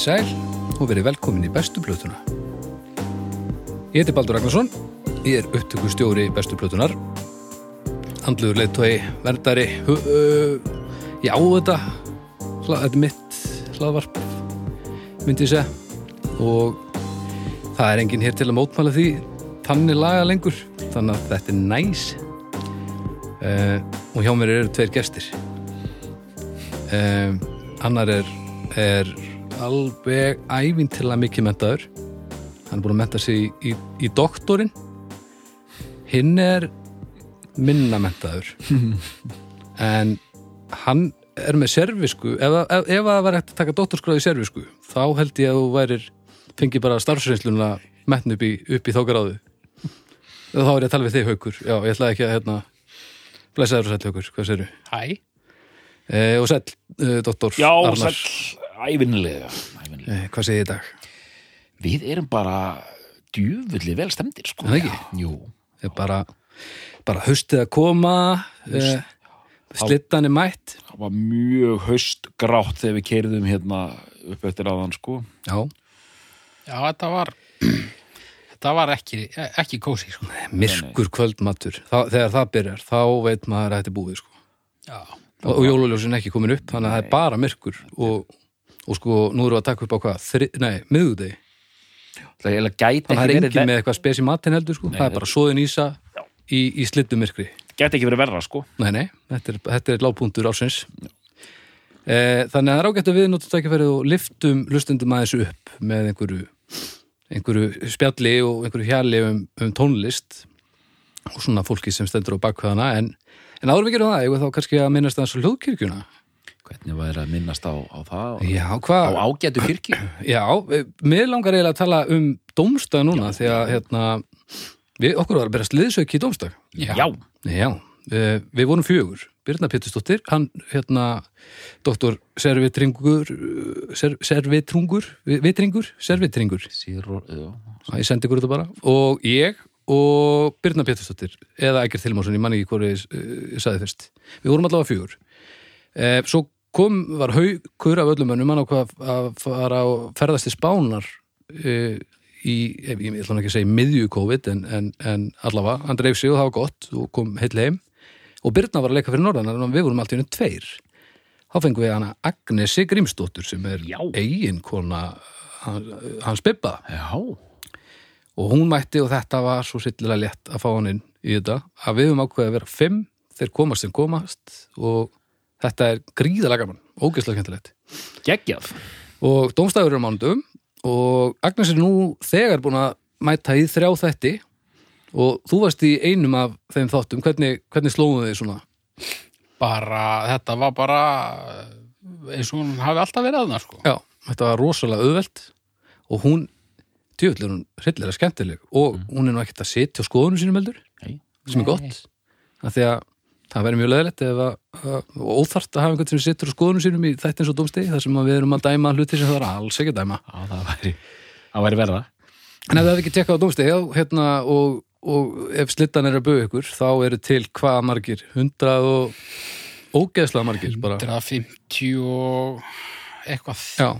Komið sæl og verið velkomin í bestu plötuna. Ég heiti Baldur Ragnarsson, ég er upptöku stjóri bestu plötunar. Andluður leittói, verndari, ég á þetta, þetta er mitt hlaðvarp, myndi ég segja. Og það er enginn hér til að mótmæla því þannig laga lengur, þannig að þetta er næs. Uh, og hjá mér eru tveir gestir. Uh, annar er, er alveg ævintilega mikið mentaður hann er búin að menta sig í, í, í doktorinn. Hinn er minna mentaður en hann er með servisku ef, ef, ef það var hægt að taka doktorskráði servisku þá held ég að þú værir fengið bara starfsreynsluna metn upp í, upp í þá gráðu. Og þá er ég að tala við þig haukur. Já, ég ætlaði ekki að hérna blessaður og sæll haukur, hvað segirðu? Hæ? Eh, og sæll, eh, doktor Já, Arnar sæll, ævinnilega, ævinnilega. eh, hvað segir ég í dag? Við erum bara djúvulli vel stemdir, sko. Er það ekki? Já, Jú. Það er bara, bara haustið að koma eh, slittan er mætt Það var mjög haustgrátt þegar við keirðum hérna upp eftir aðan, sko. já, Já, þetta var þetta var ekki, ekki kósi sko. myrkur kvöldmatur Þa, þegar það byrjar, þá veit maður að þetta er búið sko. Já, og, og jóluljósin ekki komin upp þannig að það er bara myrkur og, og sko, nú við að taka upp á hvað? Þri, nei, miðugdegi, Það er þannig að það ekki er engin með eitthvað spes í matinn heldur sko. það er bara svoðin ísa í, í slittu myrkri. Gæti ekki verið verra, sko. Nei, nei, þetta er, þetta er lágpuntur ásins e, Þannig að það er ágætt að við notum tækifærið og liftum lustundum aðeins upp með einhverju, einhverju spjalli og einhverju hjali um, um tónlist og svona fólki sem stendur á bakkvæðana en, en áður við gerum það, ég þá kannski að minnast aðeins á hljóðkirkjuna Hvernig væri að minnast á, á það? Já, Á hvað? ágætu kirkju? Já, mér langar eiginlega að tala um dómstag núna því að hérna, við, okkur var að berast liðsök í dómstag Já. Já, eh, við vorum fjögur Birna Pétursdóttir, hann hérna doktor Servitringur eh, ser, Servitrungur vi- Vitringur, Servitringur Sýr og, já. Æ, ég sendi ykkur þetta bara og ég og Birna Pétursdóttir eða Ægir Tilmásson, ég man ekki hvort ég, eh, ég sagði fyrst við vorum allavega fjögur eh, svo kom, var haukur af öllum önnum hann ákvað að fara að ferðast til Spánar eh, í, ég, ég ætla nú ekki að segja miðju COVID en, en, en allavega, hann dreif sig og það var gott og kom heill heim og Birna var að leika fyrir norðan en við vorum allt í hennu tveir þá fengum við hana Agnesi Grímsdóttur sem er Já. eiginkona hans, hans Já. og hún mætti og þetta var svo sillilega létt að fá hann inn í þetta að við höfum ákveðið að vera fimm þeir komast sem komast og þetta er gríðalega gaman, ógeðslega kæntilegt Geggjað. og dómstæður er á mánudum og Agnes er nú þegar búin að mæta í þrjá þætti og þú varst í einum af þeim þáttum. Hvernig, hvernig slóðum þið svona? Bara, þetta var bara eins og hún hafi alltaf verið aðna sko. já, þetta var rosalega auðvelt og hún er hún hryllilega skemmtileg og hún er nú ekkert að sitja á skoðunum sínum heldur sem er gott. Af því að það verður mjög leðilegt og óþart að hafa einhvern sem situr á skoðunum sínum í þættins og dómstegi þar sem við erum að dæma hluti sem það er alls ekki að dæma. Já, það væri, það væri verða. en ef það hefði ekki tekkað á dómstegi já, hérna, og, og ef slittan er að bauða ykkur þá eru til hvaða margir? 100 og ógeðslega margir bara, 150 og eitthvað. Já,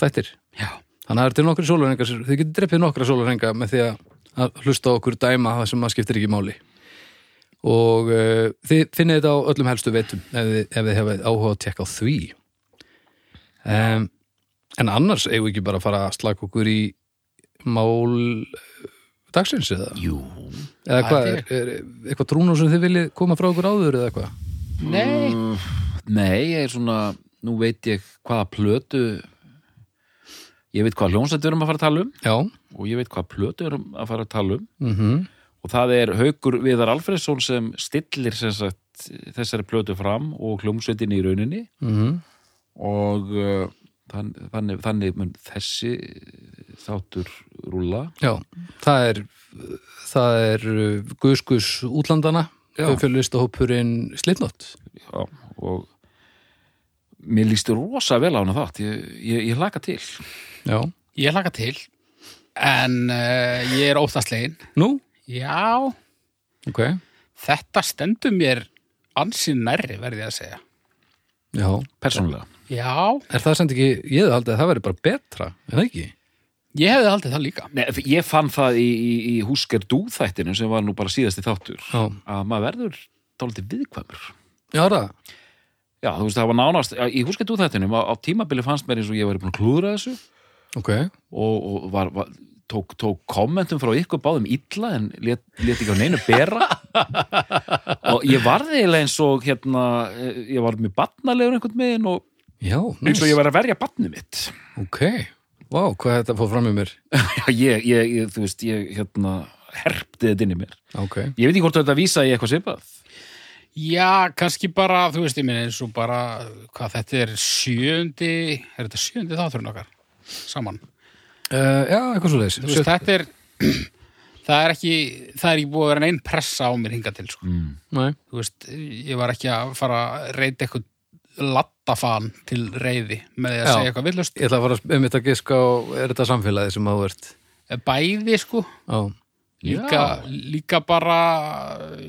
þættir. Já. þannig að það eru til nokkri sólarhengar þið getur dreppið nokkra sólarhenga með því að, hlusta okkur dæma það sem maður skiptir ekki máli og uh, þið finnið þetta á öllum helstu veitum ef þið, ef þið hefði áhuga að tekka á því. Um, en annars eigum við ekki bara að fara að slaka okkur í mál eh, dagsins eða, Jú. eða hvað, er er, er eitthvað trúnum sem þið viljið koma frá okkur áður eða eitthvað? Nei, Nei, ég er svona, nú veit ég hvaða plötu, ég veit hvað hljónsætt við erum að fara að tala um. Já, og ég veit hvað plötu við erum að fara að tala um. Mhm og það er Haukur Viðar Alfredsson sem stillir sem sagt, þessari plötu fram og hljómsveitin í rauninni. Mhm. Og uh, þann, þannig, þannig mun þessi þáttur rúlla. Já, það er það er uh, Guðskus útlandana. Já. fjölvistahópurinn Slipnot Já, og mér líst rosa vel á hana þátt. Ég, ég, ég laka til. Já, ég hlaka til en uh, ég er óþastlegin nú, Já, ok. Þetta stendur mér ansinn nærri verði ég að segja. Já, persónulega. Já, Er það samt ekki, ég hefði haldið að það væri bara betra, en það ekki? ég hefði haldið það líka. Nei, ég fann það í, í, í Húsker Dú-þættinu sem var nú bara síðasti þáttur Já, að maður verður dálítið viðkvæmur. já það, Já, þú veist, það var nánast, í Húsker Dú-þættinu á, á tímabili fannst mér eins og ég væri búin að klúðra þessu. Ok. og, og var, var, tók, tók kommentum frá ykkur báðum illa en let, let ekki á neinu bera og ég varði eins og hérna, eh, ég var mjög barnalegur einhvern megin og Já, eins og ég var að verja barnið mitt ok. Vá, hvað þetta fór fram í mér? Já, ég, ég, ég, þú veist, ég hérna herpti þetta inn í mér. Ok. Ég veit ekki hvort þetta vísa í eitthvað svipað. Já, kannski bara, þú veist, ég minni eins og bara, hvað þetta er sjöndi, er þetta sjöndi þátturinn okkar saman? Uh, já, eitthvað svo leiðis. Þú veist, þetta er, það er ekki, það er ekki búið að vera neinn pressa á mér hinga til, sko. Mm. Nei, Þú veist, ég var ekki að fara að reyta eitthvað lattafan til reyði með því að Já. segja eitthvað villust. ég ætla að fara um þetta að giska á, er þetta samfélagið sem áður ert? Bæði, sko, Já. líka, líka bara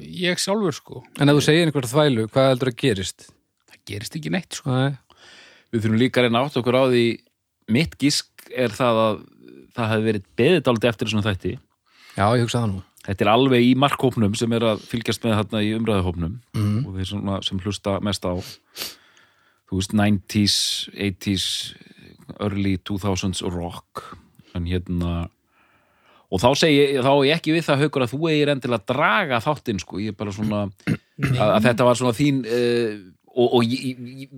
ég sjálfur, sko. En ef þú segir einhverja þvælu, hvað heldur að gerist? Það gerist ekki neitt, sko. Nei. Við þurfum líka að reyna átt okkur á því mitt gísk er það að það hefði verið beðið dálítið eftir þessum þætti. Já, ég hugsa það nú. Þetta er alveg í markhópnum sem er að fylgjast með þarna í umræðahópnum Mm. og þeir svona sem hlusta mest á þú veist 90s, 80s early 2000s rock en hérna og þá segi ég, þá er ég ekki við það haukur að þú eigir endilega að draga þáttinn sko, ég er bara svona að, að þetta var svona þín uh, og, og ég, ég,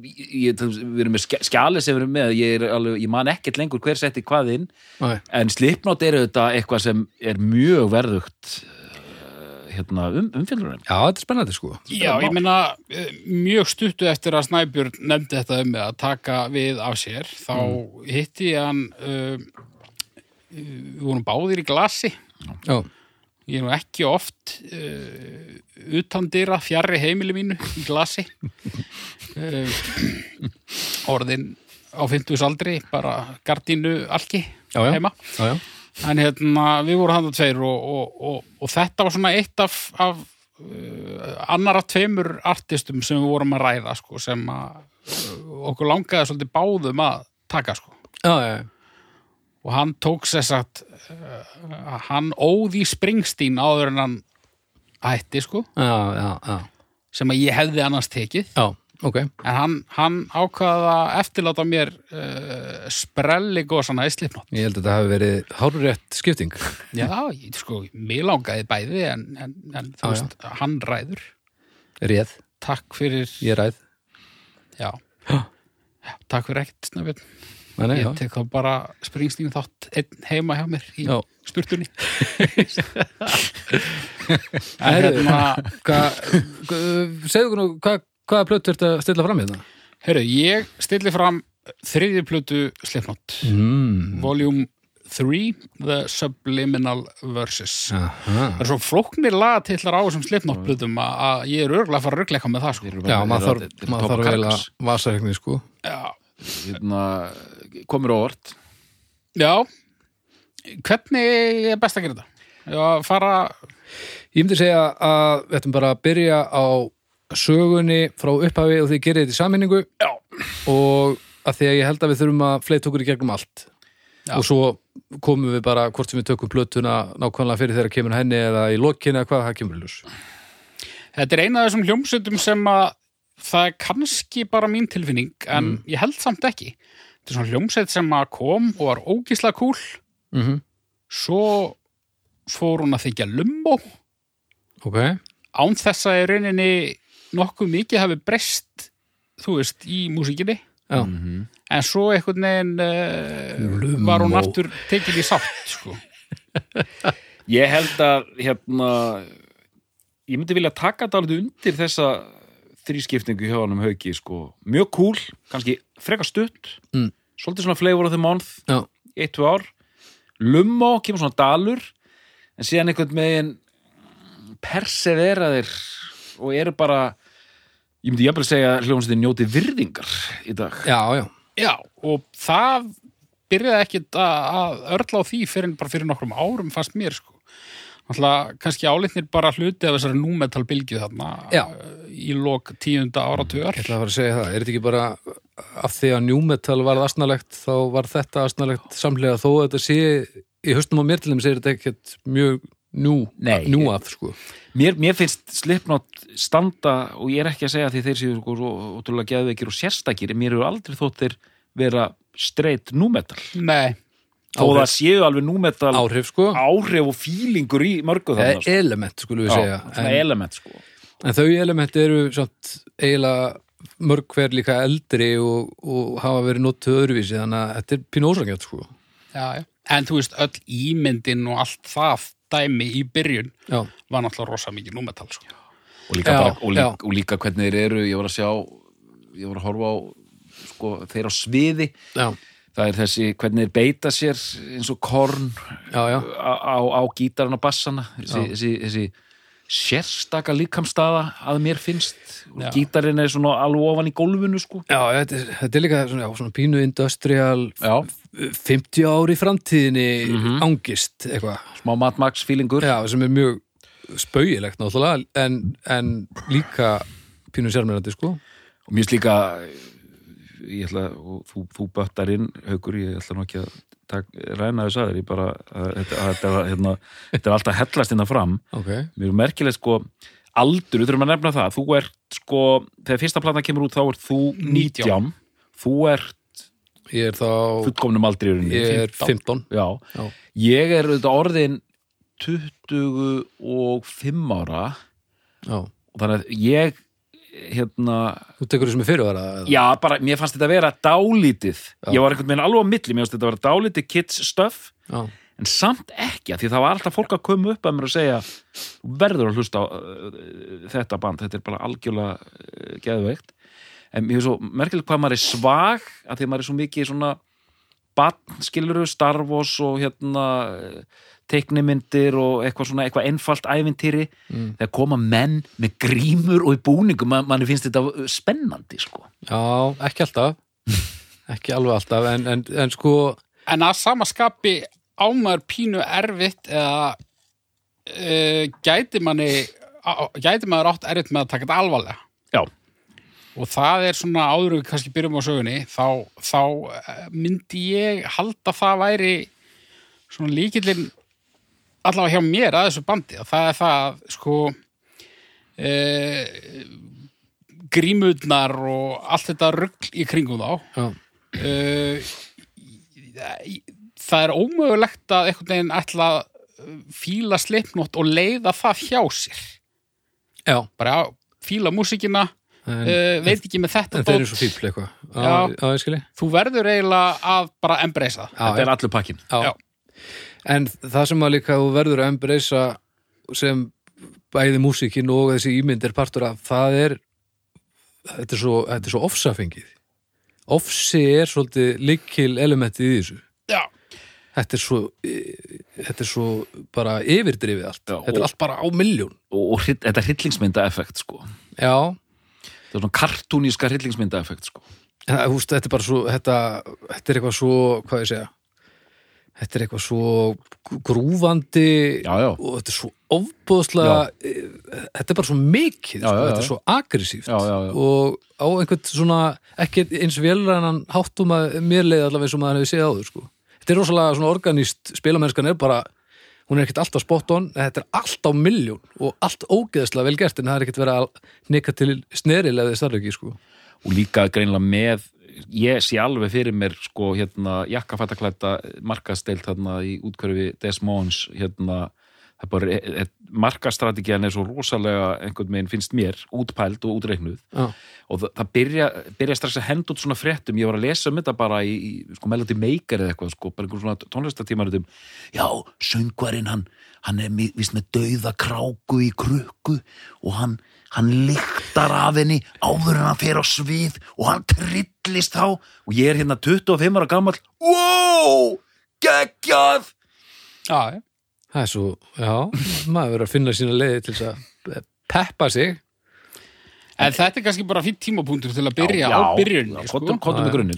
ég, við erum með skja- skjalið sem við erum með ég, er alveg, ég man ekkert lengur hver setti hvað inn. Nei. en Slipknot er auðvitað eitthvað sem er mjög verðugt uh, hérna, um, umfjöldurum Já, þetta er spennandi sko. Já, ég meina eh, mjög stuttu eftir að Snæbjörn nefndi þetta um að taka við af sér þá hitti ég hann uh, við vorum báðir í glasi. Já, ég er nú ekki oft uh, utandira fjarrri heimili mínu í glasi uh, orðin á 50 aldri bara gardínu alki Já, já. heima já, já. en hérna við vorum hann tveir og, og, og, og þetta var svona eitt af, af uh, annara tveimur artistum sem við vorum að ræða sko, sem að okkur langaði svolítið báðum að taka sko. Já, já, já. Og hann tók sér sagt uh, hann óði Springsteen áður en hann hætti sko, Já, já, já. sem að ég hefði annars tekið Já, ok. en hann, hann ákvaða að eftirláta mér uh, sprelli gósana í slipnót Ég held að þetta hafi verið hárrétt skipting. Já, ég, sko, mér langaði bæði en, en, en þú veist, hann ræður Réð, Takk fyrir, ég ræð. já, takk fyrir ekkert snöfn Nei, nei. Ég tek þá bara Springsteen þátt einn heima hjá mér í Já. sturtunni En hérna, segðu nú, hvað, hvaða plötu ertu að stilla fram í það? herru, ég stilli fram þriðju plötu Slipknot Mm. Volume 3 The Subliminal Verses Aha. Það er svo flóknir lagatillar á þessum Slipknot plötum að, að ég er örgulega að fara að ruggleika með það sko. Já, maður þarf, maður þarf vel að vasarekni, sko. Já, hérna, komur á orð Já, hvernig er best að gera þetta? Já, fara, Ég myndi segja að við ættum bara að byrja á sögunni frá upphafi og því gerir þetta í sammenningu já, og að því að ég held að við þurfum að fleita okkur í gegnum allt Já. og svo komum við bara hvort sem við tökum plötuna nákvæmlega fyrir þegar kemur henni eða í lokin eða hvað það kemur í ljós. þetta er eina af þessum hljómsveitum sem að það er kannski bara mín tilfinning en ég held samt ekki. Þetta er svona hljómsveit sem kom og var ógísla kúl, Mm -hmm. svo fór hún að þykja lumbo Ok, án þess að í rauninni nokkuð mikið hafi breyst, þú veist, í músíkinni. já, En svo einhvern veginn uh, var hún aftur tekin í sátt, sko. Ég held að hérna ég myndi vilja taka þetta alveg undir þessa þrískiptingu hjá hann um hauki sko. mjög cool, kannski frekar stutt Mm. svolítið svona flavor of the month já, í eitt, tvö ár Lummo, kemur svona dalur en síðan einhvern megin perseveraðir og eru bara ég myndi jafnvel segja hljómsveitin njóti virðingar í dag já, já, Já, og það byrjaði ekkit að, að örla á því fyrir bara fyrir nokkrum árum fannst mér sko. Alltaf kannski álitnir bara hluti af þessari númetal bylgju þarna Já. eh, í lok tíunda áratugar. ég ætla að fara að segja það. Er þetta ekki bara af því að njúmetal var asnalegt þá var þetta asnalegt samlega þó að þetta sé í höstum á mér til þeim segir þetta ekkert mjög njú, Nei. njú að sko. mér, mér finnst Slipknot standa og ég er ekki að segja því þeir séu sko svo ótrúlega geðveikir og sérstakir en mér hefur aldrei þótt þeir vera straight númetal Nei, þó Áhrif. það séu alveg númetal áhrif sko áhrif og fílingur í mörgu þannig sko. element skulum við segja svona en, element sko en þau element eru samt eiginlega mörg hver líka eldri og, og hafa verið notuð öðruvísi þannig að þetta er pínu ósangjöld sko já, já. En þú veist, öll ímyndin og allt það dæmi í byrjun já, var náttúrulega rosa mikið númetal, sko. og líka, Já, bara, og, líka, já. og líka hvernig þeir eru ég var að sjá ég var að horfa á sko, þeir á sviði já, það er þessi hvernig þeir beita sér eins og korn já, já. á, á, gítarinn og bassana. Þessi, þessi, þessi sérstaka líkamstaða að mér finnst. Já. gítarinn er svona alveg ofan í gólfinu sko. Já, þetta er, þetta er líka svona, svona pínu industrial já, 50 ári framtíðinni Mhm. angist eitthvað. Smá feelingur. Já, sem er mjög spaugilegt náttúrulega en, en líka pínu sérmennandi sko. Og mér finnst líka ég ætla, og þú, þú böttar inn haukur, ég ætla nú ekki að tak, ræna þess aður, ég bara að, þetta, að, þetta, var, hérna, þetta er alltaf hellast innan fram Ok, mér er merkilegt sko aldur, við þurfum að nefna það, þú ert sko, þegar fyrsta platan kemur út þá ert þú 19, 19. þú ert ég er þá fullkomnum aldrei í rauninni. ég er 15 Já. Já. ég er auðvitað orðin 25 ára Já, og þannig að ég hérna, þú tekur þessum fyrirvara eða? já bara, mér fannst þetta að vera dálítið, Já. ég var einhvern veginn alveg á milli, mér fannst þetta að vera dálítið kids stuff Já, en samt ekki, því það var alltaf fólk að koma upp að mér að segja, "Þú verður að hlusta á uh, þetta band, þetta er bara algjörlega uh, geðveikt en mér er svo merkilegt hvað maður er svag að því að maður er svo mikið svona barn, skiluru, Star Wars og hérna uh, teiknimyndir og eitthvað svona, eitthvað einfalt ævintýri, Mm. þegar koma menn með grímur og í búningum man, manni finnst þetta spennandi, sko já ekki alltaf ekki alveg alltaf en, en, en sko En að sama skapi ámaður pínu erfitt eða uh, gæti manni á- gæti maður átt erfitt með að taka þetta alvarlega. Já, Og það er svona áður en við kannski byrjum á sögunni, þá, þá eh, myndi ég halda það væri svona líkillinn allavega hjá mér að þessu bandi. Og það er það, sko, e, grímurnar og allt þetta rugl í kringum þá. já, uh, það er ómögulegt að einhvern veginn ætla að fíla slipnótt og leiða það hjá sér já bara fíla músíkina en, uh, veit ekki með þetta eru dót. svo fífl eitthvað Já. Já, já, ég skilji þú verður eiginlega að bara embracea það þetta er allur pakkin Já. Já. En það sem að líka þú verður að embracea sem bæði músíkin og þessi ímynd er partur af, það er þetta er svo, þetta er svo ofsafengið. Ofsi er svolítið likil elementið í þessu. Já, þetta er svo e- þetta er svo bara yfirdrifið allt. Já, þetta er allt bara á milljón. Og, og þetta hryllingsmynda effekt, sko. Já, þetta er svona kartúníska hryllingsmynda effekt, sko húst, þetta er bara svo þetta, þetta er eitthvað svo, hvað ég segja þetta er eitthvað svo grúfandi já, já, og þetta er svo ofbóðslega þetta er bara svo mikið Já, sko, þetta er svo aggressíft og á einhvern svona ekki eins velrænan háttum að mér leið allavega eins og maður hefði séð áður sko. þetta er rosalega svona organíst spilamennskan er bara, hún er ekkert alltaf spot on þetta er allt á milljón og allt ógeðslega vel gert en það er ekkert verið að nika til sneril eða starf ekki sko. og líka greinlega með ég sé alveg fyrir mér sko hérna jakkafættaklæta markasteilt þarna í útkörfi Des Moines hérna e, markastrategiðan er svo rosalega einhvern veginn finnst mér útpæld og útreiknuð. Já, og það, það byrja, byrja strax að henda út svona fréttum, ég var að lesa um þetta bara í, í sko, Melody Maker eða eitthvað sko, bara einhver svona tónlistatímarutum já, söngvarinn hann hann er víst með dauða kráku í krukku og hann hann lyktar af henni áður en hann fer á svið og hann trillist þá. Og ég er hérna 25 ára gammal wow, geggjað! Já, það er svo já, maður verður að finna sína leiði til að peppa sig. En þetta er kannski bara fínt tímapunktur til að byrja Já, á byrjunni sko.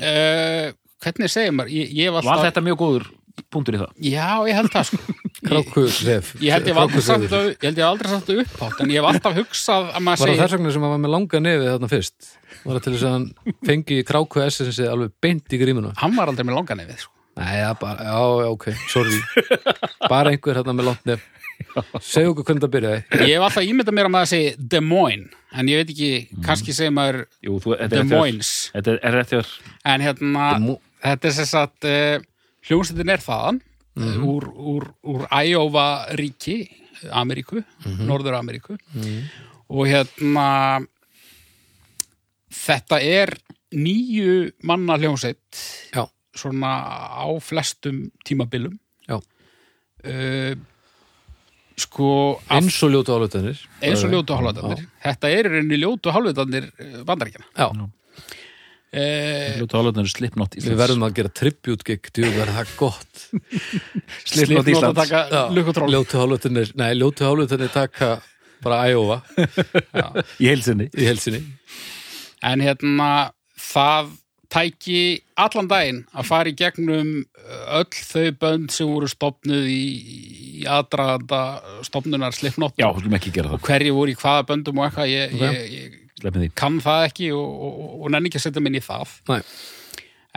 uh, hvernig segir maður ég, ég var var alltaf, þetta mjög góður punktur í það? Já, ég held það sko Krákusef Ég held ég aldrei sagt það, upphátt en ég hef alltaf hugsað að maður Var það þess vegna sem hann var með langa nefið þarna fyrst? Var það til þess að hann fengi kráku essensi alveg beint í grímuna? hann var aldrei með longan nefið sko. Nei, já, bara, já, ok, sorry. Bara einhver hérna með langt nef. Segðu okkur hvernig það byrjaði. Ég hef alltaf ímyndað mér að maður segi Des Moines en ég veit ekki, kannski segir maður Jú, þú, þetta Des er Moines. Þetta er rétt hjá en hérna, þetta er sess að uh, hljómsveitin er þaðan mm úr, úr, úr Iowa ríki Ameríku, Norður Ameríku. Og hérna þetta er nýju manna hljómsveit Já, svona á flestum tímabilum. Já, uh, sko eins og ljótu álötanir eins og ljótu hálfveitarnir þetta er í rauninni ljótu hálfveitarnir bandaríkjana Já, Slipknot við verðum að gera tribute gig Þú verður það gott. Slipknot að Íslands. Ljótu álötanir, nei, ljótu álötanir taka bara Iowa. Í helsinni En hérna, það tæki allan daginn að fara í gegnum öll þau bönd sem voru stopnuð í, í aðdraganda stopnunar gera og það hverju voru í hvaða böndum og eitthvað. Ég, Ok. ég, ég Sleppum því. Kann það ekki og, og, og, nenni ekki að setja minni í það. Nei,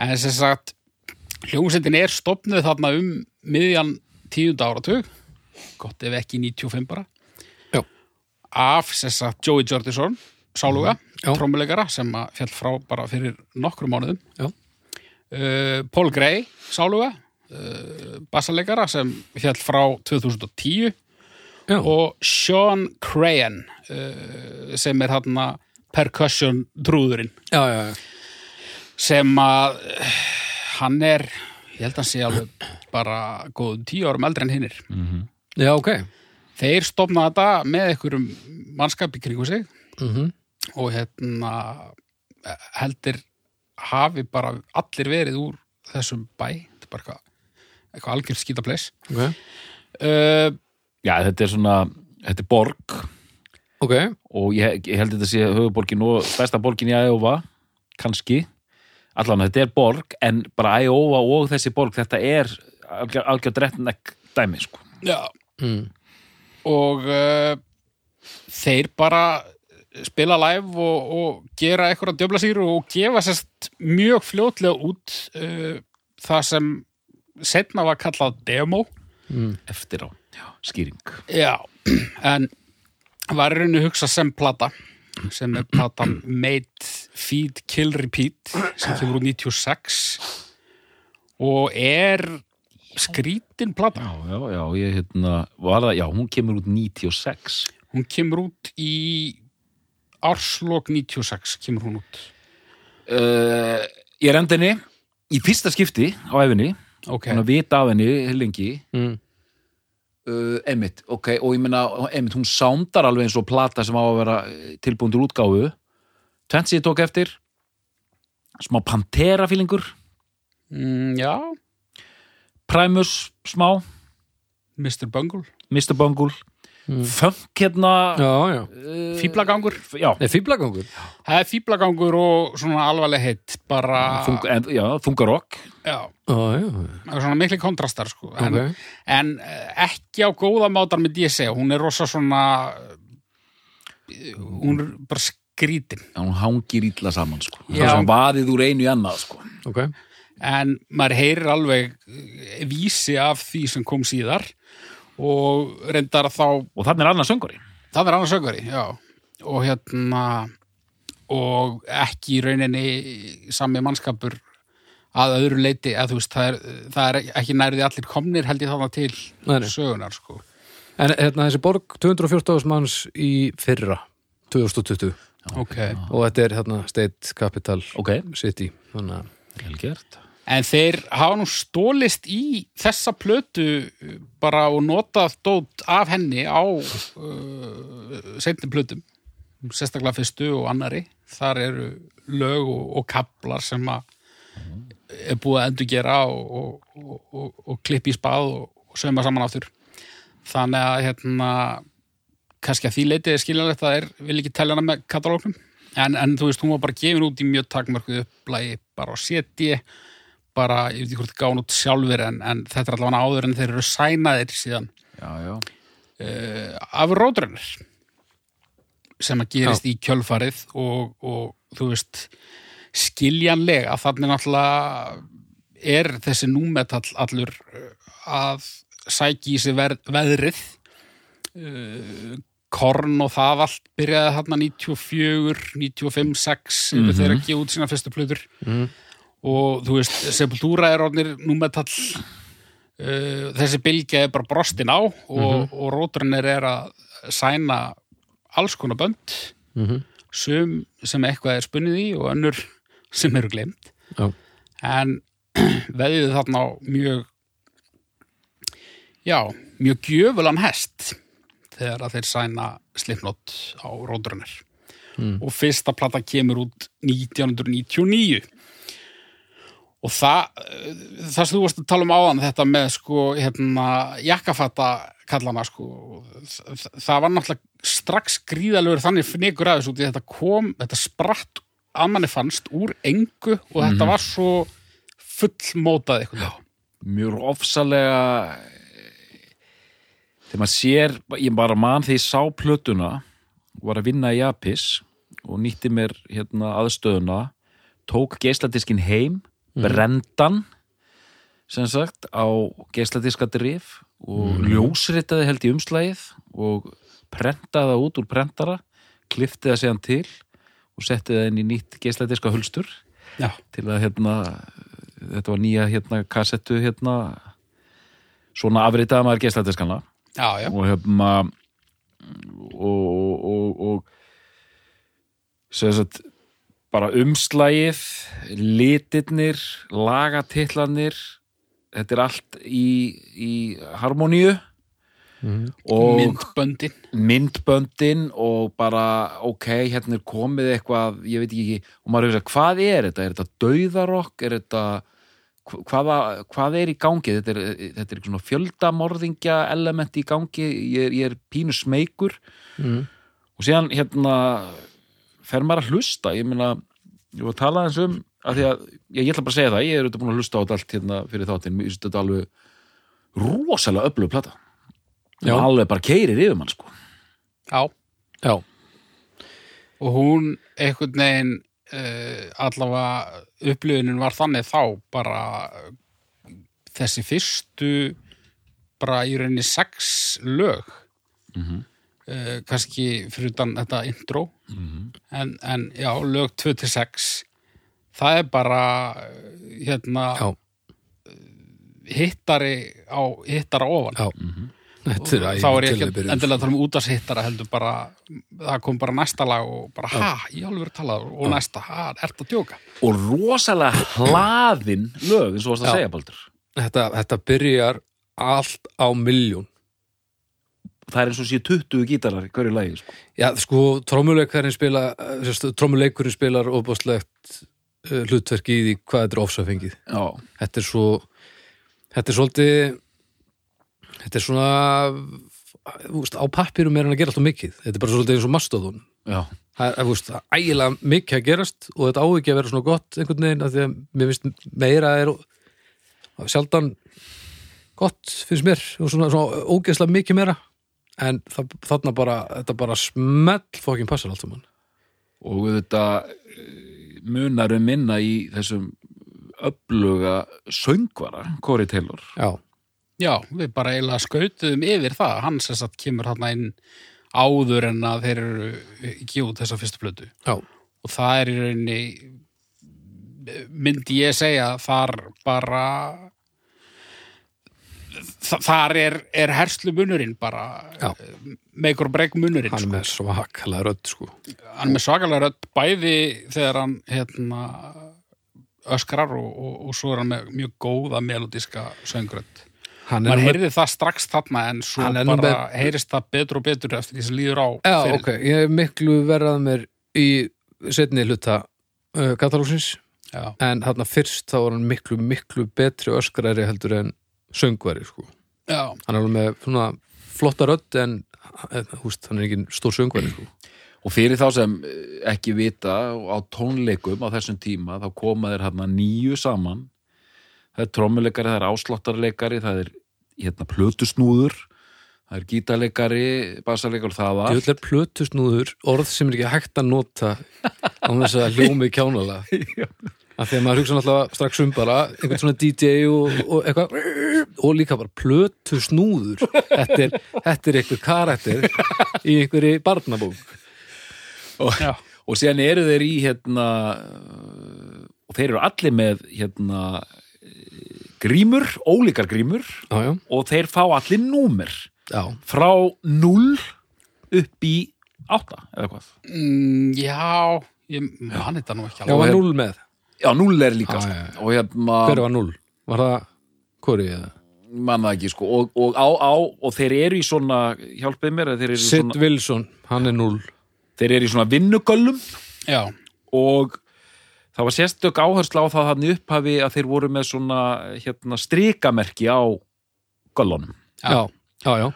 en sem sagt hljómsveitin er stopnuð þarna um miðjan tíunda áratug. Gott ef ekki 95 bara. Já, af sem sagt Joey Jordison sáluga, Já. trommuleikara sem að fjall frá bara fyrir nokkrum mánuðum. Já, uh, Paul Gray sáluga uh, bassaleikara sem fjall frá 2010 já. og Sean Crahan uh, sem er hann percussion trúðurinn já, já, já. sem að hann er ég held að hann sé alveg bara góðum tíu árum eldri en hinnir. Já ok. Þeir stofna þetta með einhverjum mannskap í kringu sig. Mm og hérna heldur hafi bara allir verið úr þessum bæ. Þetta er bara eitthvað, eitthvað algjör skítapleis ok, uh, Já, þetta er svona, þetta er borg ok. Og ég, ég held þetta sé höfuborgin og besta borgin í Æjófa kannski, allan þetta er borg en bara Æjófa og þessi borg þetta er algjör, algjör drettnekk dæmi, sko. Já, mm. og uh, þeir bara spila live og, og gera eitthvað djöfla sýr og gefa sérst mjög fljótlega út uh, það sem setna var kallað demo. Eftir á, já, skýring. Já, en var í rauninni hugsa sem plata sem er platan Made, Feed, Kill, Repeat sem kemur úr 96 og er skrítin plata. Já, já, já, ég hérna var það, já, hún kemur út 96 hún kemur út í árslok 96 kemur hún út. Uh, Ég er endinni í fyrsta skipti á efinni ok, hún að vita af henni lengi. Mm. Uh, Emmitt, ok, og ég meina Emmitt, hún sándar alveg eins og plata sem á að vera eh, tilbúin til útgáfu. Tvent sem ég tók eftir. Smá Pantera-fílingur mm, já. Primus smá, Mr. Bungle, Mr. Bungle Funk hérna uh, fýblagangur fýblagangur það er fýblagangur og svona alvarleg heitt bara, þung, en, já, þungarokk er svona mikli kontrastar sko. en, ok. en eh, ekki á góða mátar með segja, hún er rosa svona eh, hún er bara skrítin. Hún hangir ítla saman sko. það Já. svona vaðið úr einu í annað sko. Ok, en maður heyrir alveg eh, vísi af því sem kom síðar og reyndar þá og þannig er annað söngari það er annars sögari, já. Og hérna og ekki í rauninni sami mannskapur að öðru leiti að þú veist, það er, það er ekki nærði allir komnir held ég þarna til Nei, sögunar sko. En hérna þessi borg 214 manns í fyrra 2020 ok, og þetta er hérna State Capital ok, City þannig að vel gert En þeir hafa nú stólist í þessa plötu uh, bara og notað dót af henni á uh, seinni plötum, sérstaklega fyrstu og annari. Þar eru lög og, og kaplar sem að er búið að endur gera og, og, og, og, og klippi í spað og, og sauma saman áttur. Þannig að hérna, kannski að því leitið er skiljanlegt að þeir vil ekki telja hana með katalóknum. En, en þú veist, hún var bara gefin út í mjög takmörkuð upplægi bara á seti bara, ég veit ekki hvort það gáðan út sjálfur en, en þetta er allavega áður en þeir eru sænaðir síðan. Já, já, uh, af Roadrunner sem að gerist í kjölfarið og, og þú veist skiljanlega þannig náttúrulega er þessi númetall allur uh, að sæki í sig veðrið. Uh, Korn og það allt byrjaði þarna 94, 95, 6 mm -hmm. þegar að gefa út sína fyrstu plötur. Mhm. Og þú veist, Sepultura er orðnir númetall uh, þessi bylgja er bara brostin á og, og Rótrunner er að sæna alls konar bönd Mhm. sum sem eitthvað er spunnið í og önnur sem eru glemt Já. en veðið þarna á mjög já, mjög gjöfulan hest þegar að þeir sæna Slipknot á Rótrunner Mm. og fyrsta plata kemur út 1999 og það það sem þú varst að tala um áðan þetta með sko hérna jakkafatta kallana sko það, var náttúrulega strax gríðalegur þannig fnikur aðeins út í þetta kom þetta spratt að manni fannst úr engu og þetta var svo fullmótað eitthvað mjög ofsalega þegar maður sér ég bara man því ég sá plötuna var að vinna í Japis og nýtti mér hérna aðstöðuna tók geisladiskin heim brendan sem sagt á geisladiskadrif og ljósritaði held í umslægið og prentaði það út úr prentara kliftið það séðan til og setti það inn í nýtt geisladiska hulstur já, til að hérna þetta var nýja hérna kassettu hérna svona afritaða maður já, og hérna og, og, og, og sem sagt bara umslægið litirnir, lagatitlanir þetta er allt í, í harmoníu. Mhm. og myndböndin. myndböndin og bara ok, hérna er komið eitthvað ég veit ekki, og maður hefur sagt hvað er þetta, er þetta dauðarokk? Er þetta hvaða, hvað er í gangi? Þetta er, þetta er eitthvað svona fjöldamorðingja element í gangi. Ég er, ég er pínu smeykur. Mhm. og síðan hérna fer maður að hlusta? Ég meina, ég var að tala eins um að því að, ég, ég ætla bara að segja það, ég er auðvitað búin að hlusta á þetta allt hérna fyrir þáttinn, mér finnst þetta alveg rosalega öflug plata. Já. alveg bara keirir yfir mann sko. Já, Já, og hún einhvern veginn uh, allavega upplifunin var þannig þá bara þessi fyrstu bara í rauninni sex lög. Mhm. Uh, kannski fyrir utan þetta intro. Mhm. en, en já, lög 2-6 það er bara uh, hérna já, hittari á hittara ofan. Já. Þetta er þá er ég ekki endilega að tala um útasthittara heldur bara, það kom bara næsta lag og bara, ha, ég alveg verið talað og næsta, ha, ert að djóka? Og rosalega hlaðin lög eins og varst að Já. segja Baldur. Þetta, þetta byrjar allt á miljón það er eins og sé 20 gítarar í hverju lagi sko. Já, sko, trómuleikurinn spila trómuleikurinn spilar ofbúslegt uh, hlutverk í því hvað þetta er ofsafengið. Já, þetta er svo þetta er svolítið þetta er svona veist, á pappirum er hann að gera alltaf mikið. Þetta er bara svolítið eins og mastodon. Já, það er, veist, ægilega mikið að gerast og þetta á ekki að vera svona gott einhvern veginn af því að mér finnst meira er sjaldan gott finnst mér og svona, svona ógeðslega mikið meira en það, þarna bara, þetta bara smell fókin passar allt saman. Og þetta munar um minna í þessum öfluga söngvara Corey Taylor. Já, Já, við bara eiginlega skautuðum yfir það, hann sem sagt kemur hann inn áður en að þeir eru ekki út þessa fyrstu plötu. Já, og það er í rauninni myndi ég segja þar bara þar er, er herslu munurinn bara Já. meikur og breyk munurinn hann er sko. með svakalega rödd sko hann er með svakalega rödd bæði þegar hann hérna, öskrar og, og, og svo er hann með mjög góða melodíska söngrödd er með, heyrði það strax þarna en svo bara með- heyrist það betur og betur eftir því sem líður á já, ferilinn. ok, ég er miklu verrað mér í setni hluta uh, katalóksins já, en þarna fyrst þá var hann miklu, miklu betri öskrari heldur en söngvari sko. já, hann er alveg með svona flotta rödd en eh, húst, hann er ekki stór söngvari sko. og fyrir þá sem eh, ekki vita á tónleikum á þessum tíma þá koma þeir hérna nýju saman. Það er trommuleikari, það er ásláttarleikari það er hérna plötusnúður það er gítarleikari, bassarleikari það var. Jöll er plötusnúður orð sem er ekki hægt að nota á þess að hljómi kjánalega af því að maður hugsa náttúrulega strax um bara einhvern svona DJ og, og eitthvað. Og líka bara plötusnúður þetta er, þetta er einhver karakter í einhverju barnabók. Og, Já. og síðan eru þeir í hérna og þeir eru allir með hérna grímur, ólíkar grímur. Já, já, og þeir fá allir númer. Já, frá 0 upp í 8 eða hvað? Mm, já, ég man þetta nú ekki já, alveg. var null með Já, 0 er líka Já, sko. já, já. og hérna Hver var null? Var það hvori eða? manna ekki sko og, og á á og þeir eru í svona hjálpið mér Sid svona, Wilson, hann er null þeir eru í svona vinnugöllum Já, og það var sérstök áhersla á það hann upphafi að þeir voru með svona hérna strikamerki á göllunum Já, já, já,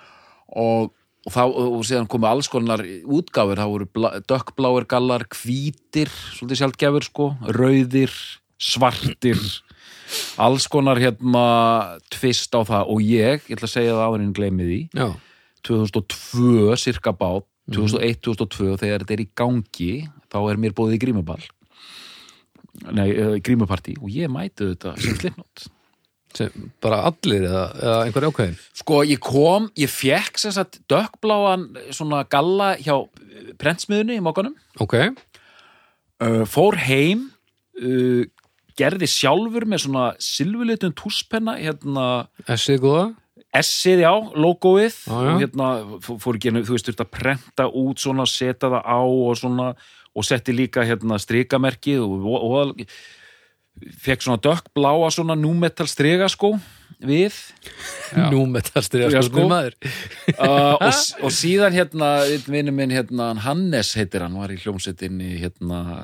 og, og, þá, og síðan komu alls konar útgáfur, það voru dökkbláir gallar, hvítir svolítið sjaldgæfur sko, rauðir svartir alls konar hérna tvist á það. Og ég, ég ætla að segja það áðurinn gleymið því já. 2002 cirka bát 2001-2002 þegar þetta er í gangi þá er mér bóðið í grímuball. Nei, uh, grímupartí. Og ég mæti þetta sem slipnót Sem, bara allir eða, eða einhver ákveðin? Sko ég kom, ég fekk sem sagt dökkbláan svona galla hjá prentsmiðunni í mókanum Ok, uh, fór heim uh, gerði sjálfur með svona silfurlitun túspenna hérna essið góða? S-ið, já, logoið. Já, já. og hérna fó- fór ekki, þú veist, þurft að prenta út svona, setja það á og svona og setti líka hérna strikamerkið og, og, og fekk svona dökkbláa svona númetal striga sko við. Nú með það styrja Já, sko. uh, og, og síðan hérna vinnu minn hérna Hannes heitir hann var í hljómsettinni hérna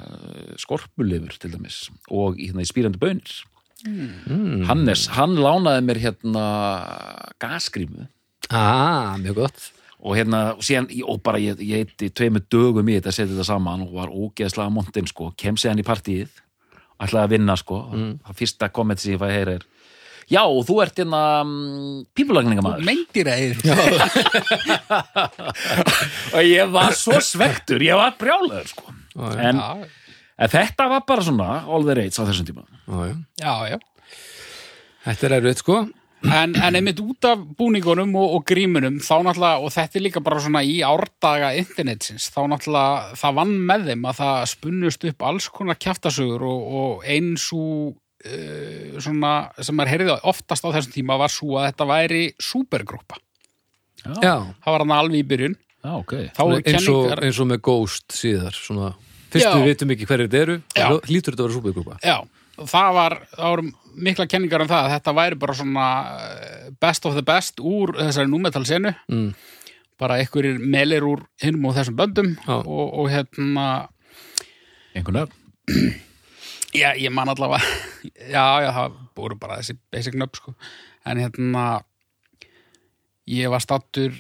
skorpulifur til dæmis og hérna í spýrandi bönir mm. Hannes, hann lánaði mér hérna gasgrímu. Ah, mjög gott. Og hérna, og síðan, og bara ég, ég eitti tveimur dögum í þetta að setja þetta saman og var ógeðslega montinn, sko, kem séðan í partíið ætlaði að vinna, sko það fyrsta komment sem ég fæði heyra er já, þú ert hérna um, pípulagningamæður meindir eður. og ég var svo svektur, ég var brjálaður, sko Já, en, Já, en þetta var bara svona all the rates á þessum tíma Já, já. já. Þetta er erfitt sko En, en einmitt út af búningunum og, og grímunum þá náttúrulega, og þetta er líka bara svona í árdaga internetsins, þá náttúrulega það vann með þeim að það spunnust upp alls konar kjaftasögur og, og eins og uh, svona sem maður heyrði oftast á þessum tíma var svo að þetta væri supergrúpa. Já, Það var hann alveg í byrjun. já ok Þá er eins og, kenningar... eins og með Ghost síðar svona. Fyrst Já. við vitum ekki hverju þetta eru hlýtur þetta að vera súpergrúpa Já, það var, það voru mikla kenningar um það að þetta væri bara svona eh, best of the best úr þessari númetal senu mm. bara einhverjir melir úr hinum og þessum böndum Já. og, og hérna einhvern veginn já, ég man allavega já, já, það voru bara þessi basic nöfn sko. en hérna ég var stattur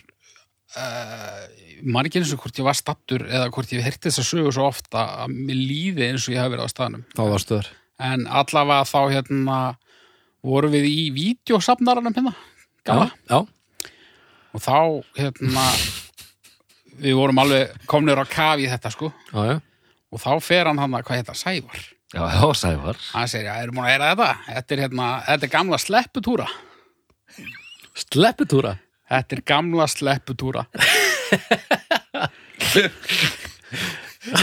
uh, man ekki eins og hvort ég var stattur eða hvort ég heyrti þess að sögu svo ofta að mér líði eins og ég hafi verið á staðnum Þá varstu þar en allavega þá hérna vorum við í vídeosafnaranum hérna, gala Já, og þá hérna við vorum alveg komnir á kaf í þetta sko. Já, já, og þá fer hann hann að hvað þetta Sævar? Já, já, Sævar. Hann segir, já, erum búin að heyra þetta? Þetta er hérna, þetta er gamla slepputúra. Slepputúra? Þetta er gamla slepputúra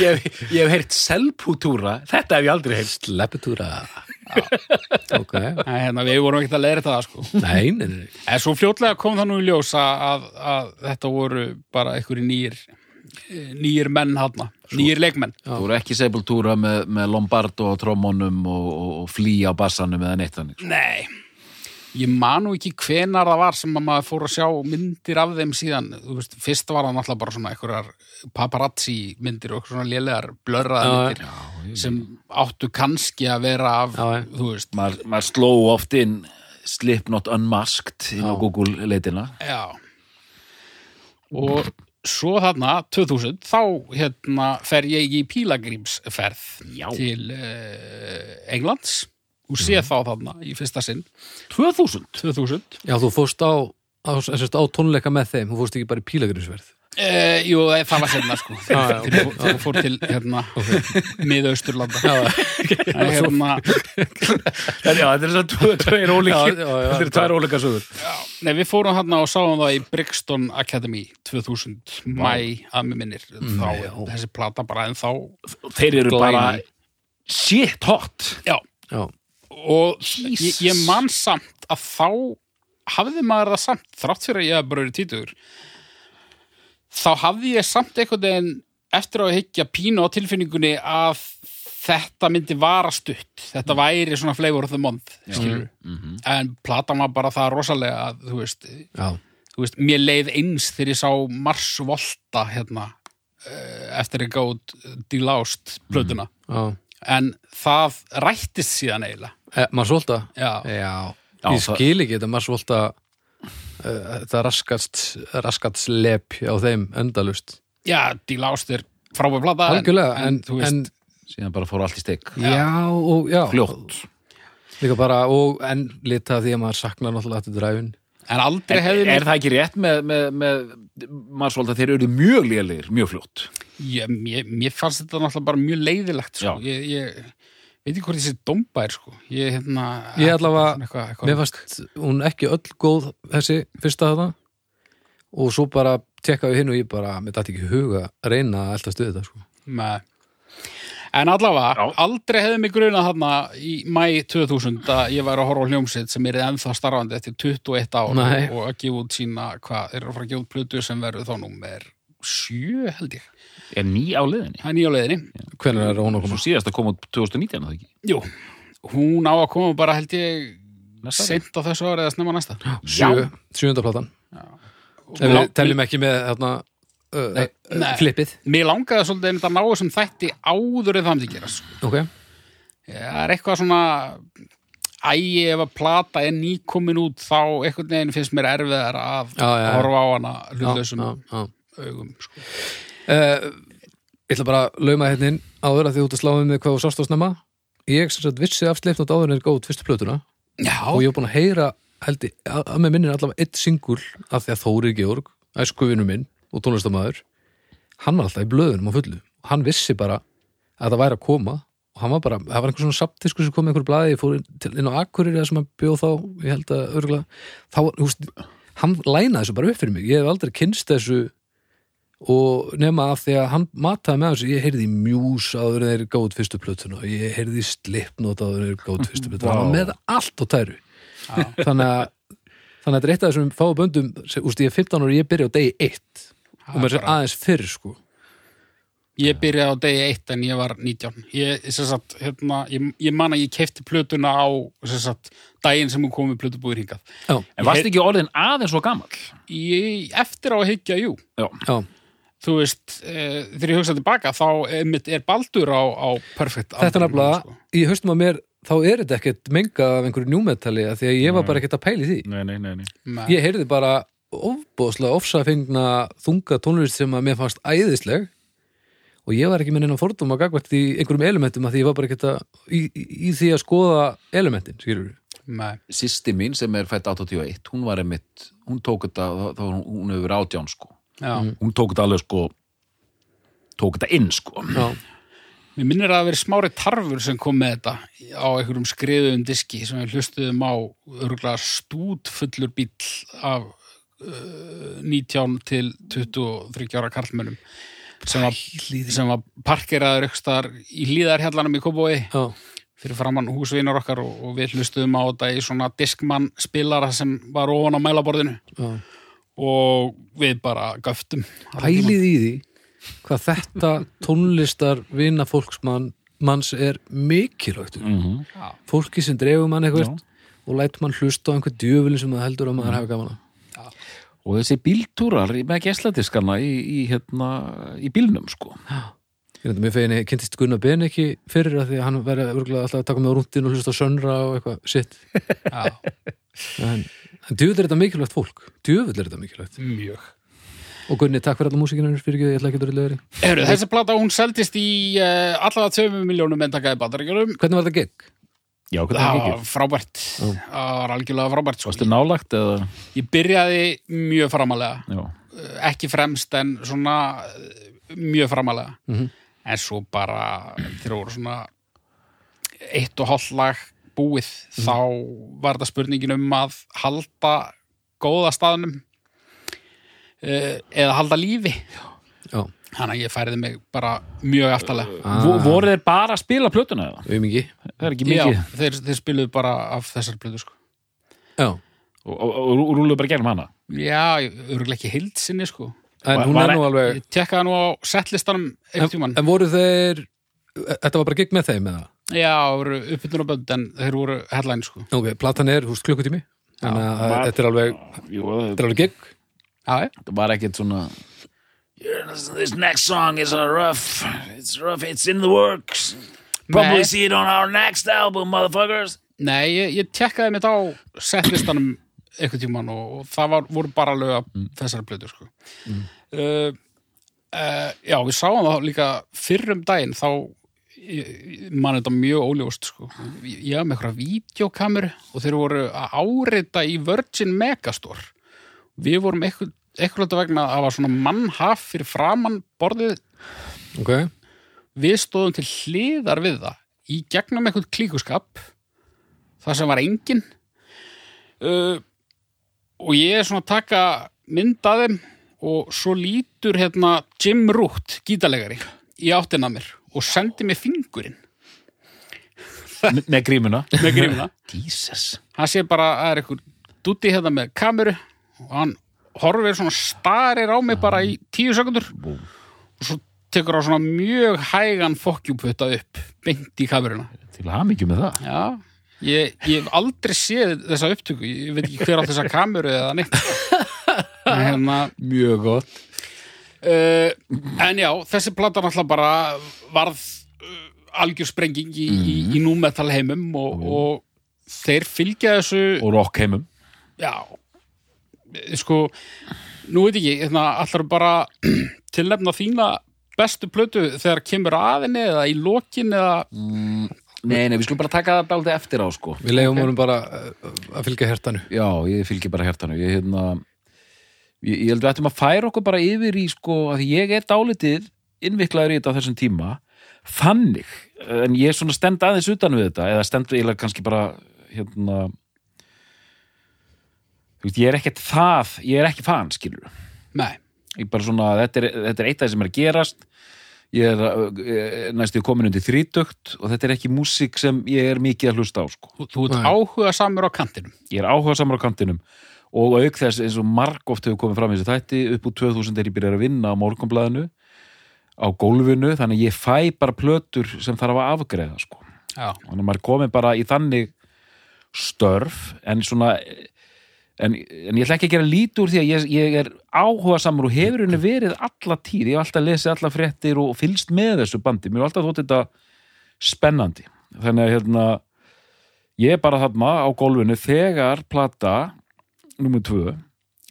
ég, ég hef heyrt selpútúra þetta hef ég aldrei heyrt. Slepputúra Ok. En hérna, við vorum ekkert að leira þetta sko. Nei, nei, nei. En svo fljótlega kom það nú í ljós að, að, að þetta voru bara einhverjir nýjir nýjir menn hann nýjir leikmenn. Þú voru ekki sepultúra með, með Lombardo á trómónum og, og, og flý á bassanum eða neitt þannig Nei, ég man nú ekki hvenar það var sem að maður fór að sjá myndir af þeim síðan, þú veist, fyrst var það náttúrulega bara svona einhverjar paparazzi myndir og svona lélegar blörraða Já, myndir sem áttu kannski að vera af, Já, já. þú veist, maður mað sló oft inn Slipknot Unmasked inn á Google leitina. Já. Og svo þarna, 2000, þá hérna fer ég í pílagrímsferð Já. til uh, Englands og sé þá þarna í fyrsta sinn, 2000 2000. Já, þú fórst á á, á tónleika með þeim, þú fórst ekki bara í pílagrinsverð Uh, jú, eh, það var senna sko. Já, þegar ég fór- til hérna miðausturlanda. En hérna En já, þetta er svo tve- tveir ólíkir. Þetta er tveir ólíkar sögur. Nei, við fórum hérna og sáum það í Brixton Academy 2000 mæ að mér minnir. Þá já. þessi plata bara en þá Þeir eru bara shit hot. Já, Já, og ég, ég man samt að þá hafði maður það samt þrátt fyrir að ég hef bara verið títugur þá hafði ég samt einhvern veginn eftir að hyggja pínu á tilfinningunni að þetta myndi vara stutt. Þetta væri svona flavor of the month skilur Mhm. en platan var bara það rosalega að þú veist, já, þú veist mér leið eins þegar ég sá Mars Volta hérna eh, eftir að gátt Deloused plötuna. Já. En það rættist síðan eiginlega. E, Maður svolta já, Já, Já, ég skil ekki þetta maður svolta uh, þetta raskast raskast slep á þeim endalust já Deloused er frábæð plata en- Algjörlega, en, þú veist, en Síðan bara fór allt í stegg já, og já. Fljótt. Líka bara, og en lita því að maður saknar náttúrulega þetta dræfin en aldrei Er, hefði er það ekki rétt með, með, með Marsvold að þeir eru mjög lélegir, mjög fljótt? Ég, mér, mér fannst þetta náttúrulega bara mjög leiðilegt sko. Já. ég, ég veit ekki hvort ég sé dómbær sko. ég hérna Ég allavega- mér fannst hún ekki öll góð þessi fyrsta þetta og svo bara tekkaði hinn og ég bara, mér dætti ekki huga að reyna að elda stuði þetta sko. Nei. En allavega, Já. aldrei hefði mig grunað þarna í mæ 2000 að ég væri að horfa á hljómsitt sem er ennþá starfandi eftir 21 ár Nei. og að gefa út sína, hvað, þeir eru að fara að gefa út plötu sem verður þá númer 7 held ég, Er ný á liðinni það er nýja leiðinni. Hvernig er hún að Svo koma? síðast að koma út 2019 er það ekki? Jú, hún á að koma bara held ég sent á þessu ári eða snemma næsta. Sjö, sjöunda platan. Ef við teljum ekki með hérna, uh, Nei. uh, flippið. Mér langaði svolítið einmitt að ná þessum þætti áður en það myndi gerast sko. ok, Það er eitthvað svona ægi ef að plata er nýkomin út þá einhvern veginn finnst mér erfiðar að Já, já, horfa á hana hlutlausum. já, já. Augum sko. Uh, ég ætla bara að lauma hérna inn áður að því út að sláum með hvað þú sást á snemma. Ég sem sagt vissi af sleipnótt áður en er góð fyrstu plötuna. Já, og ég hef búin að heyra held ég, að, að með minnir allavega eitt singul af því að Þóri Georg, æskuvinu minn og tónlistamæður hann var alltaf í blöðunum á fullu. Og hann vissi bara að það væri að koma og hann var bara, það var einhver svona saptisku sem kom einhver blaði, ég fór inn, á Akkurir sem hann bjóð þá, ég held að örgulega þá, veist, hann lænaði þessu bara upp fyrir mig, ég hef aldrei kynst þessu og nema af því að hann mataði með þessu, ég heyrði mjús áður en þeir gátt fyrstu plötuna og ég heyrði slipnót áður en þeir gátt fyrstu plötuna. Hann var með allt á tæru. Þannig að þannig að þetta er eitt af þessum fáu böndum sem, úst, ég er 15 ára og ég byrja á degi 1 og mér er aðeins fyrr sko. Ég byrjaði á degi eitt en ég var 19 Ég, sem sagt, hérna, ég, ég man að ég kefti plötuna á sem sagt, daginn sem hún kom með plötubúður hingað. Já, En varst ekki orðin aðeins svo gamall? ég, Eftir á að hyggja, jú. Já, já, Þú veist, e, þegar ég hugsa tilbaka þá einmitt er Baldur á, á perfect þetta er nefnilega sko. í haustum að mér, þá er þetta ekkert mengað af einhverju njúmetali af því að ég var bara ekkert að pæli því nei, nei, nei, ég heyrði bara ofbóðslega ofsafengna þunga tónlist sem að mér fannst æðisleg og ég var ekki með neina fordóma gagvært í einhverjum elementum að því ég var bara ekkert að í, í, í því að skoða elementin, skilur við Nei. Sisti mín sem er fætt 81, hún var einmitt, hún tók þetta, þá- þá hún- hún hefur átján sko. Já. Hún tók þetta alveg sko, tók þetta inn sko. já, Mér minnir að það verið smári tarfur sem kom með þetta á einhverjum skriðum diski sem við hlustuðum á örgulega stútfullur bíll af uh, 19 til 23 ára karlmönnum sem var, sem var parkeraður ykkur staðar í hlýðarhjallanum í Kópói já, fyrir framann húsvinar okkar og, og við hlustuðum á þetta í svona diskmann spilara sem var ofan á mælaborðinu já. Og við bara göftum pælið í því hvað þetta tónlistar vina fólksmann manns er mikilvægt Mm -hmm. fólki sem dreifum mann eitthvað og læt mann hlusta á einhver djöfulin sem það heldur að maður hafa gaman að Og þessi bíltúrar í- með gæsladiskarna í, í, hérna, í bílnum sko. Mér fegin, ég kynntist Gunnar Ben ekki fyrir að því að hann örgulega alltaf að taka með á rúndin og hlusta á sönra og eitthvað sitt Já, en djöfull er þetta mikilvægt fólk djöfull er þetta mikilvægt mjög og Gunni, takk fyrir alla músikinu fyrir ekki, ég ætla ekki að vera leðri Heru, Þessi plata hún seldist í uh, allavega 2 miljónum endakaði bandaríkjunum Hvernig var þetta gegg? Já, hvernig var ekki? frábært það var algjörlega frábært sko. Varstu nálagt eða? ég byrjaði mjög framalega Já, ekki fremst en svona eh, mjög framalega Mhm. en svo bara þegar voru svona eitt og hálf lag búið þá var þetta spurningin um að halda góða staðnum uh, eða halda lífi Já, þannig að ég færiði mig bara mjög aftalega Ah. Vo- voru þeir bara að spila plötuna eða? auðmingi Það er ekki Já, mikið þeir, þeir spiluðu bara af þessar blöðu sko. Já, og, og, og, og rúluðu bara gegnum hana Já, örgulega ekki heildsinni sko. en hún var- er nú alveg Ég tekkaði nú á settlistanum en, en voru þeir Þetta var bara gigg með þeim eða? Já, það voru uppbytun og bönd en þeir voru headline sko. Ok, platan er húst klukkutími Þannig að var- þetta er alveg Jú, Þetta er alveg gigg Já, já. þetta var ekkert svona Yeah, this, this next song is a rough it's rough, it's in the works probably Nei. see it on our next album motherfuckers Nei, ég, ég tekkaði mitt á settlistanum einhvern tímann og, og það var, voru bara lög af þessari blödu sko. uh, uh, Já, við sáum það líka fyrrum daginn þá ég- man þetta mjög óljóst sko. ég hafði með eitthvað vídeokameru og þeir voru að árita í Virgin Megastore. Við vorum eitthvað, vegna að var svona mannhaf fyrir framann borðið. Ok, við stóðum til hliðar við það í gegnum eitthvað klíkuskap það sem var engin uh, og ég er svona að taka mynd að þeim og svo lítur hérna Jim Root, gítalegari í áttina að mér og sendi mér fingurinn. Me- með grímuna. Með grímuna. Jesus. Hann sé bara að það er eitthvað dutti hérna með kameru og hann horfir svona starir á mig bara í tíu sekundur og svo tekur á svona mjög hægan fokkjúputta upp beint í kameruna. Til hamingju með það. Já, ég, ég hef aldrei séð þessa upptöku, ég veit ekki hver á þessa kameru eða neitt. Hérna, mjög gott En já, þessi plata náttúrulega bara varð uh, algjör sprenging í, í, í númetal heimum og, og þeir fylgja þessu og rock heimum. Já, sko nú veit ekki, hérna, allar bara tilnefna þína bestu plötu þegar kemur aðinni eða í lokin eða? Nei, nei, við skulum bara taka það dálítið eftir á sko. Við leiðum honum bara uh, að fylgja hertanu Já, ég fylgi bara hertanu ég, hérna, ég, ég held við ættum að færa okkur bara yfir í sko að því ég er dálítið innviklaður í þetta á þessum tíma. Þannig, en ég er svona stend aðeins utan við þetta, eða stend eiginlega kannski bara hérna ég er ekkert það ég er ekki fan, skilur Nei, ég bara svona, þetta er, þetta er eitt af það sem er að gerast. Ég er uh, næstu komin undir þrítugt og þetta er ekki músík sem ég er mikið að hlusta á sko. Þú, þú ert áhuga samur á kantinum. Ég er áhuga samar á kantinum og auk þess eins og margóft hefur komið fram í þessu þætti upp úr 2000 er ég byrjar að vinna á morgunblæðinu á gólfinu þannig að ég fæ bara plötur sem þarf að afgreða sko. Þannig að maður er komið bara í þannig störf en svona en, en ég ætla ekki að gera lítið úr því að ég, ég er áhuga samar og hefur henni verið alla tíð, ég hef alltaf lesið alla fréttir og fylgst með þessu bandi, mér er alltaf þótt þetta spennandi. Þannig að hérna ég er bara þarna á gólfinu þegar plata nummer 2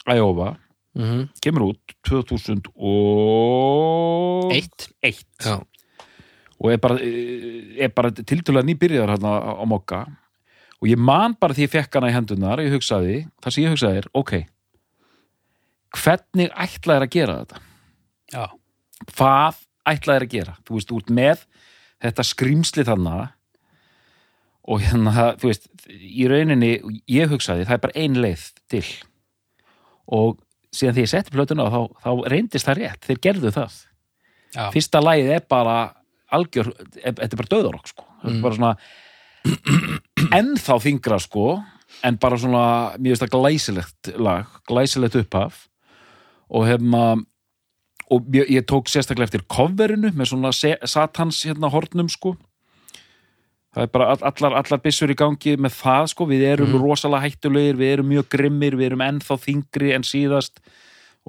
Æjófa mm -hmm. kemur út 2001 og og er bara, er bara tildulega nýbyrjar hérna á, mokka. Og ég man bara því ég fekk hana í hendunar og ég hugsaði, það sem ég hugsaði er ok, hvernig ætlaðir að gera þetta? Já, hvað ætlaðir að gera? Þú veist, út með þetta skrýmsli þarna og hérna, þú veist, í rauninni ég hugsaði, það er bara ein leið til. Og síðan því ég setti plötuna á, þá, þá reyndist það rétt þeir gerðu það. Já, fyrsta lagið er bara algjör, er- þetta er bara döðarokk sko. mm. bara svona ennþá þingra sko en bara svona, mér finnst það glæsilegt lag, glæsilegt upphaf. Og hefma og ég, ég tók sérstaklega eftir coverinu með svona satans hérna hornum sko það er bara all, allar, allar byssur í gangi með það sko, við erum rosalega hættulegir við erum mjög grimmir, við erum ennþá þingri en síðast.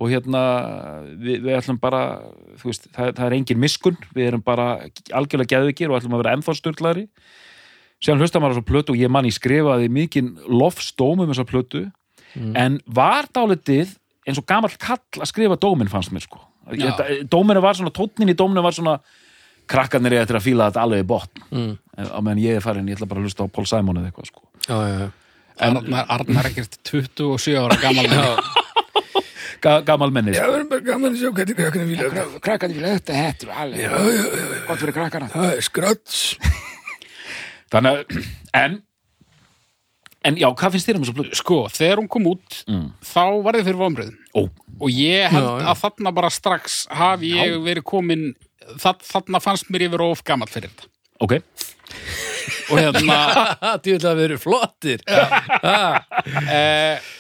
Og hérna við, við ætlum bara veist, það, það er engin miskun við erum bara algjörlega geðvikir og ætlum að vera ennþá styrlari síðan hlusta maður á svo plötu og ég manni skrifaði mikinn lofsdóm um þessa plötu. En var dálitið eins og gamall kall að skrifa dóminn fannst mér sko. Þetta- dóminu var svona, tónnin í dóminu var svona krakkarnir er eftir að fíla þetta alveg í botn Mm. En á meðan ég er farin, ég ætla bara að hlusta á Paul Simon eða eitthvað sko Já, já, já. Arnar, Arnar ekkert 27 ára gammal menni Það er bara gaman að sjá hvernig krakkana vilja það. Krakkarnir vilja þetta alveg Já, já, já, Gott fyrir krakkarna það er skrats. Þannig að, en En já, hvað finnst þér um þessu blödu? Sko, þegar hún kom út Mm. þá var þið fyrir vomriðum Ó, og ég held Já, já. að þarna bara strax hafi ég verið komin þarna fannst mér vera of gammal fyrir þetta. Ok. Og hérna Þú vil að vera flottir. eh,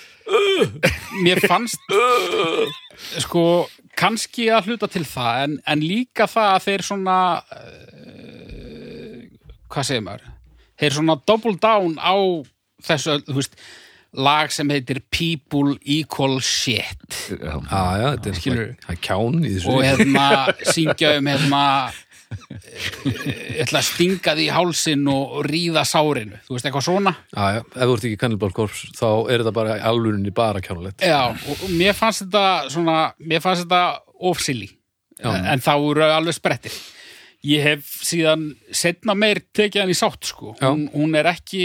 mér fannst sko kannski að hluta til það en, en líka það að þeir svona eh, hvað segir maður? Þeir svona double down á þessu, þú veist lag sem heitir People Equal Shit. Já, Já, já, þetta er er kján í þessu. og hérna syngja um hérna ég ætla að stinga því í hálsin og ríða sárinu, þú veist eitthvað svona? Já, já, ef þú ert ekki Cannibal Corpse þá er þetta bara alvörinni bara kjánulegt. Já, og, mér fannst þetta svona, mér fannst þetta ofsili en þá eru alveg sprettir ég hef síðan setna meir tekið hann í sátt sko. Hún, hún er ekki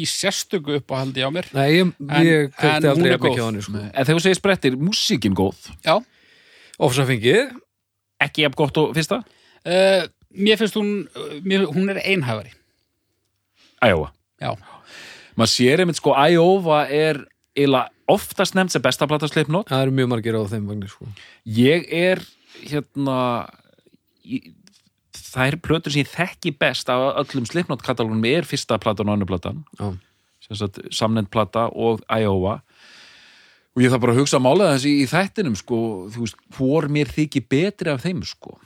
í sérstöku upp á haldi á mér. Nei, ég, En- ég en kveikti hún aldrei er góð. á henni, sko. En þegar þú segir sprettir, músíkin góð. Já, Ofsafengið, Ekki jafn gott og fyrsta? uh, mér finnst hún mér, hún er einhæfari. Æjóa. Já, Maður sér einmitt sko, Æjóa er eiginlega oftast nefnt sem besta plata Slipknot það eru mjög margir á þeim vagnir, sko. Ég er hérna ég, Er plötur sem ég þekki best af öllum Slipknot katalónum er fyrsta platan og annu platan. Já. sem sagt samnend plata og Iowa. Og ég þarf bara að hugsa mála þessi í þættinum sko, þú veist, hvor mér þykir betri af þeim sko.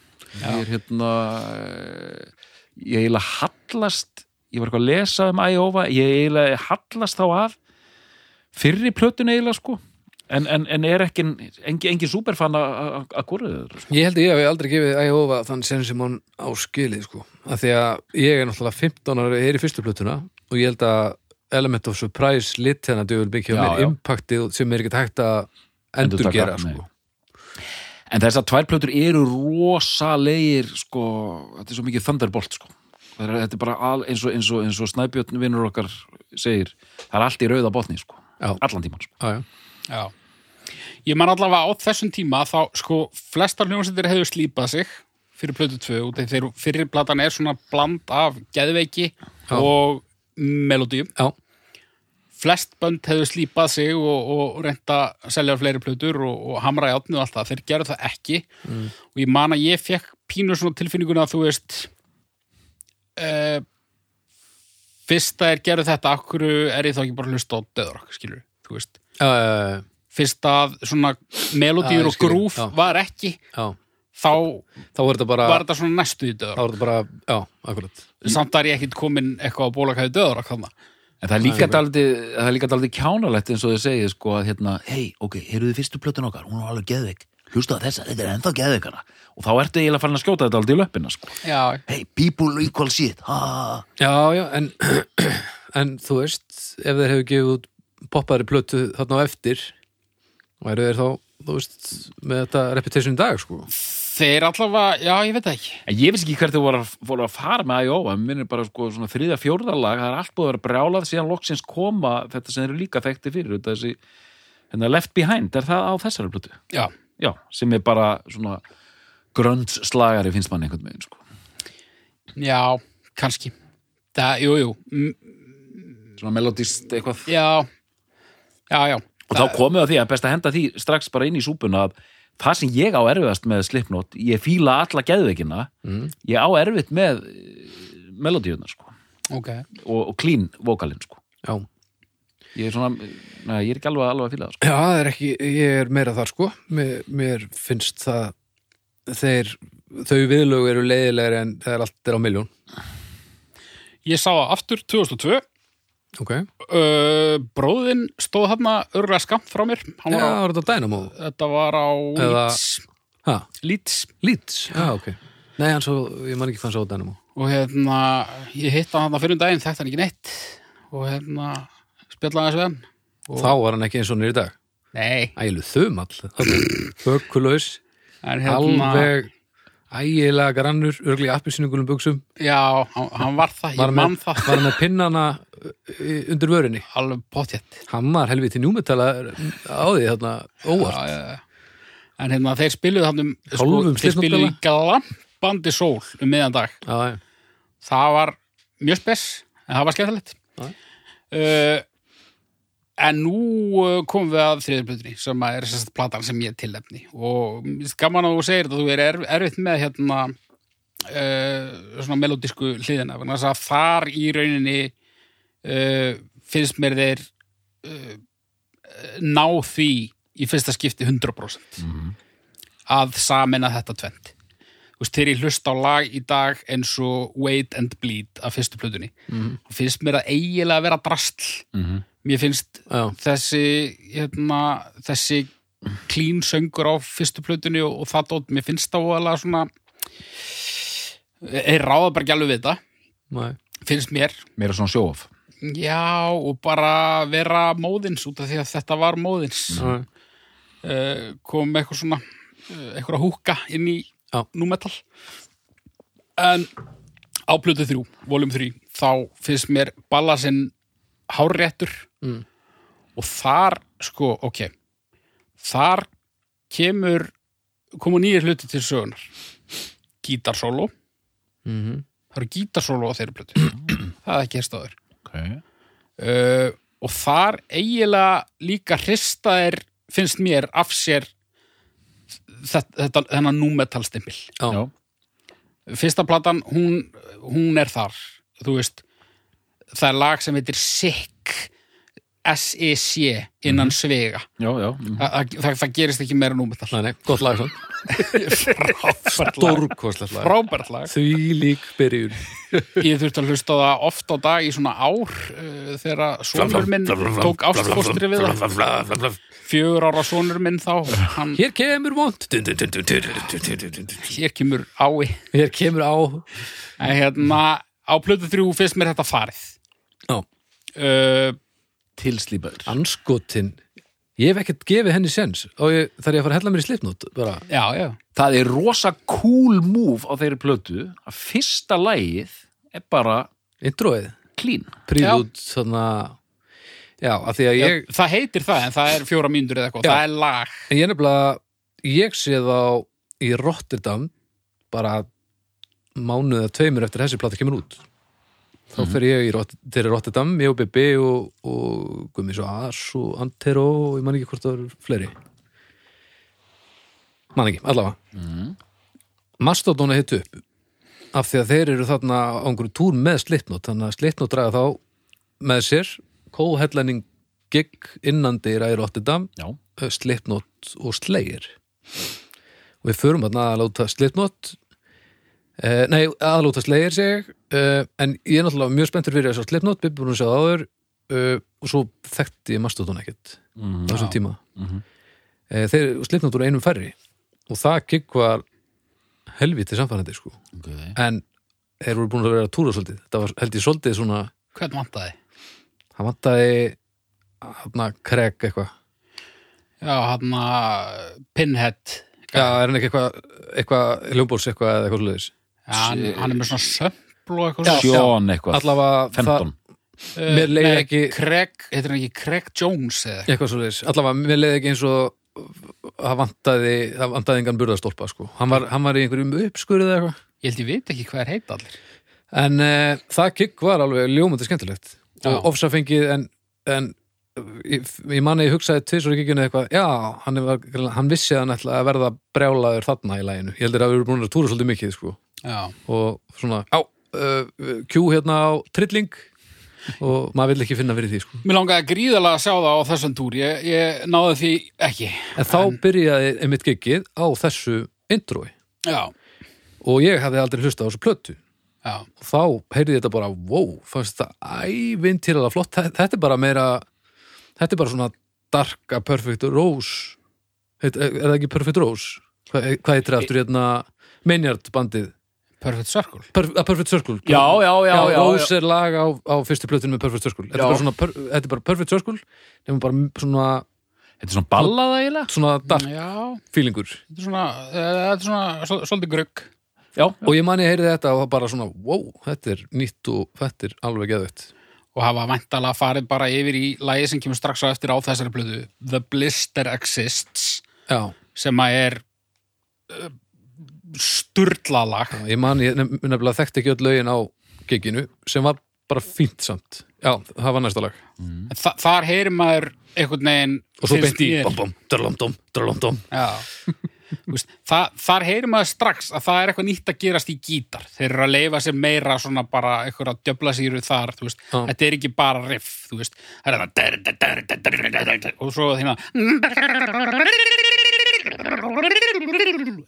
Ég er hérna eh, ég eiginlega hallast ég var eitthvað að lesa um Iowa ég eiginlega hallast þá að fyrri plötun eiginlega sko en, en, en er ekki engin, engin superfan að góra þeir sko. Ég held að ég hef aldrei gefið Æjófa þann sen sem hann á skilið sko. af því að ég er náttúrulega 15 ára er í fyrstu plötuna og ég held að Element of Surprise lit hérna dögul byggja mér já. impactið sem er ekkert hægt að endurgera sko. en þessar tvær plötur eru rosalegir sko, þetta er svo mikið thunderbolt sko. Er, þetta er bara al, eins og, og, og Snæbjörn vinnur okkar segir, það er allt í rauða botni sko. Já. allan tíman sko. Já, já. Já. Ég man allavega á þessum tíma þá sko flestar hljómsveitir hefur slípað sig fyrir plötu 2 út af þegar fyrir platan er svona bland af geðveiki Já. og melodíum já. flest bönd hefur slípað sig og, og reynda að selja fleiri plötur og, og hamra í átni og allt það, þeir gerðu það ekki. Og ég man að ég fekk pínu svona tilfinninguna að þú veist uh, fyrst að þeir gerðu þetta akkur er ég þá ekki bara að hlusta á döðrock skilur, þú veist Já, fyrst að svona ég og grúf já. var ekki já. þá Þá þetta bara, var þetta svona næstu í þá döðrock er þetta bara, já, akkurat. Samt að ég ekkit komin eitthvað á döðrock þannig en það er líka er líka daldið kjánalegt eins og þið segið sko að hérna, hei, ok, heyrðu þið fyrstu plötun okkar? Hún er alveg geðveik, hlusta á þessa, þetta er ennþá geðveikara. Og þá ertu eiginlega farin að skjóta þetta aldrei í löppina sko. já, hey, people equal shit ha. Já, já, en, en þú veist, ef þeir hefur gefið út poppari plötu þarna á eftir væru þeir þá, þú veist, með þetta reputation í dag, sko. þeir allavega, já ég veit það ekki En ég veist ekki hvert þau voru að, voru að fara með Iowa, mér minnir bara sko svona þriðja fjórðalag, það er allt búið að vera brjálað síðan loksins koma þetta sem eru líka þekkti fyrir, þetta þessi hérna Left Behind, er það á þessari plötu? já, Já, sem er bara svona gröndslagari finnst mann einhvern veginn sko. já, kannski það, jú, jú, Svona melodist eitthvað. já já, já Og þá komið að því að best að henda því strax bara inn í súpuna að það sem ég á erfiðast með Slipknot, ég fíla alla geðveikina, Mm. ég á erfitt með melodíunar sko. ok, og, og clean vokalinn sko. Já. Ég er svona, neða, ég er ekki alveg, alveg að fíla það sko. Já, það er ekki, ég er meira þar sko mér, mér finnst það þeir, þau viðlög eru leiðilegri en þegar allt er á miljón ég sá það aftur 2002 Ok, uh, bróðinn stóð hann örgulega skamt frá mér. Já, á, var þetta Dynamo? Þetta var á Eða- Leeds, Leeds. Já, ok. Nei, hann svo, ég man ekki hvað hann svo Dynamo. Og hérna, ég hitt hann hann fyrir um daginn þekkti hann ekki neitt. Og hérna, spjallaði þessu við hann. Og, Þá var hann ekki eins og nýr í dag. Nei, Ælu þumall, hökulaus en hérna alveg ægilega grannur, örglega appisyningulum buksum Já, hann, var það, var ég með, mann það. var hann með pinnana uh, undir vörinni alveg potjett hann var helviti njúmetala á því þarna óvart. Já, já, já. En hérna, þeir spiluðu hann um sko, Hálfum þeir spiluðu í glampandi sól um miðjan dag. Já, já. það var mjög spes en það var skemmtilegt. Uh, en nú uh, komum við að þriðurblöðunni sem að er sérst platan sem ég tilnefni. Og gaman að þú segir þetta þú er erf, erfitt með hérna uh, svona melodísku hliðina þess að þar í rauninni uh, finnst mér þeir uh, ná því í fyrsta skipti 100% að samena þetta tvent þú veist, þegar ég hlusta á lag í dag eins og Wait and Bleed af fyrstu plötunni, Mhm. þá finnst mér það eiginlega að vera drastl Mhm. Mér finnst já. þessi hérna, þessi clean söngur á fyrstu plötunni og, og það dót, mér finnst það óalega svona er ráða bara ekki alveg við þetta Nei. finnst mér, Meira svona sjóf já og bara vera móðins út af því að þetta var móðins uh, kom með eitthvað svona uh, eitthvað húka inn í Já. númetal en á plötu þrjú, voljum þrjú þá finnst mér ballasinn hárréttur Mm. og þar, sko, ok þar kemur komu nýjir hluti til sögunar gítarsóló Mhm. það eru gítarsóló á þeirri plötu það er ekki hérst áður okay. uh, og þar eiginlega líka hristaðir finnst mér af sér þetta, þetta þennan. Já, fyrsta platan, hún, hún er þar þú veist það er lag sem heitir SICK S-I-C innan svega. Já, já. Þa, það, það gerist ekki meira númetall Nei, nei, gott lag Stórkoslega lag. Frábært lag. Því lík byrjun. Ég þurfti að hlusta það ofta á dag í svona ár uh, þegar sonur minn tók ástfóstri við það. Fjögur ára sonur minn þá hann, Hér kemur vond Hér kemur ái Hér kemur á. En hérna á plötu þrjú fyrst mér þetta farið uh, Tilslípaður. Anskotin. Ég hef ekkert gefið henni sens og ég, þar ég að fara að hella mér í slipnót bara, já, já. Það er rosa cool move á þeirri plötu að fyrsta lagið er bara introið, clean. Príðút svona, já, að því að ég Já, það heitir það en það er fjóra mínútur eða eitthvað, Já. það er lag. En ég nefnilega, ég sé þá í Rotterdam bara mánuð eða tveimur eftir þessi plata kemur út þá fer ég í Rott- til Rotterdam, ég og Bibi og, og Gummi svo As og Antero og ég man ekki hvort það eru fleiri. Man ekki, allavega. Mm. Mastodon er hitt upp af því að þeir eru þarna á einhverju túr með Slipknot þannig að Slipknot draga þá með sér kóheadlining gig innandi í Rotterdam Já, uh, Slipknot og Slayer. Og við förum að láta Slipknot uh, nei, að láta Slayer seg uh, en ég er náttúrulega mjög spenntur fyrir þess að Slipknot, við búin að sjá það áður uh, og svo þekkti ég Mastodon ekkert mm. á þessum Já. tíma Mhm. uh, þeir Slipknot voru einum færri og það gig var helviti samfærandi sko okay. en þeir voru búin að vera að túra svolítið þetta var held ég svolítið svona hvern vantaði? hann vantaði hann að kreg eitthvað Já, hann að Pinhead já, er hann ekki eitthvað eitthvað hljómbóls eitthvað eða eitthvað svolítið Já, hann, hann er með svona sömpl og eitthvað Sjón eitthvað. Allavega 15 Uh, mér leið nei, ekki- Craig, heitir hann ekki Craig Jones eða eitthvað? svolítið allavega mér leiði ekki eins og það vantaði, það vantaði engan burðastólpa sko. hann, var, hann var í einhverjum uppskurið eða eitthvað. Ég held ég veit ekki hvað er heita allir. En uh, það kikk var alveg ljómandi skemmtilegt. Já. og ofsafengið en, en ég, ég manni ég hugsaði tvisur í kikkjunni eitthvað já, hann, var, hann vissi að hann ætla að verða brjálaður þarna í læginu ég heldur að við erum búin að túra svolítið mikið sko. Já, og svona, á, uh, kjú hérna á trilling. Og maður vill ekki finna fyrir því sko. mér langaði gríðalega að sjá það á þessum túr. Ég, ég náði því ekki. En þá byrjaði einmitt giggið á þessu introi. Já, og ég hafði aldrei hlustað á þessu plötu. Já, og þá heyrði þetta bara, wow, fannst þetta ævintýralega flott, þetta, er bara meira þetta er bara svona dark a perfect rose. Er er það ekki perfect rose? Hvað, heitir það aftur hérna? Maynard bandið? Perfect Circle. Per, perfect circle. Já, já, já, já, Rose er lag á, á fyrstu plötinu með perfect circle. Þetta er per, þetta er bara perfect circle. Nefnum bara svona, Þetta er svona ballaða eiginlega. Svona dark Já, feelingur. Þetta er svona, eh, þetta er svona svol- svolítið grugg. Já, og ég man ég heyrði þetta og það bara svona wow, þetta er nýtt og þetta er alveg geðvitt og hafa væntalega farið bara yfir í lagi sem kemur strax á eftir á þessari blöðu The Blister Exists já, sem að er uh, sturlalag ég man ég nef- nefnilega þekkti ekki öll lögin á giginu sem var bara fínt samt. Já, það var næsta lag. En Þa, þar heyrir maður einhvern veginn og svo beint í bom bom. Þú veist, það, þar heyrir maður strax að það er eitthvað nýtt að gerast í gítar. Þeir eru að leifa sér meira svona bara eitthvað djöfla sýru þar þetta er ekki bara riff það er það. Og svo þína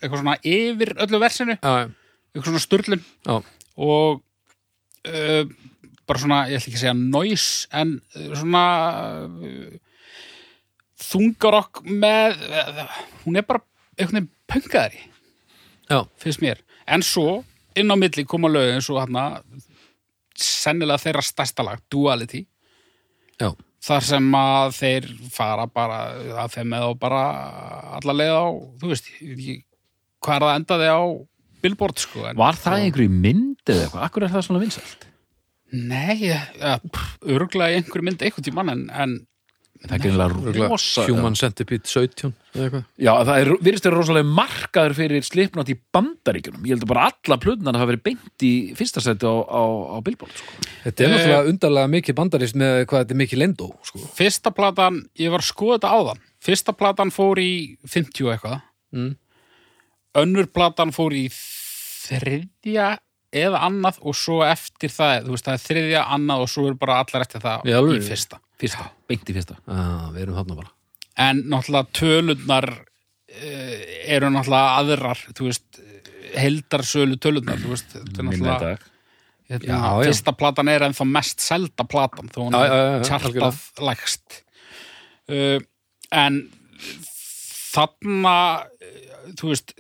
eitthvað svona yfir öllu versinu. Eitthvað svona sturlun. Og uh, bara svona, ég ætla ekki að segja noise en uh, svona uh, þungarokk með uh, hún er bara einhvern veginn pöngaðari já, finnst mér, en svo inn á milli koma lögin svo hann sennilega þeirra stærsta lag Duality, já. Þar sem að þeir fara bara að þeim með og bara alla leið á, þú veist hvað er það endaði á Billboard sko en, var það einhverju mynd eða eitthvað, akkur er það svona vinsælt? Nei, ja, örgulega í einhverju mynd einhvern tímann en, en það er Örugglega rosa Human Centipede 17 eða eitthvað já, það er, virðist þér rosalega markaður fyrir slipnátt í bandaríkjunum ég held að bara alla plöðunar hafa verið beint í fyrsta seti á, á, á Billboard sko. Þetta er Eh, náttúrulega undarlega mikið bandarist með hvað þetta er mikið lendó sko. fyrsta platan, ég var að skoða þetta áðan fyrsta platan fór í 50 og eitthvað Mm. önnur platan fór í þriðja eða annað og svo eftir það, þú veist, það er þriðja annað og svo er bara allar eftir það alvöru? í fyrsta fyrsta, beint í fyrsta. Ah, Við erum þarna bara. En náttúrulega tölurnar uh, eru náttúrulega aðrar þú veist, heldarsölu tölurnar þú veist, þetta er náttúrulega hérna, Já, já. fyrsta platan er ennþá mest selda platan þó hún Já, já, já, já, er tjartað lægst. Uh, en þarna uh, þú veist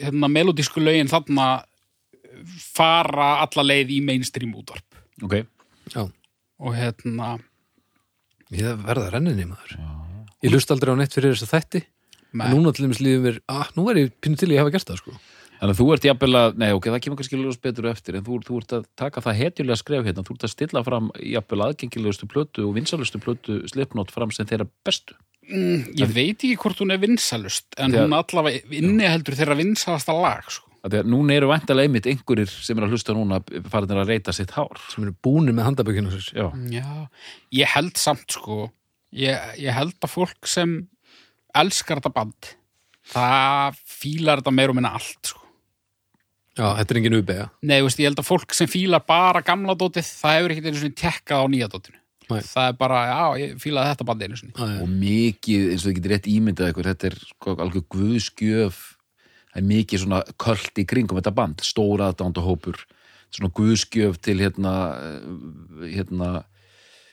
hérna melodísku lögin þarna fara alla leið í mainstream útvarp. Ok, Já, og hérna ég verða renninni maður Ég lust aldrei á neitt fyrir þess að þætti með, en núna til dæmis líður mér, ah, nú er ég pínu til að hafa gert það sko Þannig að þú ert jafnvel að, nei ok, það kemur kannski ljós betur á eftir, en þú, þú ert að taka það hetjulega skref hérna, þú ert að stilla fram jafnvel aðgengilegustu plötu og vinsalustu plötu slipnót fram sem þeirra bestu. mm, ég veit ekki hvort hún er vinsalust en Já. hún allavega inniheldur þeirra vinsalasta lag sko. Að núna eru væntalega einmitt einhverjir sem er að hlusta núna farinir að reyta sitt hár. sem eru búnir með handabökinu Já, Já, ég held samt sko ég, ég held að fólk sem elskar þetta band það fílar þetta meir og minna allt sko. Já, þetta er engin ubega Nei, þú veist, ég held að fólk sem fílar bara gamla dótið, það hefur ekkert einu sinni tekkað á nýja dótinu. Nei. Það er bara, já, ég fílaði þetta band einu sinni. og mikið, eins og þið getur rétt ímyndað ykkur, þetta er sko, alveg guðskjöf, það er mikið svona köld í kringum þetta band, stóra aðdánda hópur, svona guðskjöf til hérna, eh, hérna,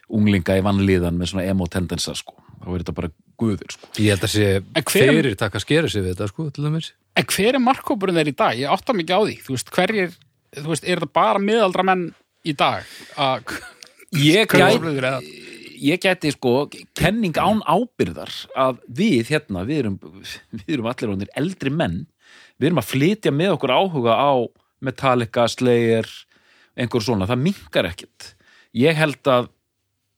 unglinga í vannliðan með svona emo-tendensa, sko. Þá er þetta bara guður, sko. Ég held að sé fyrir taka skera sig við þetta sko til dæmis En hver er markkópurinn þeir í dag? Ég átta mikið á því. Þú veist, hverjir, þú veist, er þetta bara miðaldra menn í dag? Að, Ég gæti, ég gæti sko kenning án ábyrðar að við hérna, við erum, við erum allir honir eldri menn, við erum að flytja með okkur áhuga á Metallica, Slayer, einhver svona, það minkar ekkert. Ég held að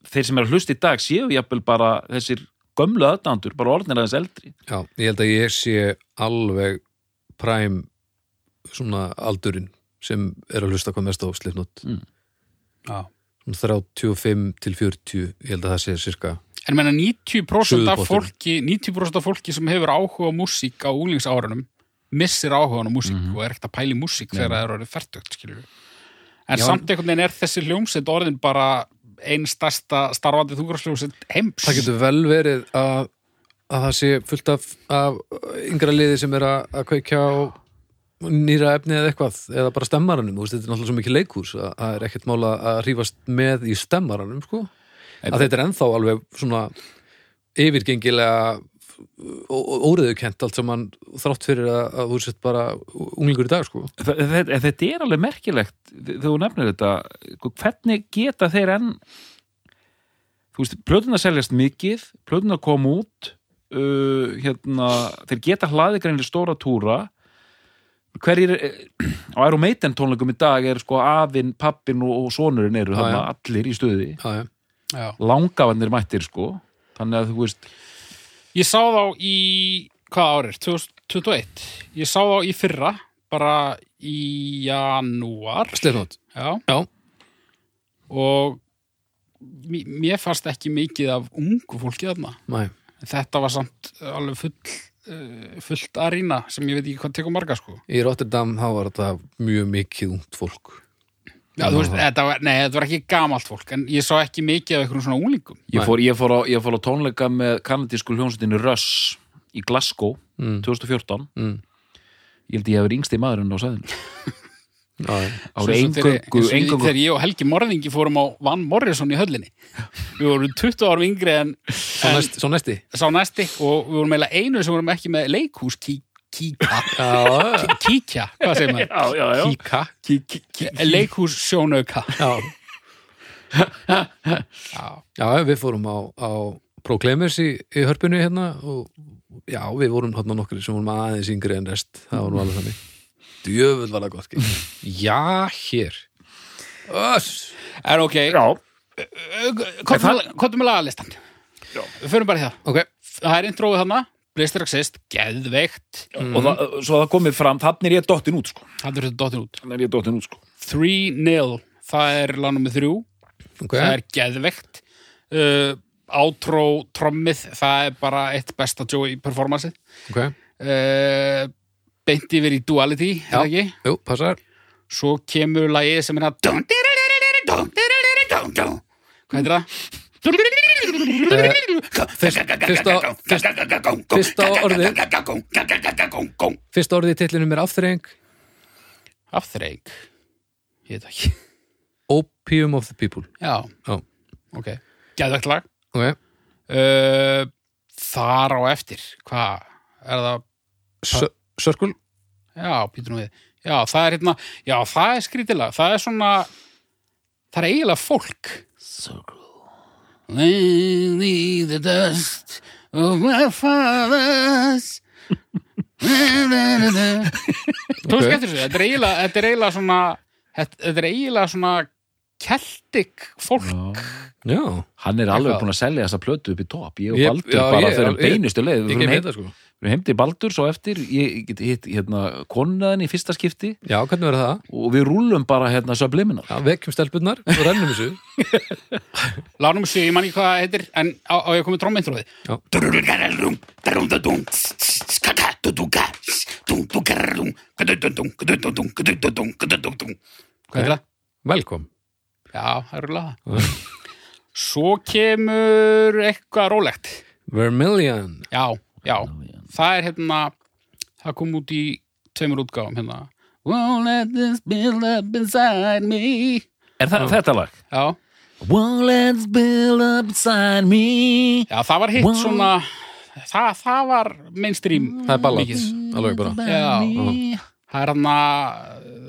þeir sem er að hlusta í dag séu jafnvel bara þessir gömlu aðdándur, bara orðnir aðeins eldri. Já, ég held að ég sé alveg præm svona aldurinn sem er að hlusta hvað mest á slipnót já. 35 til 40, ég held að það sé cirka En menna 90% af fólki 90% af fólki sem hefur áhuga á músík á úlingsárunum missir áhuga á músík og er ekkert að pæla í músík þegar það er orðið færtugt, skilur En Já. samt einhvern veginn er þessi hljómsveit orðin bara einn stærsta starfandi þúgrafsljómsveit heims. Það getur vel verið að, að það sé fullt af, af yngra liði sem er að, að kveikja á nýra efni eða eitthvað eða bara stemmaranum, þetta er náttúrulega svo mikið leikús að það er ekkert mála að hrífast með í stemmaranum, sko. Að þetta er ennþá alveg svona yfirgengilega óriðukent allt saman þrátt fyrir að, að þú sett bara unglingur í dag, sko. Þetta, er alveg merkilegt þegar þú nefnir þetta. Hvernig geta þeir enn þú veist, plötunar seljast mikið plötunar kom út uh, hérna, þeir geta hlaði greinlega stóra túra. Hverjir eh, á Iron Maiden tónleikum í dag er sko afinn, pappin og, og sonurinn eru þarna allir í. Já. langafannir mættir sko. Þannig að þú veist Ég sá þá í, hvað árið, 2021 Ég sá þá í fyrra bara í janúar. Slipknot Já, Já, og mér fannst ekki mikið af ungu fólki þarna. Næ, Þetta var samt alveg full uh, fullt arína sem ég veit ekki hvað tekur marga sko. Í Rotterdam þá var þetta mjög mikið ungt fólk Já, þú veist, þetta var, nei, þetta var ekki gamalt fólk en ég sá ekki mikið af einhverjum svona unglingum. Ég fór, ég, fór á, ég fór á tónleika með kanadísku hljónsutinu Russ í Glasgow Mm. 2014 mm. ég held ég hef verið yngsti maðurinn á sæðinu Svo sem þegar- eins og ég- eingöngu. Þegar ég og Helgi Morðingi fórum á Van Morrison í höllinni. Við vorum 20 árum yngri en, Svo, en næst, svo næsti? Sá næsti og við vorum eiginlega einu sem vorum ekki með leikhús kí, kíka, kíkja, hvað segir maður? já, já, já. kíka Kí, kí, kí. Leikhús sjónauka. Já, Já, já við fórum á, á Proclaimers í, í hörpunni hérna og já, við vorum hérna nokkri sem vorum aðeins yngri en rest. Það var nú alveg þannig. Djöfull var það gott ekki Já, hér. Öss. Er ok. Er með lagalistan? Við förum bara í það. Ok, Það er intróið þarna, Blister Exist, geðveikt. Og það, svo það komið fram þannig er ég dottin út sko. Það er þetta dottin út. Þannig er ég dottin út sko. 3-0, það er lagnum með þrjú. Ok. Það er geðveikt. Uh, Outro trommið, það er bara eitt besta Joey performanceið. Ok, uh, Beint yfir í Duality, er það ekki? jú, passar. Svo kemur lagið sem er að Hvað heitir það? Fyrsta, orðið Fyrsta orðið í titlinum er afþreying. Afþreik Ég veit ekki. Opium of the people. Já, Já, ok. Geðveikt lag. Ok. Uh, Þar á eftir. Hvað? Er það S Circle? Já, býtur nú við. Já, það er hérna, já, það er skrítilega. Það er svona, það er eiginlega fólk. Leave the dust of my fathers. Þú skemmtir þessu, þetta er eiginlega, er svona, þetta, er eiginlega svona keltik fólk. Já, hann er alveg búin að selja þessa plötu upp í topp. Ég og Baldur bara ég- beinustu leið ég við gef erum heim, þetta sko við erum heim til Baldur svo eftir ég get hitt hérna konuðan í fyrsta skipti Já, hvernig verður það? og við rúllum bara hérna subliminal Já, vekjum stelpunnar og rennum þessu Lánum sér, ég man ekki hvað það heitir, en á, á ég komið trómmeintróði. Já. Hvað er það? Velkom Já, það eru laga. Svo kemur eitthvað rólegt. Vermilion Já, já. Það er hérna, það kom út í tveimur útgáfum hérna. Won't let this build up inside me. er það þetta lag? Já, Won't let's build up inside me já það var hitt Wow. svona, það, það var mainstream. Það er ballad, alveg bara Já, það er hérna,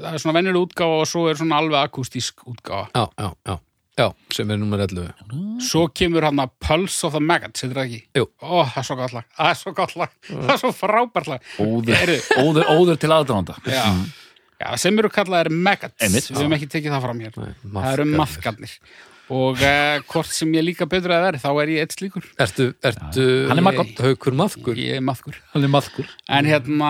það er svona venjuleg útgáfa og svo er svona alveg akústísk útgáfa. Já, já, já, já, sem er nummer 11 Svo kemur hann að Pulse of the Maggots, heitir það ekki? Jú. Ó, það er svo gott lag, það er svo gott lag, það er svo frábært lag. óður, óður, óður til aðdánda Já, já sem eru kallaðir Maggots, Einmitt. við höfum ekki tekið það fram hér. Nei, Það eru maðgarnir. Og uh, hvort sem ég líka betur að verði, þá er ég eitt slíkur. Ertu, ertu Hann er maggot. Haukur maðkur Ég er maðgur. hann er maðkur En hérna,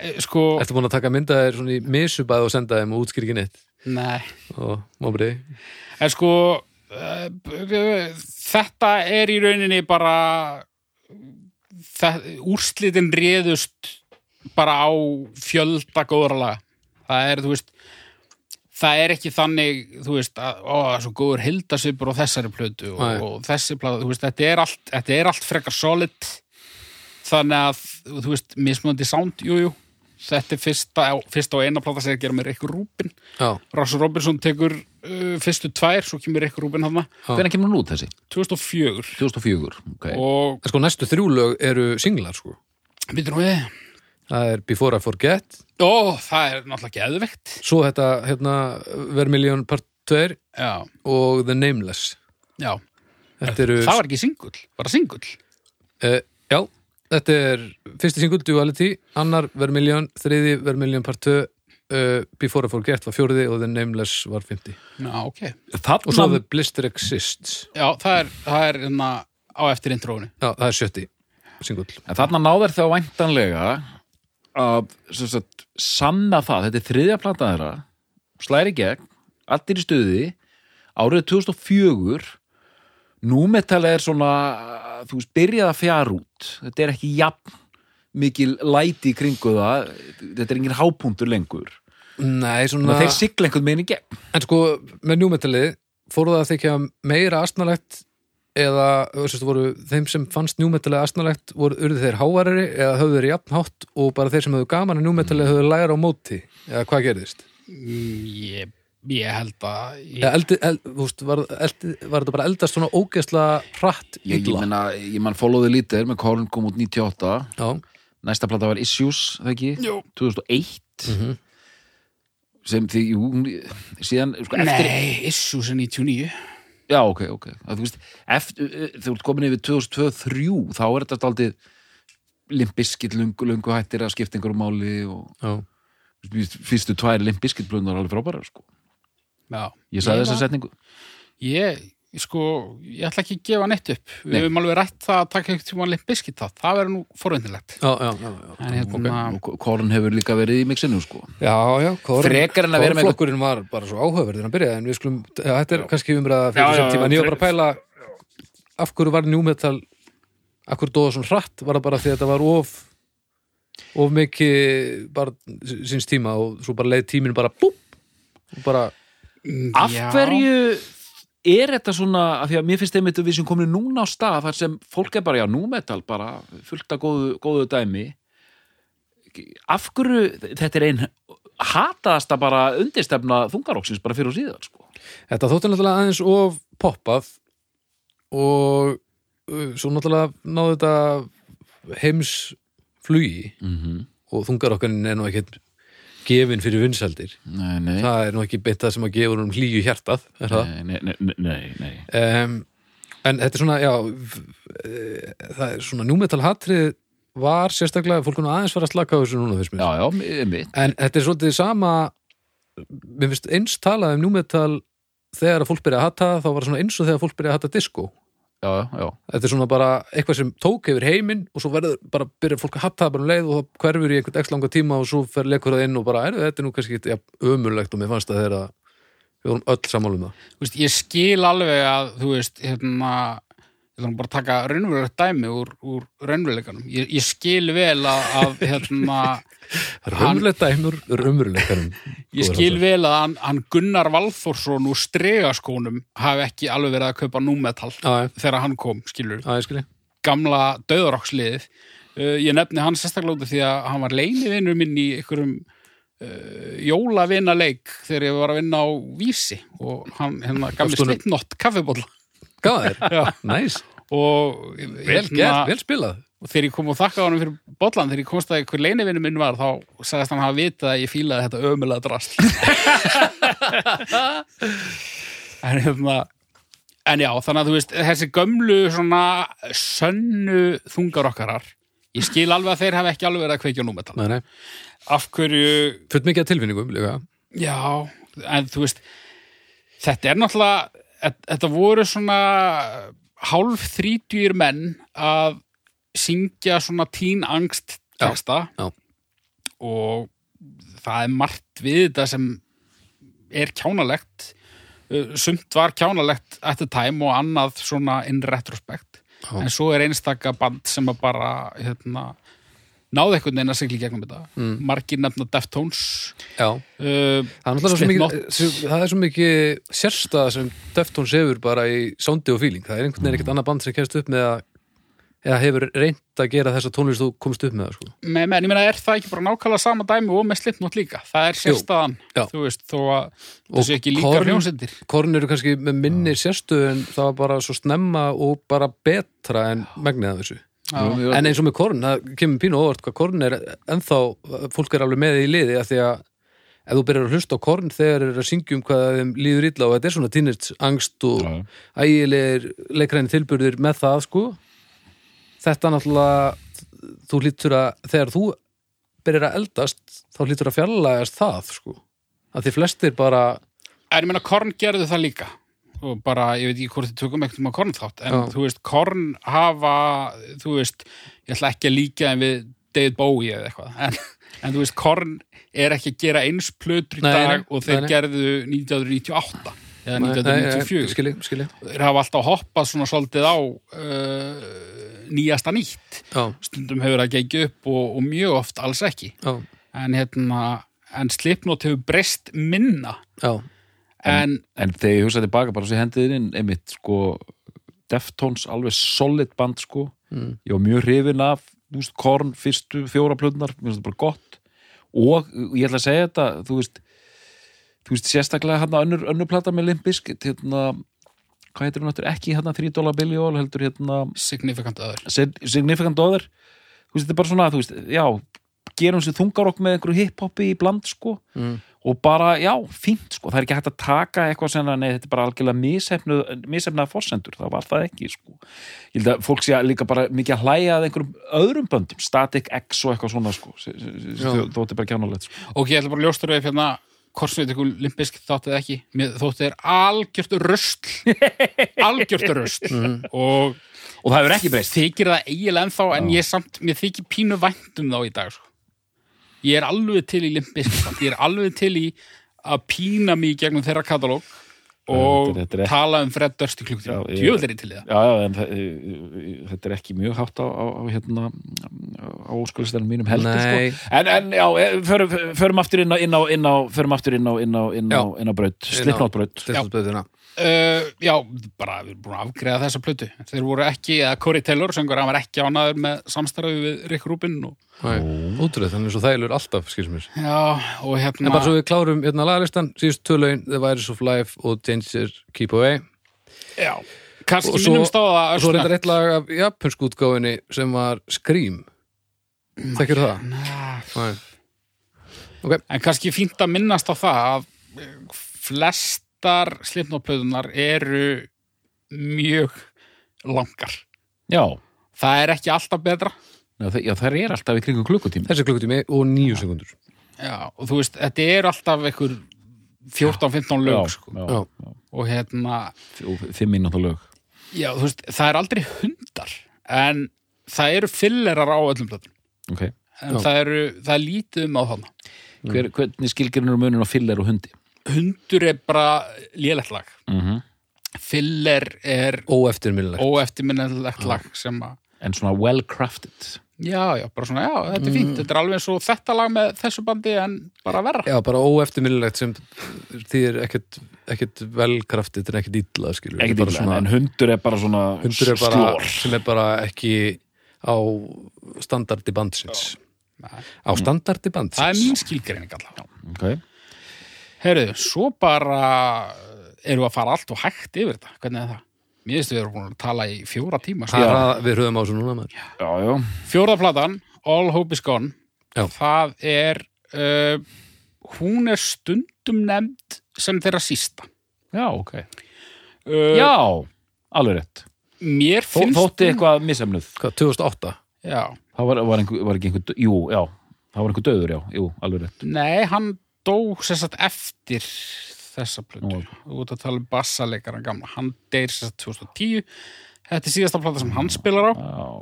eh, sko, Ertu búin að taka mynda þér svona í misubæð og senda þeim og útskýr ekki neitt nei. og móbrið En sko, uh, þetta er í rauninni bara, það, úrslitin réðust bara á fjölda góðra laga. Það er, þú veist, það er ekki þannig, þú veist, að ó, það er svo góður hildasvipur á þessari plötu og, og þessi plötu, þú veist, þetta er allt, þetta er allt frekar solid þannig að, þú veist, mismunandi sound, jú, jú, þetta er fyrsta, fyrsta og eina plata sem er að gera með Rick Rubin. Já, Ross Robinson tekur uh, fyrstu tvær, svo kemur Rick Rubin hann hvernig kemur hann út þessi? 2004 2004 okay. og en sko næstu þrjú lög eru singlar sko. Býtur nú við. Það er Before I Forget. Ó, það er náttúrulega geðvegt Svo þetta, hérna, Vermilion Part 2 Já, og The Nameless. Já, Þetta eru það var ekki singull, bara singull. Uh, Já, þetta er fyrsti singull Duality, annar Vermilion. Þriði Vermilion part 2 uh, Before I Forget var fjóriði og The Nameless var 50 Já, ok. og svo Þarna, The Blister Exists. Já, það er, það er hérna á eftir intróinu. já, það er sjötti singull en þarna náður þá væntanlega að sem sagt, sanna það, þetta er þriðja plata þeirra slæri gegn, allir í stuði. Árið 2004 númetal er svona þú veist, byrjað að fjara út. Þetta er ekki jafn mikil læti í kringu það. Þetta er engin hápuntur lengur. Nei, þannig svona að þeir sigla einhvern meginn í gegn. En sko, með njúmetallið fóru það að þykja meira astnalegt eða, þessu, voru, þeim sem fannst njúmetallið astnalegt voru urðu þeir hávarari eða höfðu þeir jafnhátt og bara þeir sem höfðu gaman að njúmetallið höfðu læra á móti? Eða hvað gerðist? Mm, Ég, ég held að... Ég, eldi, eld, veist, var, eldi, var þetta bara eldast svona ógeðsla hratt ég, ég, menna, ég mann followði lítið með Colin kom út 98 Já, næsta plata var Issues, það ekki? Jú. 2001 Mhm. sem því, jú, síðan sko, eftir, Nei, Issues er 99. já, ok, ok þú veist, eftir, þú ert komin yfir 2002-2003, þá er þetta aldrei limbiskit lungu, lungu hættir að skipta einhverju máli og já, fyrstu tvær limbiskit blöndar alveg frábæra, sko Já. ég sagði þessa setningu Ég, sko, ég ætla ekki að gefa neitt upp. Við Nei. höfum alveg rætt það að taka eitthvað tíma limbiskit það. Það verður nú forvindilegt. já, já, já, já. En hérna, og Colin hefur líka verið í mixinu, sko Já, já, Korn, Frekar en að vera með- Kornflokkurinn var bara svo áhugaverður en að byrja, en við skulum, já, þetta er kannski umræða fyrir já, tíma, en ég var bara að pæla af hverju var njúmetal af hverju dóða svona hratt, var það bara því að þetta var of of mikið bara síns tíma og svo bara leið tíminn bara búp og bara, Af já. hverju er þetta svona, af því að mér finnst einmitt að við sem komin núna á stað þar sem fólk er bara, já, númetal, bara fullt af góðu, góðu dæmi af hverju þetta er ein hataðasta bara undirstefna þungaróksins bara fyrir og síðan, sko þetta þótti náttúrulega aðeins of poppað og uh, svo náttúrulega náðu þetta heims flugi mm -hmm. og þungarokkarinn er nú ekkert gefin fyrir vinsaldir Nei, nei, það er nú ekki beint það sem að gefa um hlýju hjartað nei, nei, nei, nei, nei. um, en þetta er svona já, eh, það er svona númetal hatrið var sérstaklega fólk nú aðeins fara að slaka á þessu núna fyrst mér. Já, já, en þetta er svolítið sama mér finnst eins talað um númetal þegar að fólk byrja að hata þá var það eins og þegar fólk byrja að hata disco Já, já, þetta er svona bara eitthvað sem tók yfir heiminn og svo verður bara byrja fólk að hata það bara um leið og það hverfur í einhvern ekki langa tíma og svo fer leikur það inn og bara, er, þetta er nú kannski ja, ömurlegt og mér fannst það þegar að við vorum öll sammálum það Þú veist, ég skil alveg að, þú veist, hérna, nú bara að taka raunverulegt dæmi úr, úr raunveruleikanum. Ég, ég skil vel að, að hérna, Raumurlegt dæmur, raumurleikarum ég skil vel að hann, hann Gunnar Valþórsson úr stregaskónum hafi ekki alveg verið að kaupa númetal Já, já, þegar hann kom, skilur, já, ég skilji gamla döðaroksliðið. Uh, ég nefni hann sérstaklega út af því að hann var leinivinur minn í einhverjum uh, jólavina leik þegar ég var að vinna á vísi og hann, hérna, gamli slipnott kaffibólla. Þér, Já. næs, og vel gert, vel spilað og þegar ég kom og þakkaði honum fyrir bollan þegar ég komst að hver leinivinu minn var þá sagðist hann hafa vitað að ég fílaði þetta ömulega drast en hérna en já, þannig að þú veist þessi gömlu svona sönnu þungarokkarar ég skil alveg að þeir hafa ekki alveg verið að kveikja númetal. Af hverju, fullt mikið af tilfinningum líka. Já en þú veist þetta er náttúrulega þe- þetta voru svona hálf þrítjúir menn að syngja svona tín angst texta Já, já. og það er margt við þetta sem er kjánalegt Uh, sumt var kjánalegt at the time og annað svona in retrospect Já. en svo er einstaka band sem að bara hérna, náði einhvern veginn að sigla í gegnum þetta Mm. margir nefna Deftones uh, Það er mikið, það er svo mikið sérstæða sem Deftones hefur bara í sondi og feeling. Það er einhvern veginn ekkert annað band sem kemst upp með að eða hefur reynt að gera þessa tónlist þú komst upp með það, sko. með, með, ég meina er það ekki bara nákvæmlega sama dæmi og með Slipknot líka, það er sérstaðan já. þú veist, þó að sé ekki líka hljómsendir Korn eru kannski með minni sérstöðu en það var bara svo snemma og bara betra en megnið af þessu. Jú, En eins og með Korn, það kemur pínu óvart hvað Korn er ennþá, fólk er alveg með í liði af því að ef þú byrjar að hlusta á Korn þegar er að syngja um hvað þeim líður illa og þetta er svona tínist angst og Já. ægilegir leikræni tilburðir með það sko þetta náttúrulega þú hlýtur að þegar þú byrjar að eldast þá hlýtur að fjarlægast það sko. að því flestir bara En ég meina, Korn gerðu það líka og bara, ég veit ekki hvort þið tökum ekkert um að Korn þátt, en Já. þú veist, Korn hafa, þú veist ég ætla ekki að líka en við David Bowie eða eitthvað, en, en þú veist Korn er ekki að gera eins plötur í Nei, dag nei, og þeir nei, gerðu 1998 eða Nei, nei, nei, 1994 skilji, skilji þeir hafa alltaf hoppað svona svolítið á uh, nýjasta nýtt. Já, stundum hefur það gengið upp og, og mjög oft alls ekki. Já, en hérna, en Slipknot hefur breyst minna. Já, en en þegar ég hugsa tilbaka bara svo hendið inn einmitt sko Deftones alveg solid band sko. Mm. ég var mjög hrifin af veist, Korn fyrstu fjóra plötunar mér finnst það bara gott. Og ég ætla að segja þetta þú veist, þú veist sérstaklega hérna önnur, önnur plata með Limbisk hérna, hvað heitir hún náttúr ekki hérna 3 dólar Billy All heldur hérna significant Sig- Significant Other. Þú veist, þetta er bara svona, þú veist, já gerum sér þungarokk með einhverju hip-hopi í bland sko. Mm. og bara, já, fínt sko, það er ekki hægt að taka eitthvað sem að, nei, þetta er bara algjörlega misefnuð, misefnaða forsendur, það var það ekki sko, ég held að fólk sé líka bara mikið að hlæja að einhverjum öðrum böndum Static X og eitthvað svona sko s- Já. þótti bara kjánulegt sko. og ég ætla bara að ljóstur upp hvort sem við ykkur limpisk þáttið ekki? Mér þótti er algjört rusl. Algjört rusl. Og og það hefur ekki breyst. þykir það eiginlega ennþá en ég samt, mér þykir pínu vænt um þá í dag sko. ég er alveg til í limpisk ég er alveg til í að pína mig gegnum þeirra katalóg og Þetta er- þetta er tala um Fred Durst í er ég til það Já, já, en þetta er ekki mjög hátt á, á, á hérna á óskulistanum mínum heldur Nei. sko. en, en já, e, förum, förum aftur inn á, inn á, inn á förum aftur inn á, inn á, inn á, Já. inn á braut, slipnátbraut Slipnótbröðina Uh, já, bara við erum búin að afgreða þessa plötu. Þeir voru ekki, eða Corey Taylor, söngur, hann var ekki ánaður með samstarfið við Rick Rubin og, Útrúð, þannig svo þælur alltaf, skilsum mér já, og hérna En bara svo við klárum hérna lagalistan, síðust tvölaun The Virus of Life og Danger Keep Away. Já, kannski Og á það og svo reyndar eitt lag af japansku útgáfinni sem var Scream. Þekkir það? Nah, Nei. En kannski fínt að minnast á það að eh, flestar slipnóplöðunar eru mjög langar. Já, Það er ekki alltaf betra. já, það, já, það er alltaf í kringum klukkutími Þessi klukkutími og nýju sekundur Já, og þú veist, þetta er alltaf einhver 14-15 lög, já, sko. já, Já. já. Og hérna, Og fimm mínúta lög Já, þú veist, það er aldrei hundar en það eru fillerar á öllum plötum ok, en það, eru, það er lítið um á þarna Hver, hvernig skilgirinnur munin á filler og hundi Hundur er bara lélegt lag. Mm -hmm. Filler er Óeftirminnilegt. óeftirminnilegt lag sem að en svona well crafted. Já, já, bara svona, já, þetta er fínt. Þetta er alveg eins og þetta lag með þessu bandi en bara verra. Já, bara óeftirminnilegt sem því er ekkert, ekkert velkraftið en ekkert illa, svona- en hundur er bara svona hundur er bara, slór. sem er bara ekki á standardi bandsins. Nei. á standardi bandsins Það er mín skilgreining allavega. Ok, Heyrðu, svo bara erum við að fara allt og hægt yfir þetta. Hvernig er það? Mér veist við erum búin að tala í fjóra tíma sko. Það er að við höfum á þessu núna já, já Fjórða platan, All Hope is Gone. Já. það er uh, hún er stundum nefnd sem þeirra sísta. Já, ok, uh, já, alveg rétt. mér Þó, finnst þótti hún- eitthvað misemnuð Hvað, 2008? já, það var, var, einhver, var ekki einhver, jú, já. Það var einhver döður, já, jú, alveg rétt. Nei, hann dó sem sagt eftir þessa plötu. Ert að tala um bassaleikaran gamla. Hann deyr sem sagt 2010 þetta er síðasta plata sem hann spilar á.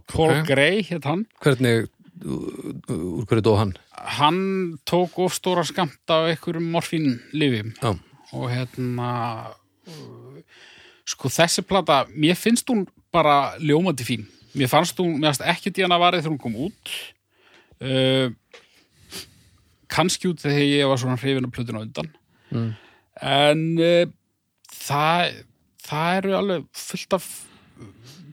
Paul ok. Gray heit hann. Hvernig, úr hverju dó hann? hann tók of stóra skamt af einhverjum morfínlifjum Já, og hérna sko þessi plata mér finnst hún bara ljómandi fín. Mér fannst hún, mér fannst ekki díana varðið þegar hún kom út. Uh, kannski út þegar ég var svona hrifin af plötuna undan. Mm. en uh, það það eru alveg fullt af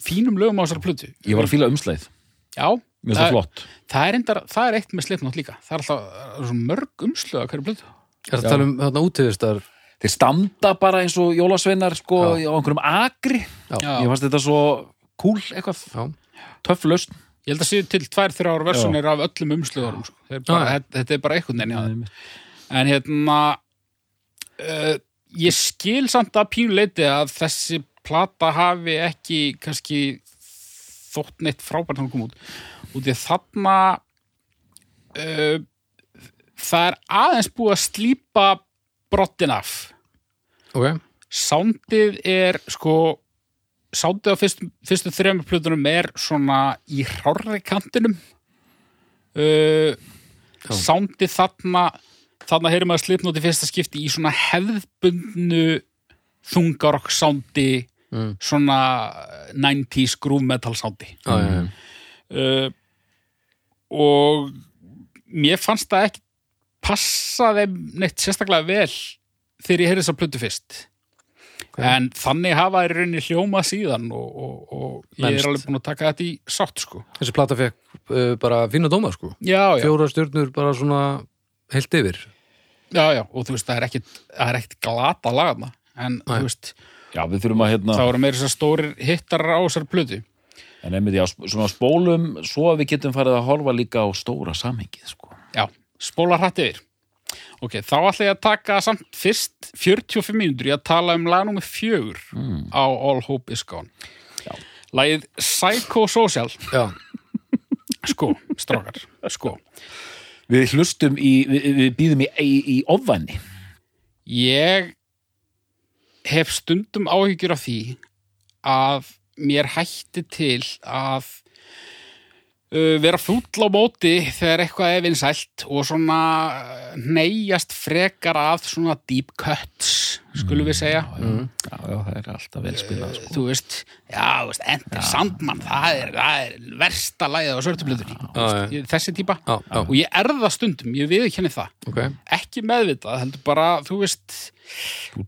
fínum lögum á þessari plötu. Ég var að fíla umsleið, já, það flott. Það er, endar, það er eitt með slipnátt líka. Það er alltaf það er mörg umslög að hverju plötu. Er það að tala um þarna útíðistar þeir standa bara eins og jólasveinar sko Já. á einhverjum agri Já. ég fannst þetta svo cool eitthvað, Já, töff lausn Ég held að séu til tvær, þrjár versunir af öllum umslöðurum. Sko. Þetta, er bara einhvern veginn. En hérna, uh, ég skil samt að pínuleiti að þessi plata hafi ekki kannski þótt neitt frábært hann kom út. út í þarna uh, það er aðeins búið að slípa brottin af ok, Soundið er sko Soundið á fyrstu, fyrstu þremur plötunum er svona í hrárri kantinum uh, Soundið þarna þarna heyrum maður slipnóti fyrsta skipti í svona hefðbundnu þungarokk soundi Mm. svona 90s groove metal soundi já, já, já. uh, og mér fannst það ekki passa þeim neitt sérstaklega vel þegar ég heyrði þess að plötu fyrst en þannig hafa í rauninni hljóma síðan og, og, og ég er alveg búin að taka þetta í sátt sko. Þessi plata fekk uh, bara fína dóma sko. Já, já, fjóra stjörnur bara svona heilt yfir. Já, já, og þú veist það er ekkit, það er ekkit glata lagana en Nei. þú veist, Já, við þurfum að hérna þá eru meira þess að stórir hittar á þessar plötu. En einmitt, já, sp- svona spólum svo að við getum farið að horfa líka á stóra samhengið, sko. Já, spóla hrætt yfir. Ok, þá ætla ég að taka samt fyrst 45 mínútur í að tala um lag nummer fjögur Mm. á All Hope Is Gone. Lagið Psychosocial, já, sko, strákar, sko. Við hlustum í, við, við býðum í, í, í ofvæni. Ég hef stundum áhyggjur af því að mér hætti til að vera fúll á móti þegar eitthvað er vinsælt og svona neyjast frekar af svona deep cuts, skulum við segja. Já, já, það er alltaf vel spilað, sko. Þú veist, já, veist, Enter Sandman, það er, það er versta lagið á svörtublöðunni. já. Þessi típa. já, Og ég er það stundum, ég viðurkenni það. ok Ekki meðvitað, heldur bara, þú veist,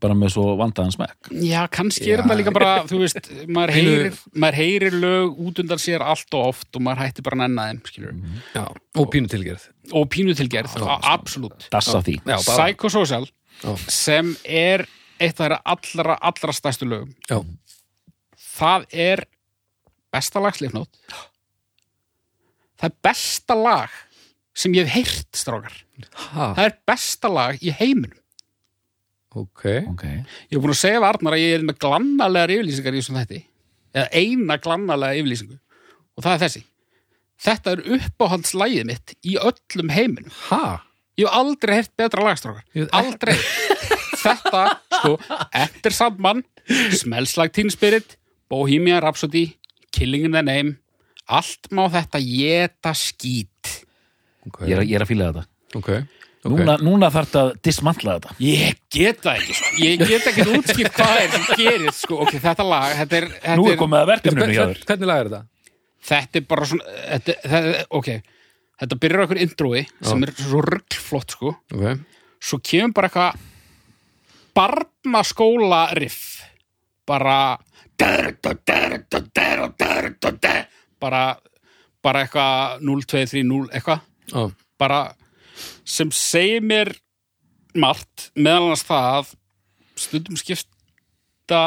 bara með svo vandaðan smekk. Já, kannski er þetta líka bara, þú veist, maður heyrir, maður heyrir lög út undan sér allt og oft og maður hætti bara að nenna þeim, skilur. já, og pínu tilgerð Og pínu tilgerð, absolutt. Dassa því. já, bara, Psychosocial, Já. sem er eitt af þeirra allra, allra stærstu lögum. já, Það er besta lag Slipknot. Það er besta lag sem ég hef heyrt, strákar. ha, Það er besta lag í heiminum. Ok Ok. Ég hef búin að segja við Arnar að ég er með glannalegar yfirlýsingar í þessum þætti. Eða eina glannalega yfirlýsingu. Og það er þessi. Þetta er uppáhaldslægið mitt í öllum heiminum. ha, Ég hef aldrei heyrt betra lagstrákar. Aldrei. Þetta, sko, Enter Sandman, Smells Like Teen Spirit, Bohemian Rhapsody, Killing in the Name, allt má þetta geta skít. ok Ég er, að- ég er að fíla þetta. ok, ok Núna, núna þarf þetta að dismantla þetta. Ég get það ekki, sko. Ég get ekki útskýrt hvað er sem gerir, sko. Ok, þetta lag, þetta er... Þetta Nú er komið að hjá Hvern- þér. hvernig lag er þetta? þetta er bara svona þetta, þetta, ok, þetta byrjar einhver introi sem er svo rugglflott sko svo kemur bara eitthvað barnaskóla riff bara bara bara eitthvað 0, 2, 3, 0 eitthvað bara sem segir mér margt meðal annars það að stundum skipta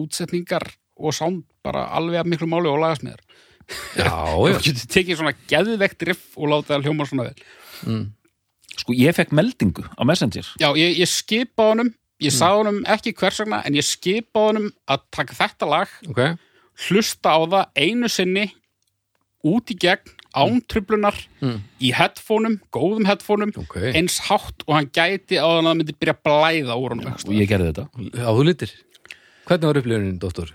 útsetningar og sound bara alveg að miklu máli og lagast með þér já, Þú já. getur tekið svona geðvegt riff og láta það hljóma svona vel. Sko, ég fekk meldingu á Messenger. Já, ég, ég skipa honum, ég sagði honum ekki hvers vegna, en ég skipa honum að taka þetta lag, ok, hlusta á það einu sinni, út í gegn, án trublunar, Mm. í headphoneum, góðum headphoneum, ok eins hátt og hann gæti á þannig að það myndi byrja að blæða úr honum. Og ég gerði þetta. á þú litir hvernig var upplifunin, doktor?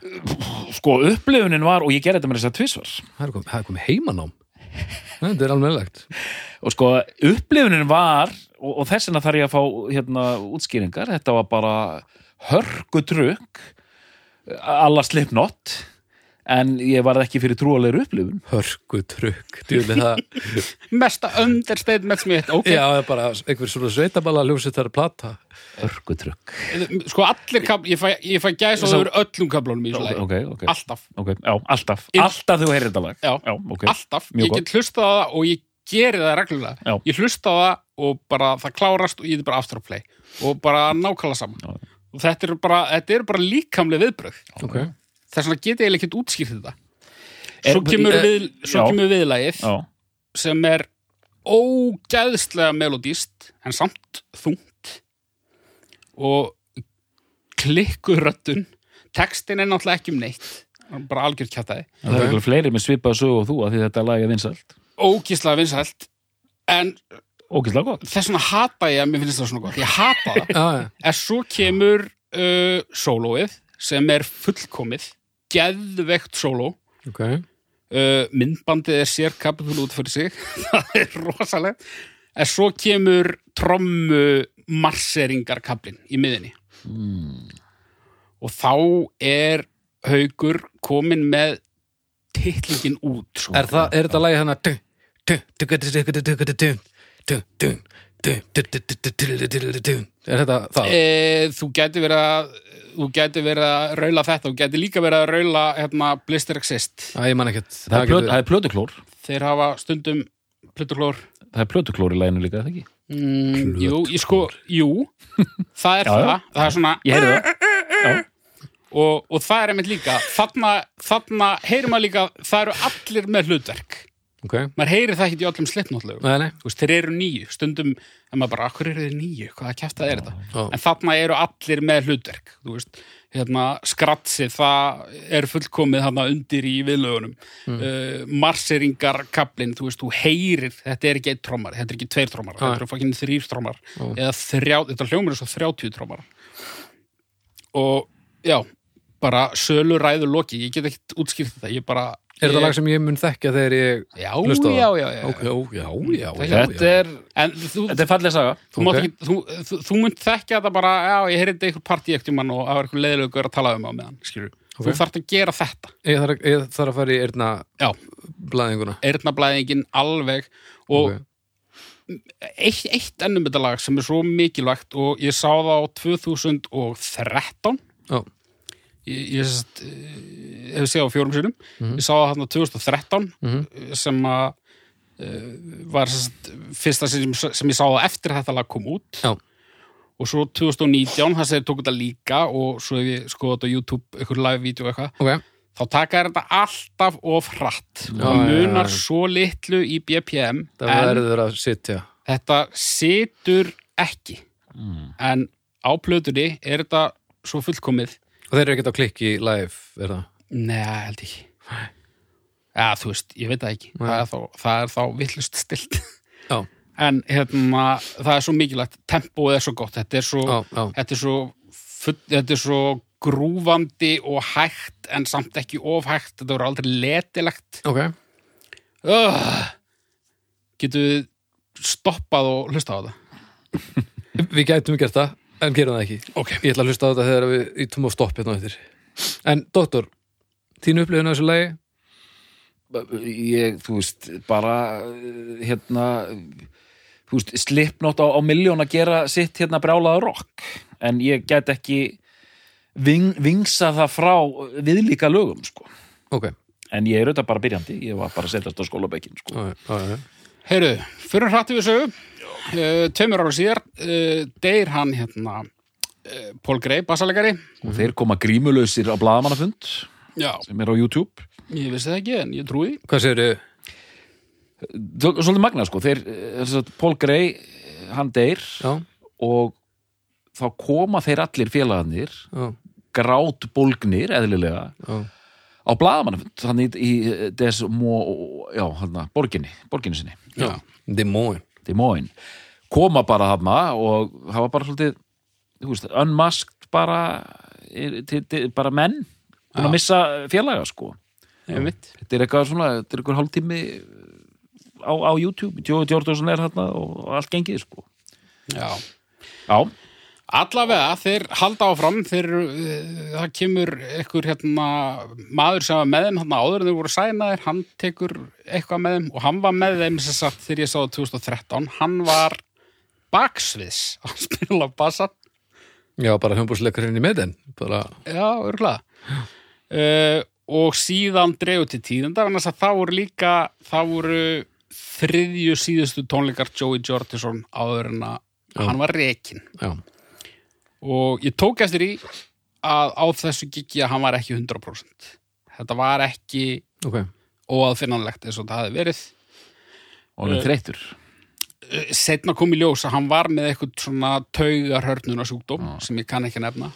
Sko, upplifunin var, og ég gerði þetta með þess að tvisvar. það er komið, það er komið heimanám þetta er alveg lagt Og sko, upplifunin var, og, og þess vegna þarf ég að fá hérna útskýringar, þetta var bara hörgutrukk, alla slipnott, en ég var ekki fyrir trúalegur upplifun. hörku trukk, djúli það Mesta understatement sem ég veit, ok, já, það er bara einhver svona sveitaballa ljósittar plata Hörgutrukk. sko allir kab, ég fæ, ég fæ gæs og Svo- þau eru öllum kablunum í þessu lagi. Ok, ok. Alltaf, Ok, já, alltaf. Inn- Alltaf þú heyrir þetta lag. já. Já, ok. alltaf, Mjög ég get hlustað á það og ég geri það reglulega Já. ég hlusta á það og bara það klárast og ég er bara aftur að play og bara nákvæmlega saman Já. og þetta eru bara, þetta eru bara líkamlega viðbröð ok, þess vegna get ég eiginlega ekkert útskýrt þetta. Svo kemur, eh, við, svo kemur viðlagið Já, sem er ógæðslega melodíst en samt þungt og klikkur röddun textin er náttúrulega ekki um neitt bara algjört kjátaði Það er okay. fleiri með svipað sögu og þú að því þetta lag er vinsælt. Ógíslega vinsælt en Ógislega gott. þess vegna hata ég að mér finnst það svona gott. Ég hata það, Já, já, en svo kemur uh, sólóið sem er fullkomið geðveikt sóló ok uh, myndbandið er sér kapitul út fyrir sig það er rosalegt en svo kemur trommu marseringarkablin í miðinni og þá er haugur komin með titlingin út sko. Er, það, er þetta lagi hana Er þetta það? e, þú gæti verið að þú gæti verið að raula þetta þú gæti líka verið að raula hérna, Blister Exist. Æ, ég man ekkert. Það er, plöt, það er plötuklór. Þeir hafa stundum plutuklór Það er plötuklór í læginu líka, er það ekki? mm, jú, ég sko, jú. Það er Já, já. það, það er svona Ég heyrði það. Og, og það er einmitt líka. Þarna, þarna heyrir maður líka það eru allir með hlutverk Ok, maður heyrir það ekki í öllum veist, þeir eru nýju, stundum en maður bara, akkur eru þeir nýju, hvaða kæftað er þetta? Já. en þarna eru allir með hlutverk hérna, skratsi það er fullkomið þarna undir í viðlögunum. Mm. uh, marseringarkablin, þú veist, þú heyrir þetta er ekki eitt trommar, þetta er ekki tveir trommar Já. þetta eru fokkin þrýr Já. eða þrjá, þetta hljómur er svo þrjátjú trommar og já bara sölu ræður loki, ég get ekkert útskýrt þetta, ég bara Er þetta lag sem ég mun þekkja þegar ég já, hlusta á það? já, já, já, Ok, já, já, já, Þetta er, en þú, þetta er falleg saga þú, mátt Ok. ekki, þú, þú, þú munt þekkja þetta bara, já, ég heyrði ykkur partí ekkert mann og það var eitthvað leiðilegur að tala um á meðan, skilur. Ok. Þú þarft að gera þetta. Ég þarf, að- ég þarf að fara í eirna Já, blæðinguna eyrnablæðingin alveg og Ok. eitt, eitt ennum þetta lag sem er svo mikilvægt og ég sá það á 2013 Já, ég, ég eh, hef séð á fjórum sinum Mhm. ég sá það hann á 2013 Mhm. sem að uh, var sest, fyrsta sem, sem ég sá það eftir þetta lag kom út. Já, og svo 2019, það segir tók þetta líka og svo ef ég skoða þetta á YouTube eitthvað live-vídeó eitthvað, ok. Þá taka þetta alltaf of hratt. Já, og munar já. svo litlu í BPM Það en verður að sitja. þetta situr ekki. En á plötunni er þetta svo fullkomið Og þeir eru ekkert á klikki live, er það? Nei, held ekki. Já, þú veist, ég veit það ekki. Nei. það er þá, það er þá villust stilt Já, en hérna, það er svo mikilvægt. Tempóið er svo gott, þetta er svo já, já, þetta er svo, full, þetta er svo grúfandi og hægt en samt ekki ofhægt, þetta voru aldrei letilegt. Ok. Uh, getur við stoppað og hlusta á þetta? Við gætum gert það, en gerum það ekki. Ok, Ég ætla að hlusta á þetta þegar við ítum á stopp hérna á eftir. En, doktor, þín upplifun á þessu lagi? Ég, þú veist, bara uh, hérna þú veist, slipnótt á, á miljón að gera sitt hérna brjálaða rock. En ég get ekki ving, vingsa það frá viðlíka lögum, sko. Ok, en ég er auðvitað bara byrjandi, ég var bara að setjast á skólabekkin, sko. Já, já, já. heyrðu, fyrir hrætti við sögu uh, tveimur ára síðar uh, deyr hann hérna uh, Paul Gray, bassalegari. Og þeir koma grímulausir á blaðamannafund já, sem er á YouTube. Ég vissi það ekki en ég trúi Hvað segirðu? Svo- svolítið magnað, sko. Þeir, eh, Gray, eh, hann deyr Já, og þá koma þeir allir félagarnir já, grát bólgnir, eðlilega já. á blaðamannafund, þannig í, í Des Mo, já, hann borginni, borginni sinni, já, Demóin Des Moines koma bara þarna og hafa bara svolítið, veist, unmasked bara bara menn búin að missa félaga, sko. Þetta er eitthvað svona, þetta er eitthvað hálftími á, á YouTube, Jói Jórdarsson er þarna og allt gengið, sko. Já. Já, Allavega, þeir halda áfram þeir, uh, það kemur einhver hérna, maður sem var með þeim hérna, áður en þeir voru sænaðir, hann tekur eitthvað með þeim og hann var með þeim sem sagt þegar ég sá það 2013, hann var baksviðs að spila bassan, Já, bara hljómbúsleikurinn í meðin bara, já, örgulega uh, og síðan dregur til tíðenda, þannig að það voru líka það voru þriðju síðustu tónleikar Joey Jordison áður en að hann var rekin já, og ég tók eftir í að á þessu gigi að hann var ekki 100% þetta var ekki ok óaðfinnanlegt eins og það hefði verið og hann er þreytur setna kom í ljós að hann var með eitthvað svona taugarhörnuna sjúkdóm sem ég kann ekki nefna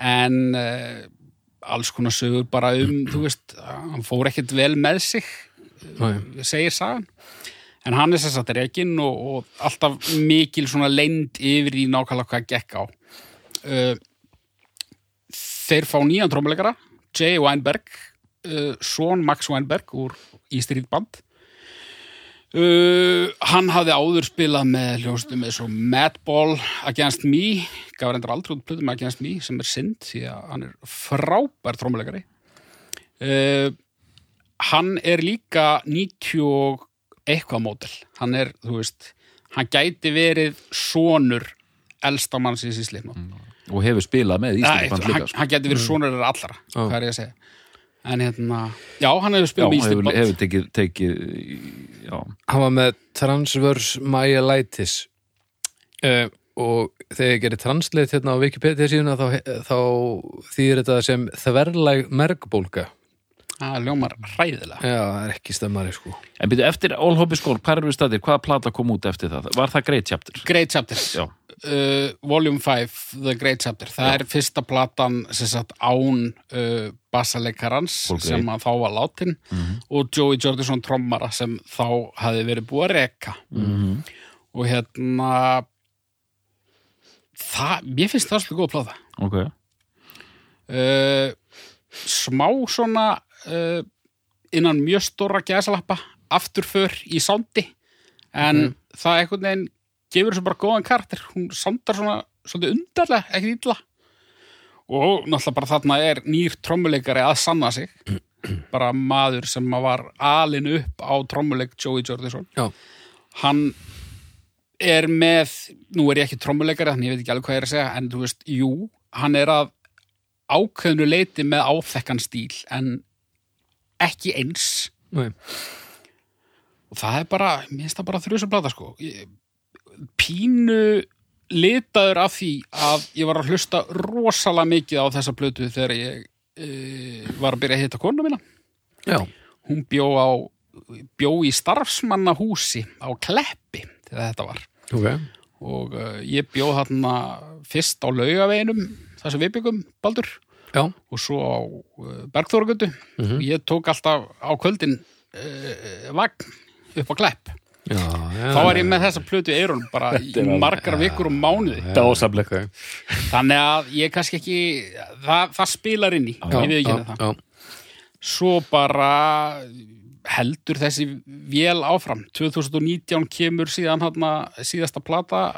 en uh, alls konar sögur bara um, þú veist, hann fór ekkert vel með sig, Nei. segir sagan. En hann er að reygin og, og alltaf mikil svona leynd yfir í nákvæmlega hvað gekk á. Uh, þeir fá nýjan trómuleikara, Jay Weinberg, uh, son Max Weinberg úr Street Band. Uh, hann hafði áður spilað með hljómsveitum eins og Madball Against Me, gaf reyndar aldrei út plöðum Against Me sem er synd því að hann er frábær trómuleikari uh, hann er líka 90 og eitthvað mótel hann er, þú veist, hann gæti verið sonur elsta mannsins í slipnum og hefur spilað með hann, líka sko. hann gæti verið sonur þeirra allra Já. hvað er ég að segja. En hérna, já, hann hefur spilað með hefur, Íslandband hefur tekið, tekið já, hann var með transverse myelitis. Uh, og þegar ég gerir translate hérna á Wikipedia síðuna þá, þá þýðir þetta sem þverlæg mergbólga. Það ljómar hræðilega. Já, það er ekki stemmari sko. En byrju eftir All Hobby Skól, hvað eru við staðir, hvaða plata kom út eftir það, var það Great Chapter Great Chapter já, uh, Volume 5, The Great Chapter. Það er fyrsta platan sem sagt án uh, bassalekarans Paul Gray. sem að þá var látin. Og Joey Jordison trommara sem þá hafi verið búið að reka. Mhm. og hérna það, mér finnst það svolítið góð plata. Ok. Uh, smá svona uh, innan mjög stóra gæsalappa afturför í sándi en það einhvern veginn gefur þessu bara góðan karakter. Hún sándar svona svolítið undarlega, ekki illa. Og náttúrulega bara þarna er nýr trommuleikari að sanna sig. Bara maður sem var alin upp á trommuleik Joey Jordison. Já, hann er með, nú er ég ekki trommuleikari þannig ég veit ekki alveg hvað ég er að segja en þú veist, jú, hann er að ákveðnu leiti með áþekkan stíl en ekki eins. Nei, og það er bara, mér finnst það bara þrjusum plata sko. Ég, pínu litaður af því að ég var að hlusta rosalega mikið á þessa plötu þegar ég e, var að byrja að hitta konu mína. Já, hún bjó á bjó í starfsmannahúsi á Kleppi þegar þetta var. Ok. Og uh, ég bjó þarna fyrst á laugaveginum þar sem við byggum Baldur. Já, og svo á uh, Bergþóragötu. Mhm. ég tók alltaf á kvöldin uh, vagn upp á Klepp já, já þá var ég með þessa plötu í eyrun bara í margar vikur og mánuði. Dásamlega þannig að ég kannski ekki það, það spilar inn í, já, ég við ekki já, það. já, svo bara heldur þessi vél áfram. 2019 kemur síðan hana, síðasta plata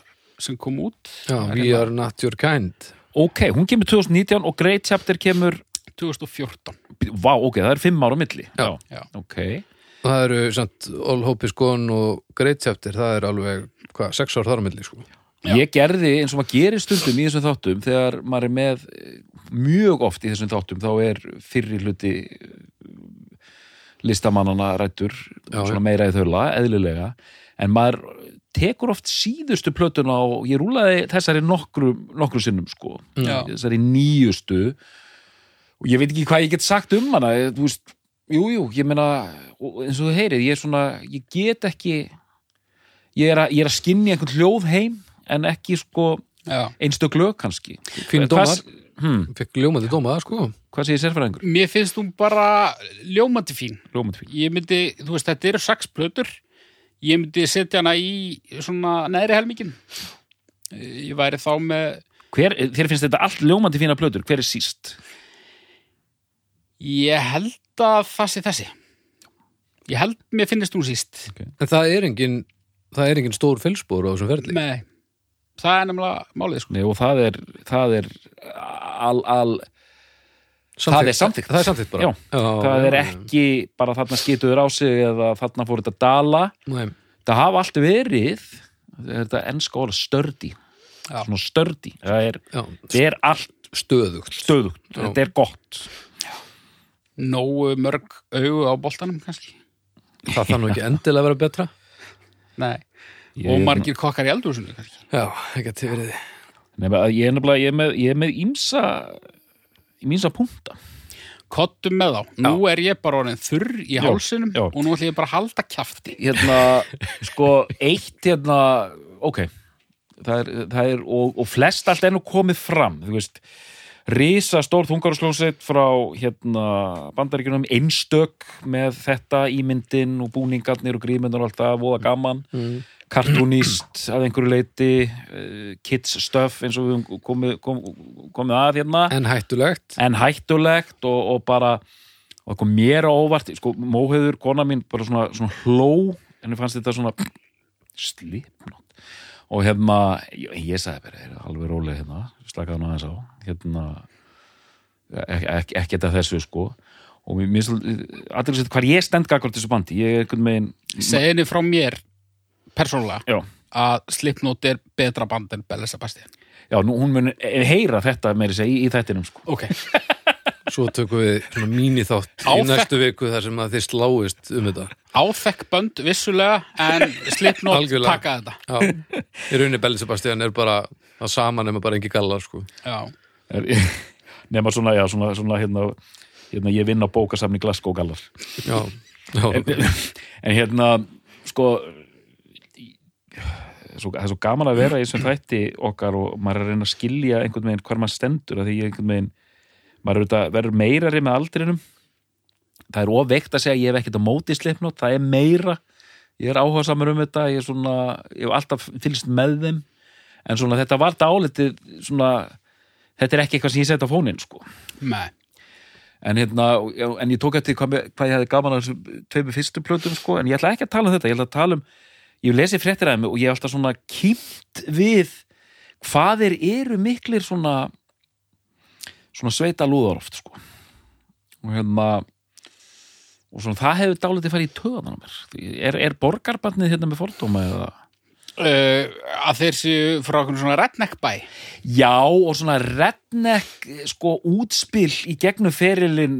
sem kom út. Já, we are not your kind. Ok, hún kemur 2019 og Great Chapter kemur 2014 vá, ok, það er fimm ára á milli. Já. Já. ok, það eru samt All Hope is Gone og Great Chapter, það er alveg hvað, sex ár þar á milli sko. Já. ég gerði eins og maður gerir stundum í þessum þáttum þegar maður er með eh, mjög oft í þessum þáttum þá er fyrri hluti eh, listamannana rættur Já, svona meira í þaula, eðlilega. En maður tekur oft síðustu plötuna og ég rúlaði þessari nokkru, nokkru sinnum sko. Já. þessari nýjustu. Og ég veit ekki hvað ég get sagt um hana þú veist, jú, jú, ég meina og eins og þú heyrið, ég er svona ég get ekki ég er að, ég er að skinni einhvern hljóð heim en ekki sko einstök lög kannski. Hvað- dómar. hmm, fekk ljómandi dóma það sko. Hvað segir sérfræðingur? mér finnst hún bara ljómandi fín. Ljómandi fín. Ég myndi, þú veist, þetta eru sex plötur ég myndi setja hana í svona neðri helmingin ég væri þá með Hver, þér finnst þetta allt ljómandi fína plötur, hver er síst? ég held að það sé þessi ég held mér finnist hún síst. En það er engin það er engin stór fylspor á þessum ferli. Nei, það er nefnilega málið sko. Nei, og það er, það er al, al, það er samþykkt. það er samþykkt bara. Já, það er ekki bara þarna skituður á sig eða þarna fór þetta dala. Nei, það hafa allt verið þetta ennska orða stördi Já. svona stördi það er, já, það er allt stöðugt. stöðugt, Já. þetta er gott. Nógu mörg augu á boltanum kannski það þarf nú ekki endilega að vera betra. Nei, Ég- og margir kokkar í eldhúsinu kannski. Já, ekki að til verið Nefna, ég er nefnilega, ég er með, ég er með ímsa ímsa punkta Kottum með þá, nú er ég bara orðin þurr í Já, hálsinum já. og nú ætlum ég bara að halda kjafti. Hérna, sko, eitt hérna, ok. Það er, það er og, og flest allt er nú komið fram þú veist, risa stór þungarúslónsett frá hérna bandaríkjunum einstök með þetta ímyndin og búningarnir og grímyndur og allt það, voða gaman. Mm. kartúnist að einhverju leiti uh, kids stuff eins og við komið, kom, komið að hérna. En hættulegt. En hættulegt og, og bara og það kom mér á óvart sko, móheður, kona mín, bara svona, svona hló henni fannst þetta svona slipnótt og hérna, ég, ég sagði bara, er alveg róleg hérna, slakaði hann aðeins á hérna ekki, ekki, ekki þetta þessu sko. Og mér finnst allir sér hvað ég stend gagvart þessu bandi, ég er einhvern veginn Seginni frá mér persónulega já, að Slipknot er betra band en Belle Sebastian. Já, nú, hún mun heyra þetta meiri segja í, í þættinum sko. Ok, svo tökum við svona míní þátt í næstu viku þar sem að þið sláist um þetta. Áþekk bönd vissulega en Slipknot Algjörlega. taka þetta. Já, í rauninni Belli Sebastian er bara að saman nema bara engi gallar sko. Já, er, nema svona, já, svona, svona hérna, hérna ég vinn á bókasamni Glasgow Gallar. Já, já, en, en hérna sko það er svo gaman að vera í þessum þætti okkar og maður er að reyna að skilja einhvern veginn hvar maður stendur að því einhvern veginn maður er verður meirari með aldrinum. Það er ofveikt að segja ég hef ekkert á móti slipnót, það er meira. Ég er áhuga samar um þetta ég, er svona, ég hef alltaf fylgst með þeim. En svona þetta var dálítið svona, þetta er ekki eitthvað sem ég setja á fóninn sko. Með en, hérna, en ég tók eftir hvað, hvað ég hefði gaman að tveimur fyrstu plötum sko, en ég ætla ekki að tala um þetta, ég ætla að tala um ég hef lesið fréttir að mig og ég hef alltaf svona kýmt við hvað þeir eru miklir svona svona sveita lúðar oft sko. Og hérna og svona það hefur dálítið farið í töðan á mér. Er, er borgarbarnið hérna með fordóma eða? Uh, að þeir séu frá svona redneck bæ? Já, og svona redneck sko útspil í gegnum ferilinn.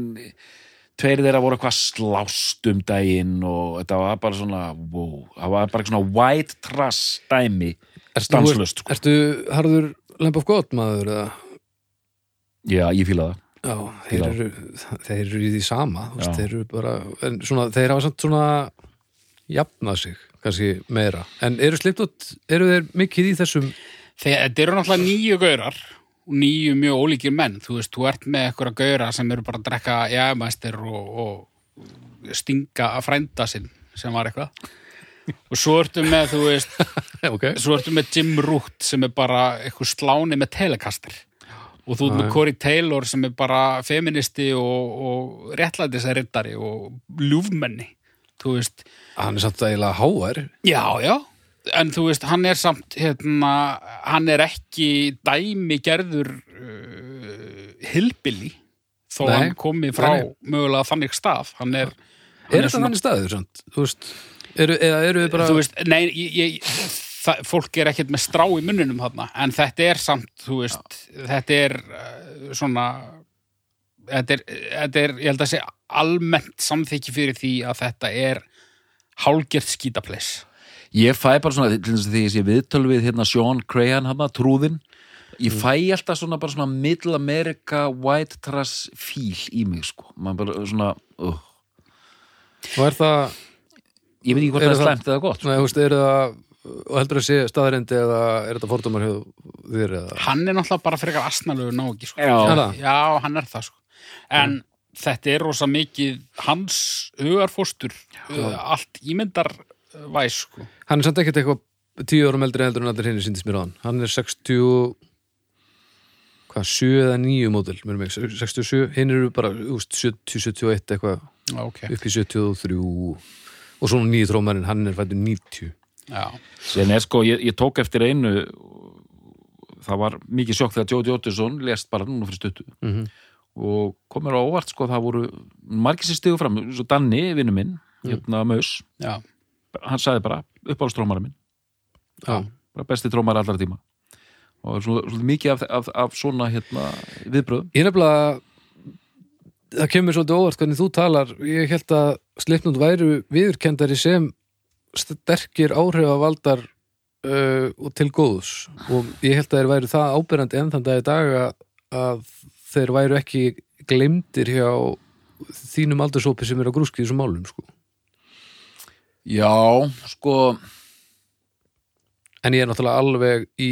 Tveir þeirra voru eitthvað slást um daginn og þetta var bara svona wow, það var bara svona white trash dæmi stanslust sko. Ertu harður lemp of god maður eða? Já, ég fíla það. Já, þeir eru, þeir eru í því sama þú veist, þeir eru bara, en svona, þeir hafa samt svona jafnað sig, kannski meira. En eru sliptótt, eru þeir mikið í þessum? Þetta eru náttúrulega nýju gaurar og nýju mjög ólíkir menn. Þú veist, þú ert með eitthvað gaura sem eru bara að drekka jæmæstir og, og stinga að frænda sinn sem var eitthvað. Og svo ertu með, þú veist ok, svo ertu með Jim Root sem er bara eitthvað sláni með telekastir. Og þú ert með. Corey Taylor sem er bara feministi og, og réttlætisarittari og ljúfmenni þú veist, hann er samt eiginlega háar. Já, já. En þú veist, hann er samt hérna, hann er ekki dæmi gerður uh, hilbili þó Nei, hann komi frá nei, mögulega þannig stað. Hann er, hann er þetta þannig staður, samt, þú veist eru, eða eru þið bara þú veist, nei, ég, ég, það, fólk er ekkert með strá í munninum þarna, en þetta er samt, þú veist, þetta er uh, svona þetta er, þetta er, ég held að sé almennt samþykki fyrir því að þetta er hálgert skítapleis Ég fæ bara svona, til þess að því ég sé viðtöl við hérna Sean Crahan hana, trúðin ég fæ alltaf svona bara svona Middle America white trash fíl í mig sko, maður bara svona uh. og er það, ég veit ekki hvort Er það er slæmt eða gott sko. nei, þú veist, eru það og heldur að sé staðarendi eða er þetta fordómar þér eða hann er náttúrulega bara frekar astnalegu ná ekki, sko. Er já, hann er það, sko en þetta er rosa mikið hans hugarfóstur uh, allt ímyndar uh, væs, sko. Hann er samt ekkert eitthvað tíu árum eldri heldur en allir hinn síndist mér á hann hann er 60 hvað, 7 eða 9 mótil mér mig, 67, hinn eru bara úst, 70, 71 eitthvað. Ok, upp í 73 og svona nýju trómarinn, hann er fættur 90 já. Sen er sko, ég, ég tók eftir einu það var mikið sjokk þegar Jóti Jóttisson lest bara núna fyrir stuttu. Mm -hmm. Og komur á óvart sko, það voru margir sem stigu fram, svo Danni, vinnu minn hérna Maus, Já, hann sagði bara uppáhaldstrómara minn, já, bara besti trómara allra tíma. Og svo, svo mikið af, af, af svona hérna viðbröðum ég nefnilega það kemur svolítið óvart hvernig þú talar. Ég held að Slipnund væru viðurkendari sem sterkir áhrifavaldar uh, og til góðs. Og ég held að þeir væru það ábyrjandi enn þann dag í dag að þeir væru ekki glemdir hjá þínum aldursópi sem er á grúski í þessum málum sko. Já, sko en ég er náttúrulega alveg í,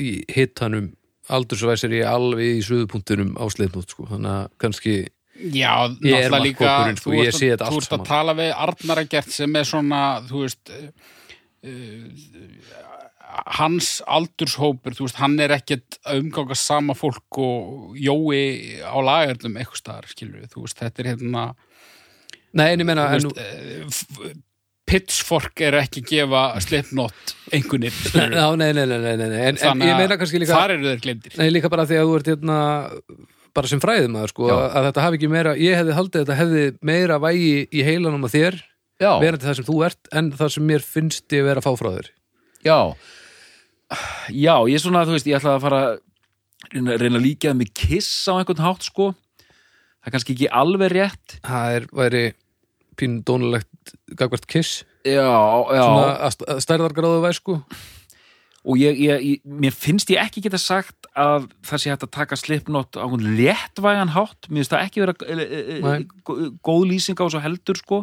í hitanum aldursvæsir ég alveg í suðupunktunum á sleipnót sko. þannig að kannski Já, Ég er náttúrulega líka markhópurinn, sko, þú ég að- sé þetta Þú allt ert að saman. tala við Arnar Egert sem er svona, þú veist uh, hans aldurshópur, þú veist, hann er ekkert að umganga sama fólk og jói á lagarnum eitthvað staðar, skilur við, þú veist, þetta er hérna Nei, en ég en, veist, eh, Pitchfork er ekki að gefa Slipknot einhvernir. Já, nei, nei, nei, nei, nei. En, en ég að meina kannski líka þar eru þeir glemdir Nei, líka bara því að þú ert hérna bara sem fræðum sko, Já. að þetta hafi ekki meira, ég hefði haldið að þetta hefði meira vægi í heilanum að þér verandi það sem þú ert en það sem mér finnst ég vera að fá frá þér já Já, ég er svona, þú veist, ég ætla að fara að reyna, reyna að líka það með kiss á einhvern hátt, sko. Það er kannski ekki alveg rétt. Það er, væri pín dónulegt gagvart kiss. Já, já. Svona að st- að stærðargráðu væri sko. Og ég, ég, ég, mér finnst ég ekki geta sagt að það sé hægt að taka slipnót á hún léttvægan hátt. Mér finnst það ekki vera e, e, e, Nei. gó- góð lýsing á þessu heldur sko.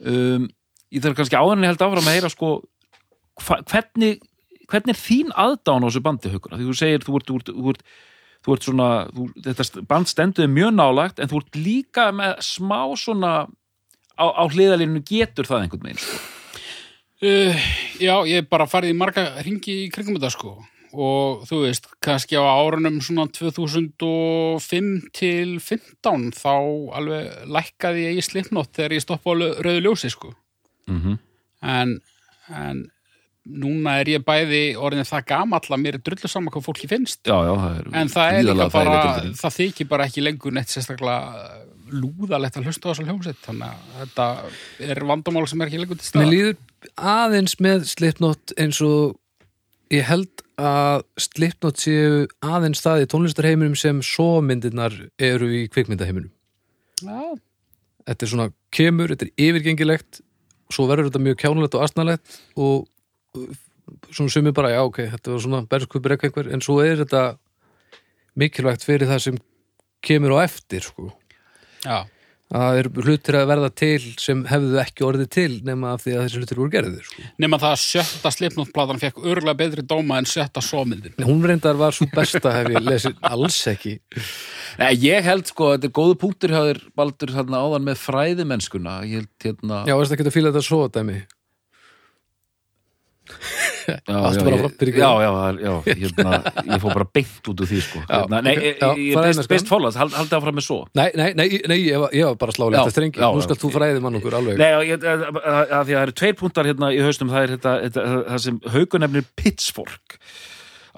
Um, ég þarf kannski áðurinn ég held áfram að heyra sko hva, hvernig, hvernig er þín aðdán á þessu bandi haukur? Því þú segir þú ert, þú ert, þú ert, þú ert svona þú, þetta band stendur þér mjög nálagt en þú ert líka með smá svona á, á hliðalínu getur það einhvern veginn sko. Uh, já, ég hef bara farið í marga ringi í kringum þetta sko. Og þú veist, kannski á árunum svona 2005 til 15 þá alveg lækkaði ég í slipnót þegar ég stoppa á rauðu ljósi sko. Mm en, en núna er ég bæði orðin það gamall að mér er drullu saman hvað fólki finnst. Já, já, það er en það er líka bara, það þykir bara ekki lengur neitt sérstaklega lúðalegt að hlusta á þessar hljómsett þannig að þetta er vandamál sem er ekki lengur til Mér staðar líður aðeins með Slipknot eins og ég held að Slipknot séu aðeins það í tónlistarheiminum sem svo myndirnar eru í kvikmyndaheiminum. Já, þetta er svona kemur, þetta er yfirgengilegt svo verður þetta mjög kjánulegt og astnalegt og uh, svona sumir bara, já ok, þetta var svona berskupur eitthvað einhver, en svo er þetta mikilvægt fyrir það sem kemur á eftir, sko. Já. Að það eru hlutir að verða til sem hefðu ekki orðið til nema af því að þessi hlutir voru gerðir, sko. Nema það að sjötta slipnóttplatan fekk örgulega betri dóma en sjötta sómyndin. Hún reyndar var svo besta hef ég lesið alls ekki. Nei, ég held sko, þetta er góðu punktur hjá þér Baldur þarna áðan með fræðimennskuna. Ég held hérna já, veist ekki að fíla þetta svo dæmi já, allt bara frá- fyrir já, já, já, hérna, ég fór bara beint út úr því sko. Hérna, Nei, ég, ég, best, best fólast, hald, haldið áfram með svo. Nei, nei, nei, nei ég, var, ég var bara slálegt Já, þetta strengi, nú skal þú fræði mann okkur alveg. Nei, ég, að, að, að því að það eru tveir punktar hérna í haustum, það er þetta, þetta, það sem haugunefnir pitchfork.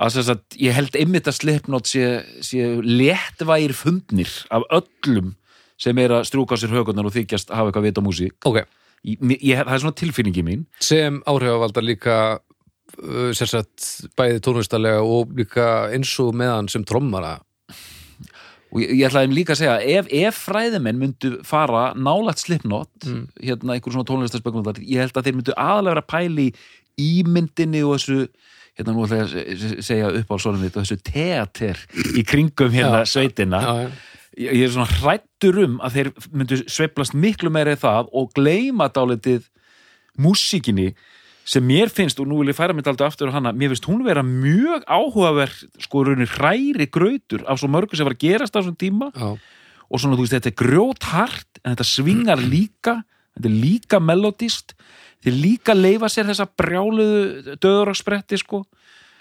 Að þess að ég held einmitt að Slipknot sé, sé léttvægir fundnir af öllum sem er að strúka sér haugunar og þykjast hafa eitthvað vit á músík. Ok, ég, ég, það er svona tilfinningi mín sem áhrifavaldar líka uh, sérsagt bæði tónlistarlega og líka eins og meðan sem trommara og ég, ég ætlaði líka að segja ef, ef fræðimenn myndu fara nálægt Slipknot, Mm. hérna einhver svona tónlistarspekulundar, ég held að þeir myndu aðalega vera pæli í ímyndinni og þessu hérna nú ætla ég að se- segja upp á svona þessu teater í kringum hérna Já. sveitina já, já. Ég, er svona hrættur um að þeir myndu sveiflast miklu meira í það og gleyma dálitið músíkinni sem mér finnst, og nú vil ég færa mitt aldrei aftur á hana, mér finnst hún vera mjög áhugaverð, sko raunir hræri grautur af svo mörgu sem var að gerast á þessum tíma já. og svona, þú veist, þetta er grjóthart en þetta svingar líka þetta er líka melodist þeir líka leifa sér þessa brjáluðu döðuragspretti, sko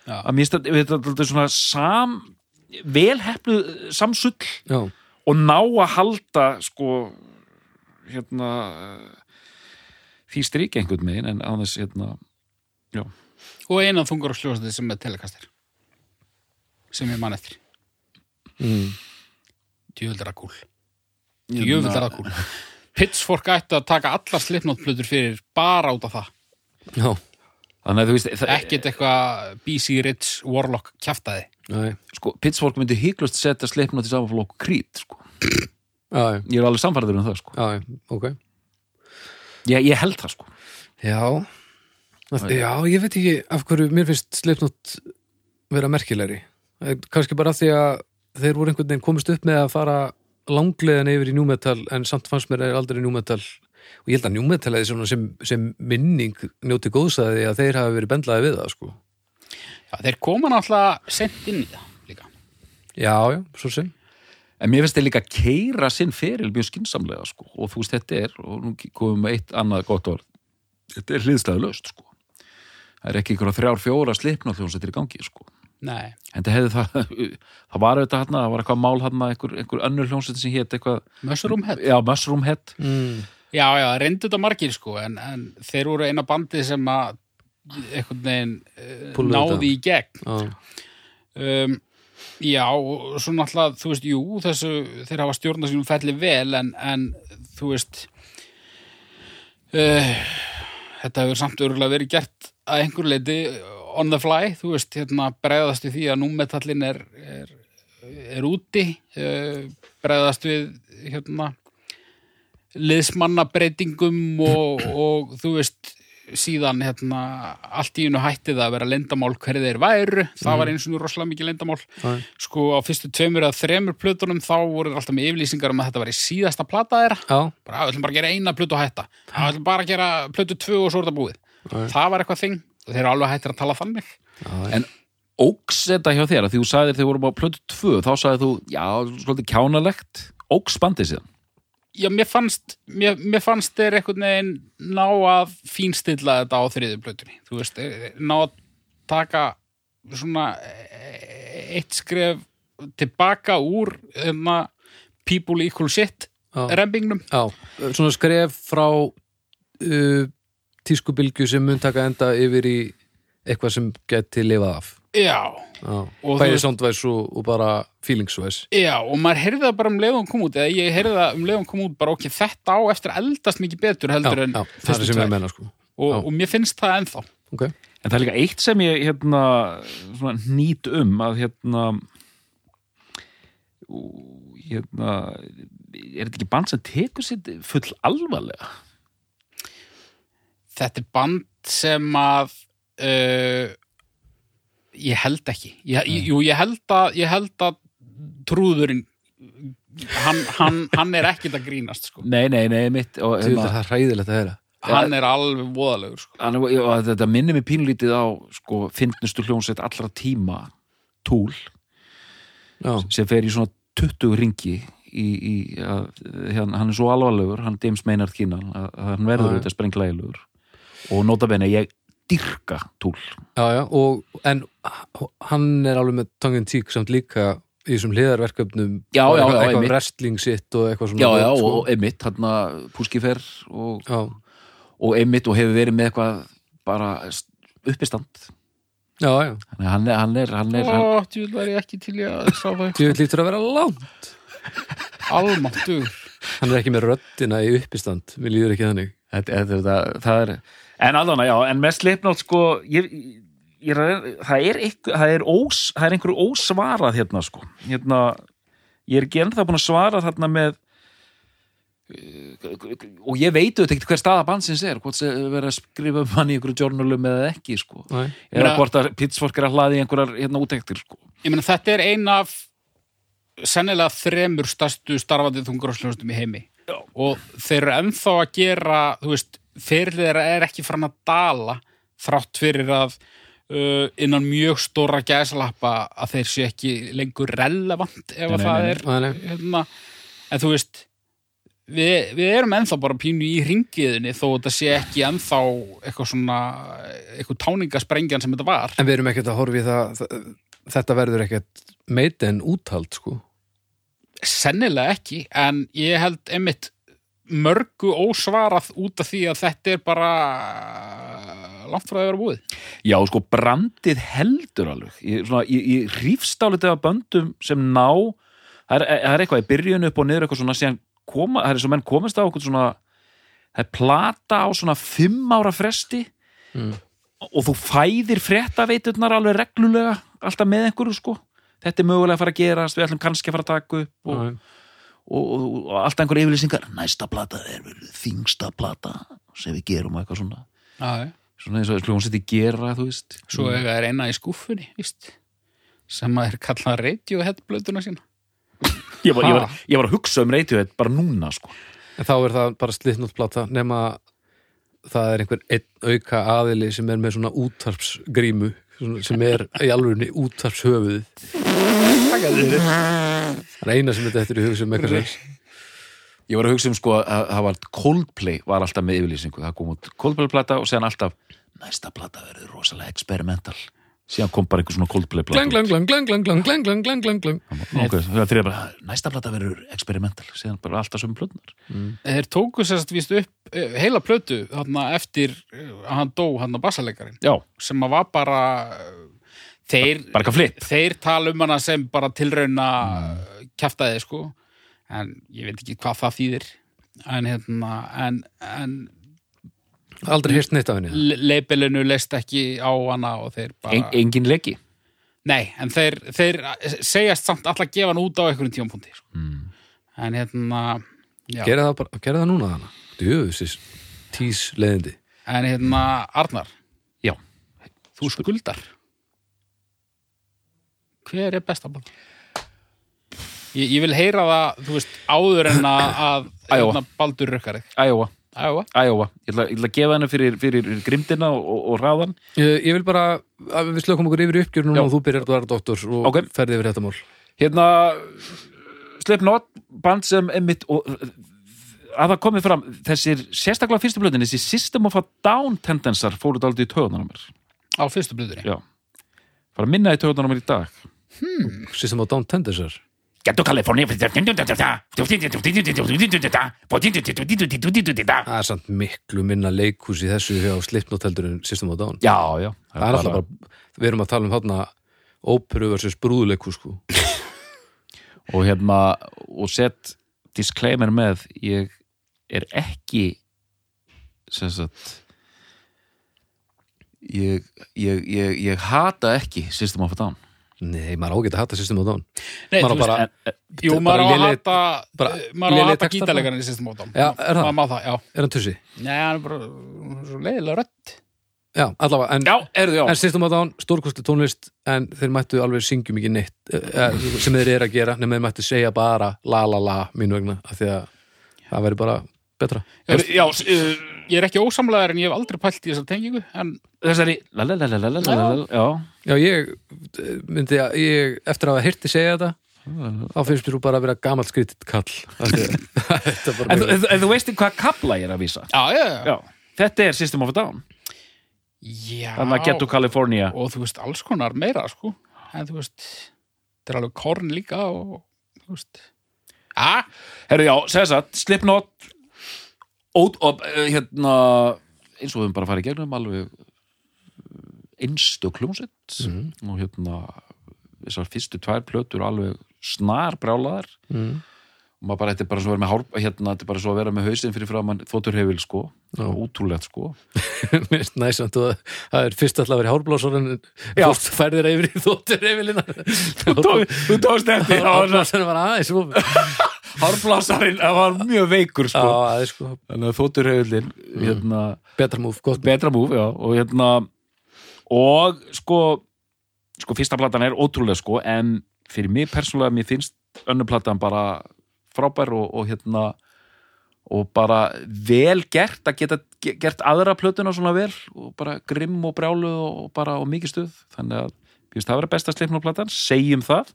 Já. að mér finnst þetta- þetta er svona sam velheflu samsull já. Og ná að halda sko hérna því strík einhvern megin en á þess hérna og einan þungur á sljóðsætti sem er telekastir sem ég man eftir Mm. er kúl djöfull er það kúl Pitchfork ætti að taka allar slipnóttplutur fyrir bara út af það já. þannig að þú veist það, ekkert eitthvað BC Rich Warlock Nei. Sko, Pitchfork myndi hygglust setja sleipnótt í samanflokk krít sko. ég er alveg samfærður um það sko. já, já, ok. Ég, ég held það sko. Já. Já, ég veit ekki af hverju mér finnst Slipknot vera merkilegri. Eh, kannski bara því að þeir voru einhvern veginn komist upp með að fara langleðan yfir í njúmetal en samt fannst mér aldrei njúmetal og ég held að njúmetal eða svona sem, sem minning njóti góðsæði að þeir hafa verið bendlaði við það sko Já, þeir koma náttúrulega sent inn í það Já, já, svo sem En mér finnst þeir líka keira sinn feril mjög skinsamlega, sko. Og þú veist, þetta er, og nú komum við eitt annað gott orð, þetta er hliðstæðu löst, sko. Það er ekki einhverja þrjár, fjóra slipna hljómsveitir í gangi, sko. Nei, En það hefði það, það var auðvitað hérna, það var eitthvað mál hérna, einhver, einhver önnur hljómsveit sem hétt eitthvað, Mushroom Head já, Mushroom Head. mm. Já, já, reyndu þetta margir sko en, en þeir voru eina bandið sem að einhvern veginn uh, náði í gegn. Um, Já, og svo náttúrulega, þú veist, jú, þessu, þeir hafa stjórna sínum felli vel en, en þú veist uh, þetta hefur samt örgulega verið gert að einhver leiti on the fly, þú veist, hérna bregðast við því að númetallin er, er, er úti uh, bregðast við hérna liðsmannabreitingum og, og þú veist síðan hérna allt í hennu hætti það að vera lendamál hverju þeir væru, það var eins og nú rosalega mikið lendamál já, sko á fyrstu tveimur eða þremur plötunum þá voru alltaf með yfirlýsingar um að þetta var í síðasta plata þeirra. Bara, við ætlum bara að gera eina plötu og hætta. Við ætlum bara að gera plötu tvö og svo er þetta búið. Já. það var eitthvað þing. Og þeir eru alveg hættir að tala þannig. Já, En óks þetta hjá þér, að því þú sagðir þegar vorum á plötu 2, þá sagðir þú, já, já, mér fannst mér, mér fannst þeir einhvern veginn ná að fínstilla þetta á þriðu plötunni. Þú veist, þeir ná að taka svona eh, eitt skref tilbaka úr hérna, people equal shit já, rembingnum. Já. Svona skref frá uh, tískubilgju sem mun taka enda yfir í eitthvað sem geti lifað af. Já, Já, Og þú bæði veist- soundvæs og, og bara feelingsvæs. Já, og maður heyrði það bara um leiðum kom út eða ég heyrði það um leiðum kom út bara ok, þetta á eftir að eldast mikið betur Já, heldur en já, það er sem ég menna sko. Og, já. og mér finnst það ennþá. Ok, En það er líka eitt sem ég hérna, svona, nýt um að hérna, hérna er þetta ekki band sem tekur sitt full alvarlega? Þetta er band sem að uh, ég held ekki. Ég, ég, Jú, ég held að ég held að trúðurinn hann, hann, hann er ekkit að grínast sko. Nei, nei, nei, mitt og, Þú hérna, það er hræðilegt að heyra. Hann er alveg voðalegur sko. hann, og, og þetta minnir mig pínlítið á sko, finnnustu hljónsveit allra tíma Túl Já, sem fer í svona 20 ringi í, í að, hann, hann er svo alvarlegur, hann James Maynard að, að hann verður auðvitað sprenglægilegur og nota bene ég dyrka Túl já, já og, En hann er alveg með tangin tík samt líka í þessum hliðarverkefnum Já, já, eitthvað, já, eitthvað wrestling sitt og eitthvað svona Já, já, sko. og einmitt hann púskifer og, já, og einmitt og hefur verið með eitthvað bara uppistand. Já, já. Að hann er, hann er, hann er Ó, djúvel var ég ekki til í að sá það. Þú lítur að vera langt. Almáttur Hann er ekki með röddina í uppistand Mér líður ekki þannig. Þetta, þetta, þetta, það er en allan já, en með slipnátt sko ég, ég, er- það er eitthvað, það er, ós, það er einhverju ósvarað hérna sko hérna, ég er ekki ennþá búin að svara þarna með eh, og ég veit auðvitað ekkert hver staða bandsins er hvort sem verið að skrifa um hann í einhverju journalum eða ekki sko Nei. eða Meina- hvort að Pittsburgh er að hlaði einhverjar hérna útektir sko Ég meina þetta er ein af sennilega þremur stærstu starfandi þungurásljónstum í heimi Já. og þeir eru ennþá að gera þú veist, fyrirlið þeirra er ekki fram að dala þrátt fyrir að uh, innan mjög stóra gæsalappa að þeir sé ekki lengur relevant ef Nei, að nei, það nei, er hérna, en þú veist við, við erum ennþá bara pínu í ringiðinni þó þetta sé ekki ennþá eitthvað svona eitthvað táningasprengjan sem þetta var. En við erum ekkert að horfa í það, það Þetta verður ekkert meiten úthald sko. Sennilega ekki, en ég held einmitt mörgu ósvarað út af því að þetta er bara langt frá að vera búið. Já, sko, brandið heldur alveg. Ég, ég rífst álítið af böndum sem ná, það er, það er eitthvað í byrjun upp og niður eitthvað svona, koma, það er svo menn komast á eitthvað svona, það er plata á svona fimm ára fresti Mm. og þú fæðir fréttaveiturnar alveg reglulega, alltaf með einhverju, sko. Þetta er mögulega að fara að gerast, við ætlum kannski að fara að taka upp og, Já, og, og, og alltaf einhverju yfirlýsingar. Næsta plata er þingsta plata sem við gerum eitthvað svona. Já, já. Svona eins og hljómsætti gera, þú veist. Svo eiga er eina í skúffunni, víst, sem að er kallað Radiohead blöðuna sína. ég var, ég, var, ég var að hugsa um Radiohead bara núna sko. En þá er það bara slitnótt plata nema það er einhver einn auka aðili sem er með svona útvarpsgrímu svona, sem er í alveg útvarpshöfuð það er eina sem þetta eftir í hug sem eitthvað Ég var að hugsa um sko að það var Coldplay var alltaf með yfirlýsingu, það kom út Coldplay-plata og séðan alltaf næsta plata verður rosalega experimental. Síðan kom bara einhver svona Coldplay-plata glang, glang, glang, glang, glang, glang, glang, glang, glang, glang, glang Ok, það þrjá bara, næsta plata verður experimental. Síðan bara alltaf sömu plötunar Þeir tóku sérst víst upp eh, heila plötu þarna eftir eh, að hann dó hann að bassaleikarin Já, sem að var bara þeir, bara eitthvað flip. þeir tala um hana sem bara tilrauna mm. kjaftaði sko. En ég veit ekki hvað það þýðir. En hérna en, en aldrei heyrst neitt af henni. le- leipilinu leist ekki á hana og þeir bara en, Engin leki? Nei, en þeir, þeir segjast samt alltaf að gefa hann út á einhverjum tímapunkti sko. mm. en hérna gera það, bara, gera það núna hana. Djöfusins tís leiðindi en hérna Arnar. Já, þú skuldar hver er besta band? Ég, ég vil heyra það, þú veist, áður en að, að Æjóa. hérna, Baldur rukkar þig. Æjóa, Æjóa. Æjóa Ég ætla, ég ætla að gefa henni fyrir, fyrir grimdina og, og, ráðan ég, ég vil bara við slökum okkur yfir í uppgjör núna Já. og þú byrjar að vera doktor og Ok. ferði yfir þetta mál Hérna Slipknot, band sem einmitt og að það komið fram þessir sérstaklega fyrstu blöðin þessi System of a Down tendensar fóru dálítið í töðunar á fyrstu blöðunni. Já, fara að minna í töðunar á mér í dag System of Down Tendensar Get to California það er samt miklu minna leikhús í þessu hjá en System of Down Já, já það er alltaf bara, við erum að tala um þarna óperu versus brúðuleikhús sko. og hérna og sett disclaimer með ég er ekki sem sagt ég, ég, ég, ég hata ekki System of a Down nei, maður ágætt að hata System of Down. Nei, maður á veist, bara, jú, maður á að hata, eh, maður á að hata gítarleikarinn í system átam. Já, er er hann tussi? Nei, hann er bara leiðilega rödd. Já, allavega, en, System of Down, stórkosti tónlist en þeir mættu alveg syngjum ekki neitt eh, sem þeir eru að gera, nema þeir mættu segja bara la la la mínu vegna af því að það væri bara betra. Já, ég er ekki ósamlegar en ég hef aldrei pælt í þessar tengingu en þessari já. já, ég myndi að ég, eftir að hafa hirti segja þetta þá finnst þú bara að vera gammal skrititt kall en þú veist hvað kalla ég er að vísa? Já, já, já. Þetta er System of a Down. Þannig að getu Kalifornia og þú veist alls konar meira sko. En þú veist, þetta er alveg korn líka og þú veist. Ah, herru já, segðs að Slipknot ót, og, uh, hérna eins og við höfum bara farið gegnum alveg einstu kljónsett og hérna þessar fyrstu tvær plötur alveg snar brjálaðar mm. og maður bara, þetta er bara svo að vera með hár, hérna, þetta er bara svo að vera með hausinn fyrir framann þótturhefil sko, Já. útrúlegt sko. Næsamt og það er fyrst alltaf að vera hárblásar en fórst færðir yfir í þóttir yfirlina þú tókst eftir Hárblásarinn var aðeins það var mjög veikur Já, sko aðeins sko. Þannig að þótturhefilin hérna, Betra múf, gott betra múf, já, og hérna og sko sko fyrsta platan er ótrúlega sko en fyrir mig persónulega, mér finnst önnur platan bara frábær og, og hérna og bara vel gert að geta ge- gert aðra plötuna svona vel og bara grimm og brjálu og bara og mikið stuð. Þannig að það vera besta sleipnum platan, segjum það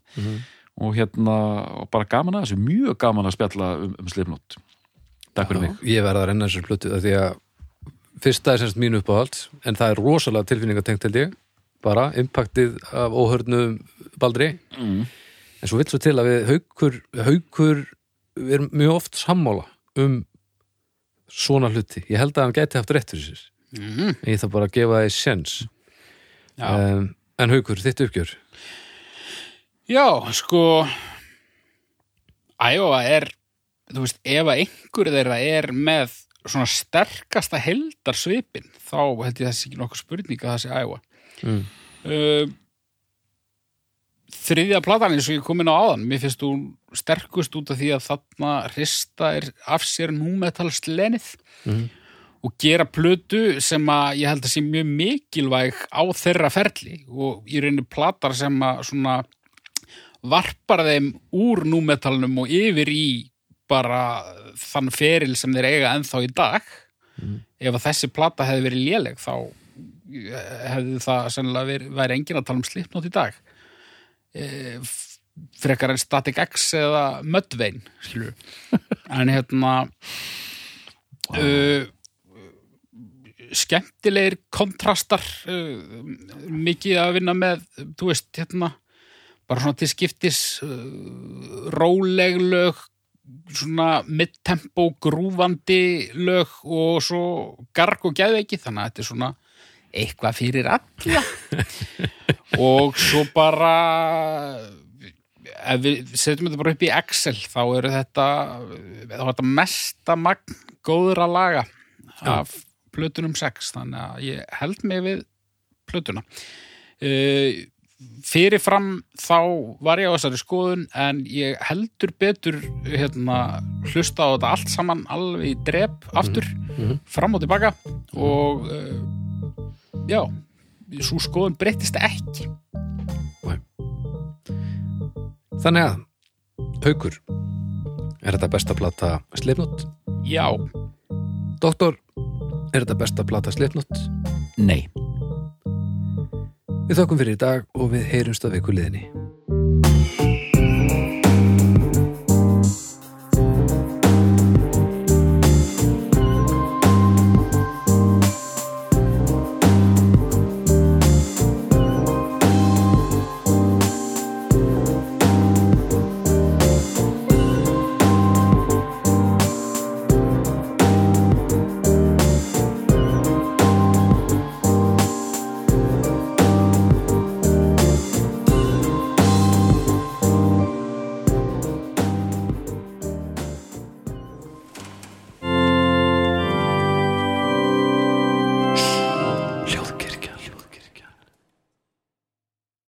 og hérna og bara gaman að þessu, mjög gaman að spjalla um, um sleipnót Takk fyrir mig. Ég verða að renna þessar plötu af því að fyrsta er semst mínu uppáhald en það er rosalega tilfinningatengt held ég. Bara, impaktið af óhörnum Baldri. Mm. en svo vill svo til að við haukur, haukur við erum mjög oft sammála um svona hluti. Ég held að hann gæti haft rétt fyrir sér. Mm, en ég þarf bara að gefa það í sens um, en haukur, þitt uppgjör Já, sko Æjóa er þú veist, ef að einhver þeirra er með svona sterkasta heldarsvipin, þá held ég þessi ekki nokkuð spurning að það sé Æjóa mm. uh, Þriðja platan eins og ég kom inn á áðan mér finnst hún sterkust út af því að þarna hrista er af sér númetalslenið Mhm. og gera plötu sem að ég held að sé mjög mikilvæg á þeirra ferli og í rauninni platar sem að svona varpar þeim úr númetalnum og yfir í bara þann feril sem þeir eiga ennþá í dag. Ef að þessi plata hefði verið léleg þá hefði það sennilega verið, væri enginn að tala um slipnót í dag. E, frekar en Static X eða Mudvayne en hérna uh, skemmtilegir kontrastar uh, mikið að vinna með þú veist, hérna bara svona til skiptis uh, róleg lög svona midtempo grúfandi lög og svo garg og geðveiki. Þannig að þetta er svona eitthvað fyrir alla. Og svo bara ef við setjum þetta bara upp í Excel þá eru þetta þá er þetta mesta magn góðra laga af plötunum 6 þannig að ég held mig við plötuna. Uh, fyrirfram þá var ég á þessari skoðun en ég heldur betur hérna, hlusta á þetta allt saman alveg í drep aftur Mhm. fram og tilbaka og uh, já, svo skoðun breyttist ekki Þannig að, haukur, er þetta besta plata Slipnot? já, Doktor, er þetta besta plata Slipnot? Nei Við þökkum fyrir í dag og við heyrumst að viku liðinni.